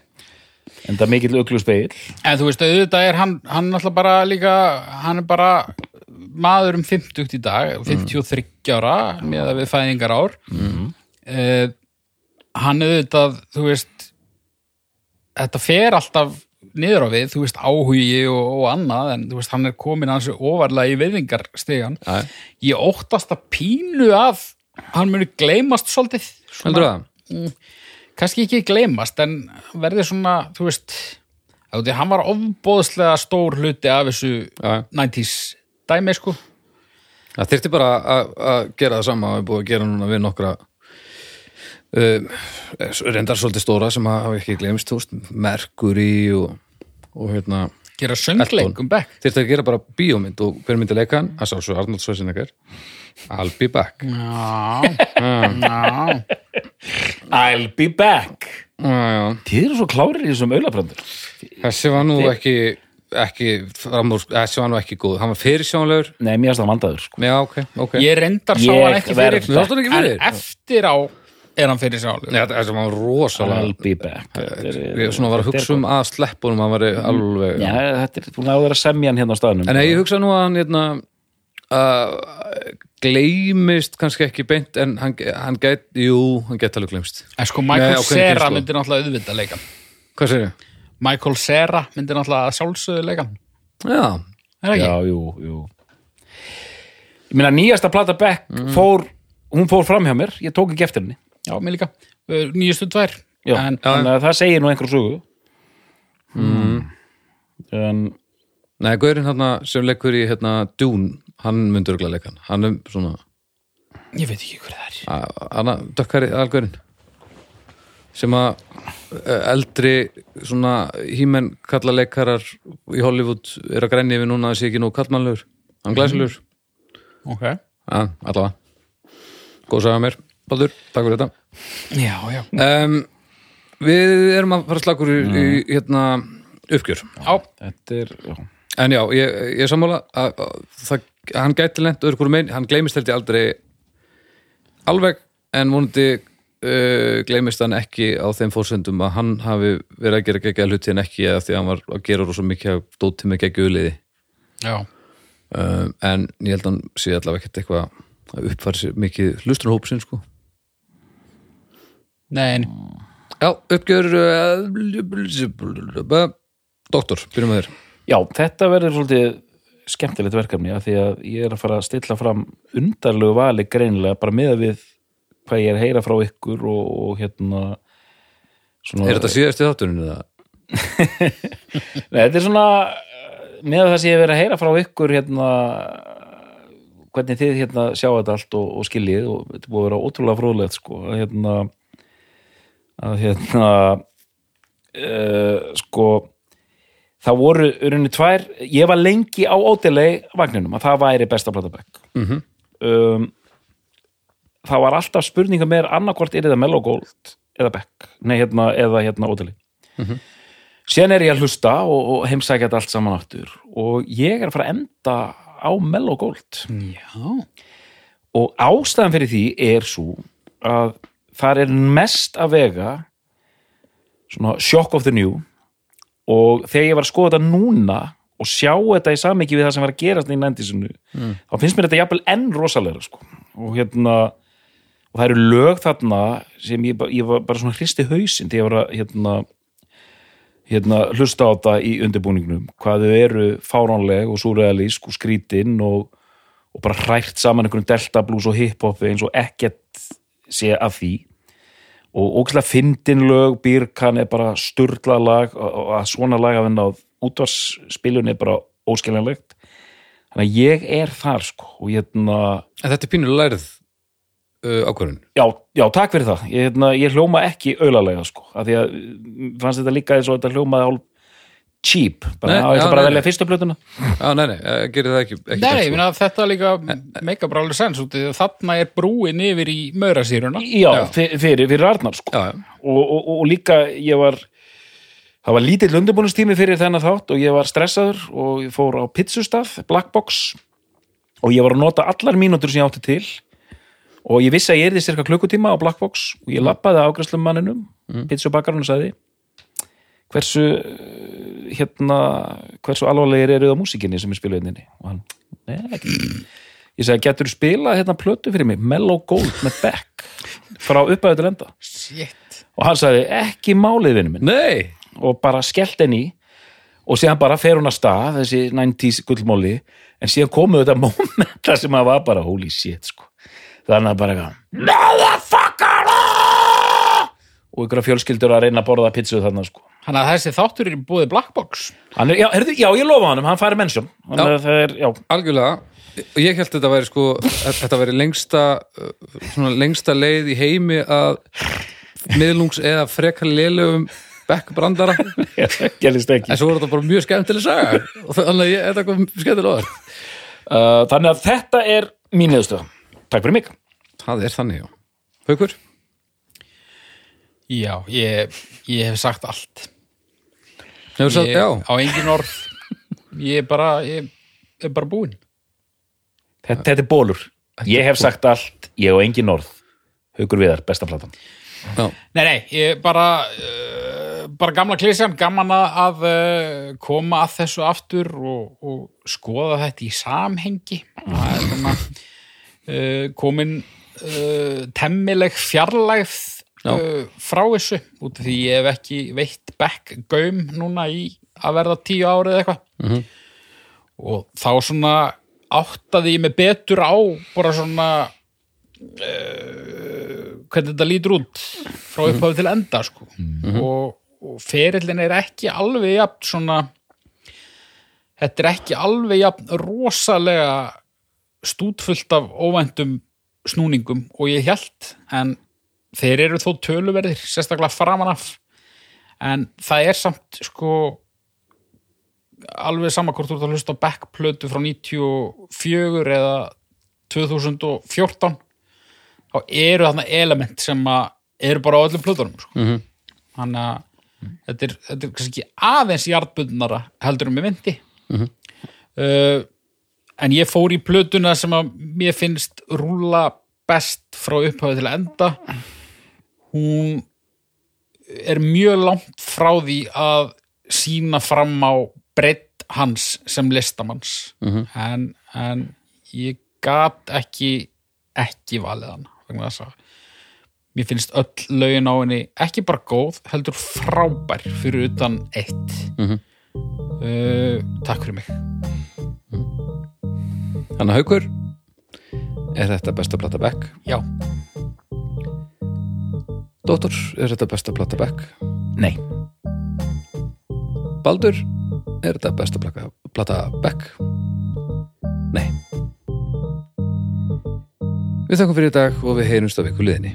en það er mikill uglu speill En þú veist, auðvitað er hann, hann náttúrulega bara líka, hann er bara maður um 50 í dag, 53 ára með að við fæðingar ár. Mm. hann auðvitað, þú veist, þetta fer alltaf niður á við, þú veist, áhugi og, og annað, en þú veist, hann er komin hans ofarlega í viðvingarstegan. Ég óttast að pínu að hann muni gleymast svolítið. svona- það? kannski ekki gleymast en verði svona, þú veist að því, hann var ofbóðslega stór hluti af þessu Já. 90s dæmi sko Það þyrfti bara að- að gera það sama og við búið að gera núna við nokkra uh, reyndar svolítið stóra sem hafa ekki glemst, Mercury og, og hérna gera söngleik um Beck. Þyrfti að gera bara bíómynd og hver myndi leika hann? að sá svo Arnold Schwarzenegger. I'll be back. Já, [LAUGHS] já. I'll be back. Já. Þið eru svo klárir í þessum aulabrandur. Þessi var nú ekki ekki framúr, þessi var nú ekki góð. Hann var fyrirsjónlegur Nei, mér erst það vandaður sko. Já, ok, ok. Ég reyndar sá hann ekki fyrir. Ekki fyrir? Eftir á er hann fyrir sálu Já, þessi var rosalega I'll be back. Ég svona var að hugsa um að sleppunum hann var alveg Já, þetta er, náður að semja hann hérna á staðnum. En nei, ég hugsa nú að hann hérna, uh, gleymist kannski ekki beint en hann, hann gæt, jú, hann gæti alveg gleymst. En sko Michael Cera kynslóð. myndi náttúrulega auðvitað leikan Hvað segir þið? Michael Cera myndi náttúrulega sjálfsögðu leikan Já, Er það ekki? Já, jú, jú. Ég meina, nýjasta plata Beck fór, hún fór fram hjá mér. Ég tók ekki eftir henni Já, mér líka. Uh, Nýjustu tvær. Já, En þannig að það segir nú einhver sögu. En nei, Gaurin hann sem leikur í hérna Dune, hann myndi örgulega leika hann. Hann er svona, ég veit ekki hver það er. Hann að dökkari algaurin sem að eldri svona hímenn kalla leikarar í Hollywood er að grænni yfir núna að sé ekki nú kallmannlegur hann glæsilegur, Ok. Já, allavega. Góð sagði mér, Baldur, takk fyrir þetta. Já, já. Um, Við erum að fara slagur í, í hérna, uppgjör. Já, þetta er já. En já, ég, ég sammála að, að það, hann gæti lent öðru hverju megin, hann gleymist held ég aldrei alveg en vonandi uh, gleymist hann ekki á þeim fórsendum að hann hafi verið að gera geggja hluti en ekki að því að hann var að gera rosa mikið að dóti með geggjuliði já. Um, en ég held að hann sé allavega ekkert eitthvað að uppfæra sér mikið hlustunarhópsinn sko Nei, Já, uppgjör uh, Doktor, byrjum með þér. Já, þetta verður svolítið skemmtilegt verkefni af því að ég er að fara að stilla fram undarlegu vali greinilega bara miða við hvað ég er að heyra frá ykkur og, og hérna svona, Er þetta síðast í þátturinn eða? [LAUGHS] Nei, þetta er svona með það sem ég hef verið að heyra frá ykkur hérna hvernig þið hérna sjá þetta allt og, og skiljið og þetta er búið að vera ótrúlega fróðlegt sko. Að hérna að hérna uh, sko það voru urinu tvær ég var lengi á ódelei vagninum að það væri besta platabæk Mhm. um, það var alltaf spurninga með annarkvort er það Mellow Gold eða Beck, nei hérna eða hérna ódelei síðan er ég að hlusta og, og heimsækja þetta allt saman aftur og ég er að fara að enda á Mellow Gold. Já. Og ástæðan fyrir því er svo að þar er mest að vega svona shock of the new og þegar ég var að skoða þetta núna og sjá þetta í samiki við það sem var að gerast í nændisinu, þá finnst mér þetta jafnvel enn rosalega sko. Og hérna og það eru lög þarna sem ég, ég var bara svona hristi hausinn þegar ég var að hérna, hérna hlusta á þetta í undirbúningnum. Hvað þau eru fáránleg og súrealísk og skrítin og, og bara hrært saman einhverjum delta blues og hip-hopi eins og ekkert sé af því og ógæslega fyndin lög Bírkan er bara sturla lag og að svona lag að vinna á útvarsspilun er bara óskiljanlegt. Þannig að ég er þar sko og ég hérna En þetta er pínur lærið uh, ákvörðun? Já, já, takk fyrir það. Ég, hérna, ég hljóma ekki auðlalega sko af því að mm, fannst þetta líka eins og þetta hljómaði hálf cheap bara, Nei, á, ég já, ætla bara nei, að velja fyrstu plötuna. Já, nei, nei, uh, gerir það ekki, ekki Nei, ég meina að þetta líka meika bara alveg sens út þarna er brúin yfir í maurasýruna. Já, fyr- fyrir, fyrir Arnar sko. Já, já. og, og, og líka ég var það var lítill undirbúinustími fyrir þennan þátt og ég var stressaður og ég fór á pizzustaf, Blackbox og ég var að nota allar mínútur sem ég átti til. Og ég vissi að ég erði cirka klukkutíma á Blackbox og ég lappaði ágræslum manninum mm. pizzubakarinn og sagði hversu eh, hérna, hversu alvarlegir eru það músikinni sem er spiluð inninni og hann, neða ekki. Ég sagði, getur spila hérna plötu fyrir mig? Mellow Gold með Beck frá upphæðu til enda. Shit. Og hann sagði, ekki málið vinnu minn. Nei, og bara skellt henni í. Og síðan bara fer hún að stað þessi 90s gullmóli en síðan komu þetta momenta sem að var bara holy shit sko. Þannig að bara eitthvað motherfucker! Og ykkur fjölskyldur að reyna að borða pizzu þarna sko Þannig að þessi þáttur er búið Blackbox hann er, já, herðu, já, ég lofa hann færi hann er, er, já, algjörlega. Og ég held þetta væri sko að þetta væri lengsta svona lengsta leið í heimi að miðlungs eða frekar lélögum Beck brandara [LAUGHS] gerðist ekki. En svo var þetta bara mjög skemmtileg saga. Og þannig að ég, þetta kom skemmtilega orð uh, þannig að þetta er mín niðurstöð takk fyrir mig. Það er þannig, já. Haukur? Já, ég, ég hef sagt allt. Hefur sagt, ég, já, Á engin orð. Ég er bara, ég er bara búinn. Þetta, þetta er bólur ég hef sagt allt, ég og engin orð. Haukur Viðar, besta platan. Já, Nei, nei, ég bara uh, bara gamla klísjan, gaman að- uh, koma að þessu aftur og, og skoða þetta í samhengi. Það er svona uh, komin uh, temmileg fjarlægð. Uh, frá þessu út af því ég hef ekki veitt back gaum núna í að verða tíu árið eða eitthvað. Og þá svona áttaði ég mig betur á bara svona hvernig þetta lítur út frá upphafi til enda sko. og, og ferillin er ekki alveg jafn svona þetta er ekki alveg jafn rosalega stútfullt af óvæntum snúningum og ég held en þeir eru þó töluverðir sérstaklega framan af en það er samt sko alveg sama hvort þú ert að hlusta backplötu frá 94 eða 2014 þá eru þarna element sem að eru bara á öllum plötunum sko. Mhm. þannig að þetta er, þetta er kannski aðeins jarðbundnara heldur um með vindi uh, en ég fór í plötuna sem að mér finnst rúla best frá upphafi til enda hún er mjög langt frá því að sína fram á breytt hans sem listamanns. En, en ég gat ekki ekki valið hann vegna þess að mér finnst öll lögin á henni ekki bara góð, heldur frábær fyrir utan eitt. Mhm. uh, Takk fyrir mig. Þannig að Haukur er þetta besta plata Beck? Já, Dóttor, er þetta besta plata Beck? Nei, Baldur, er þetta besta plata Beck? Nei. Við þakkum fyrir í dag og við heyrumst á viku liðinni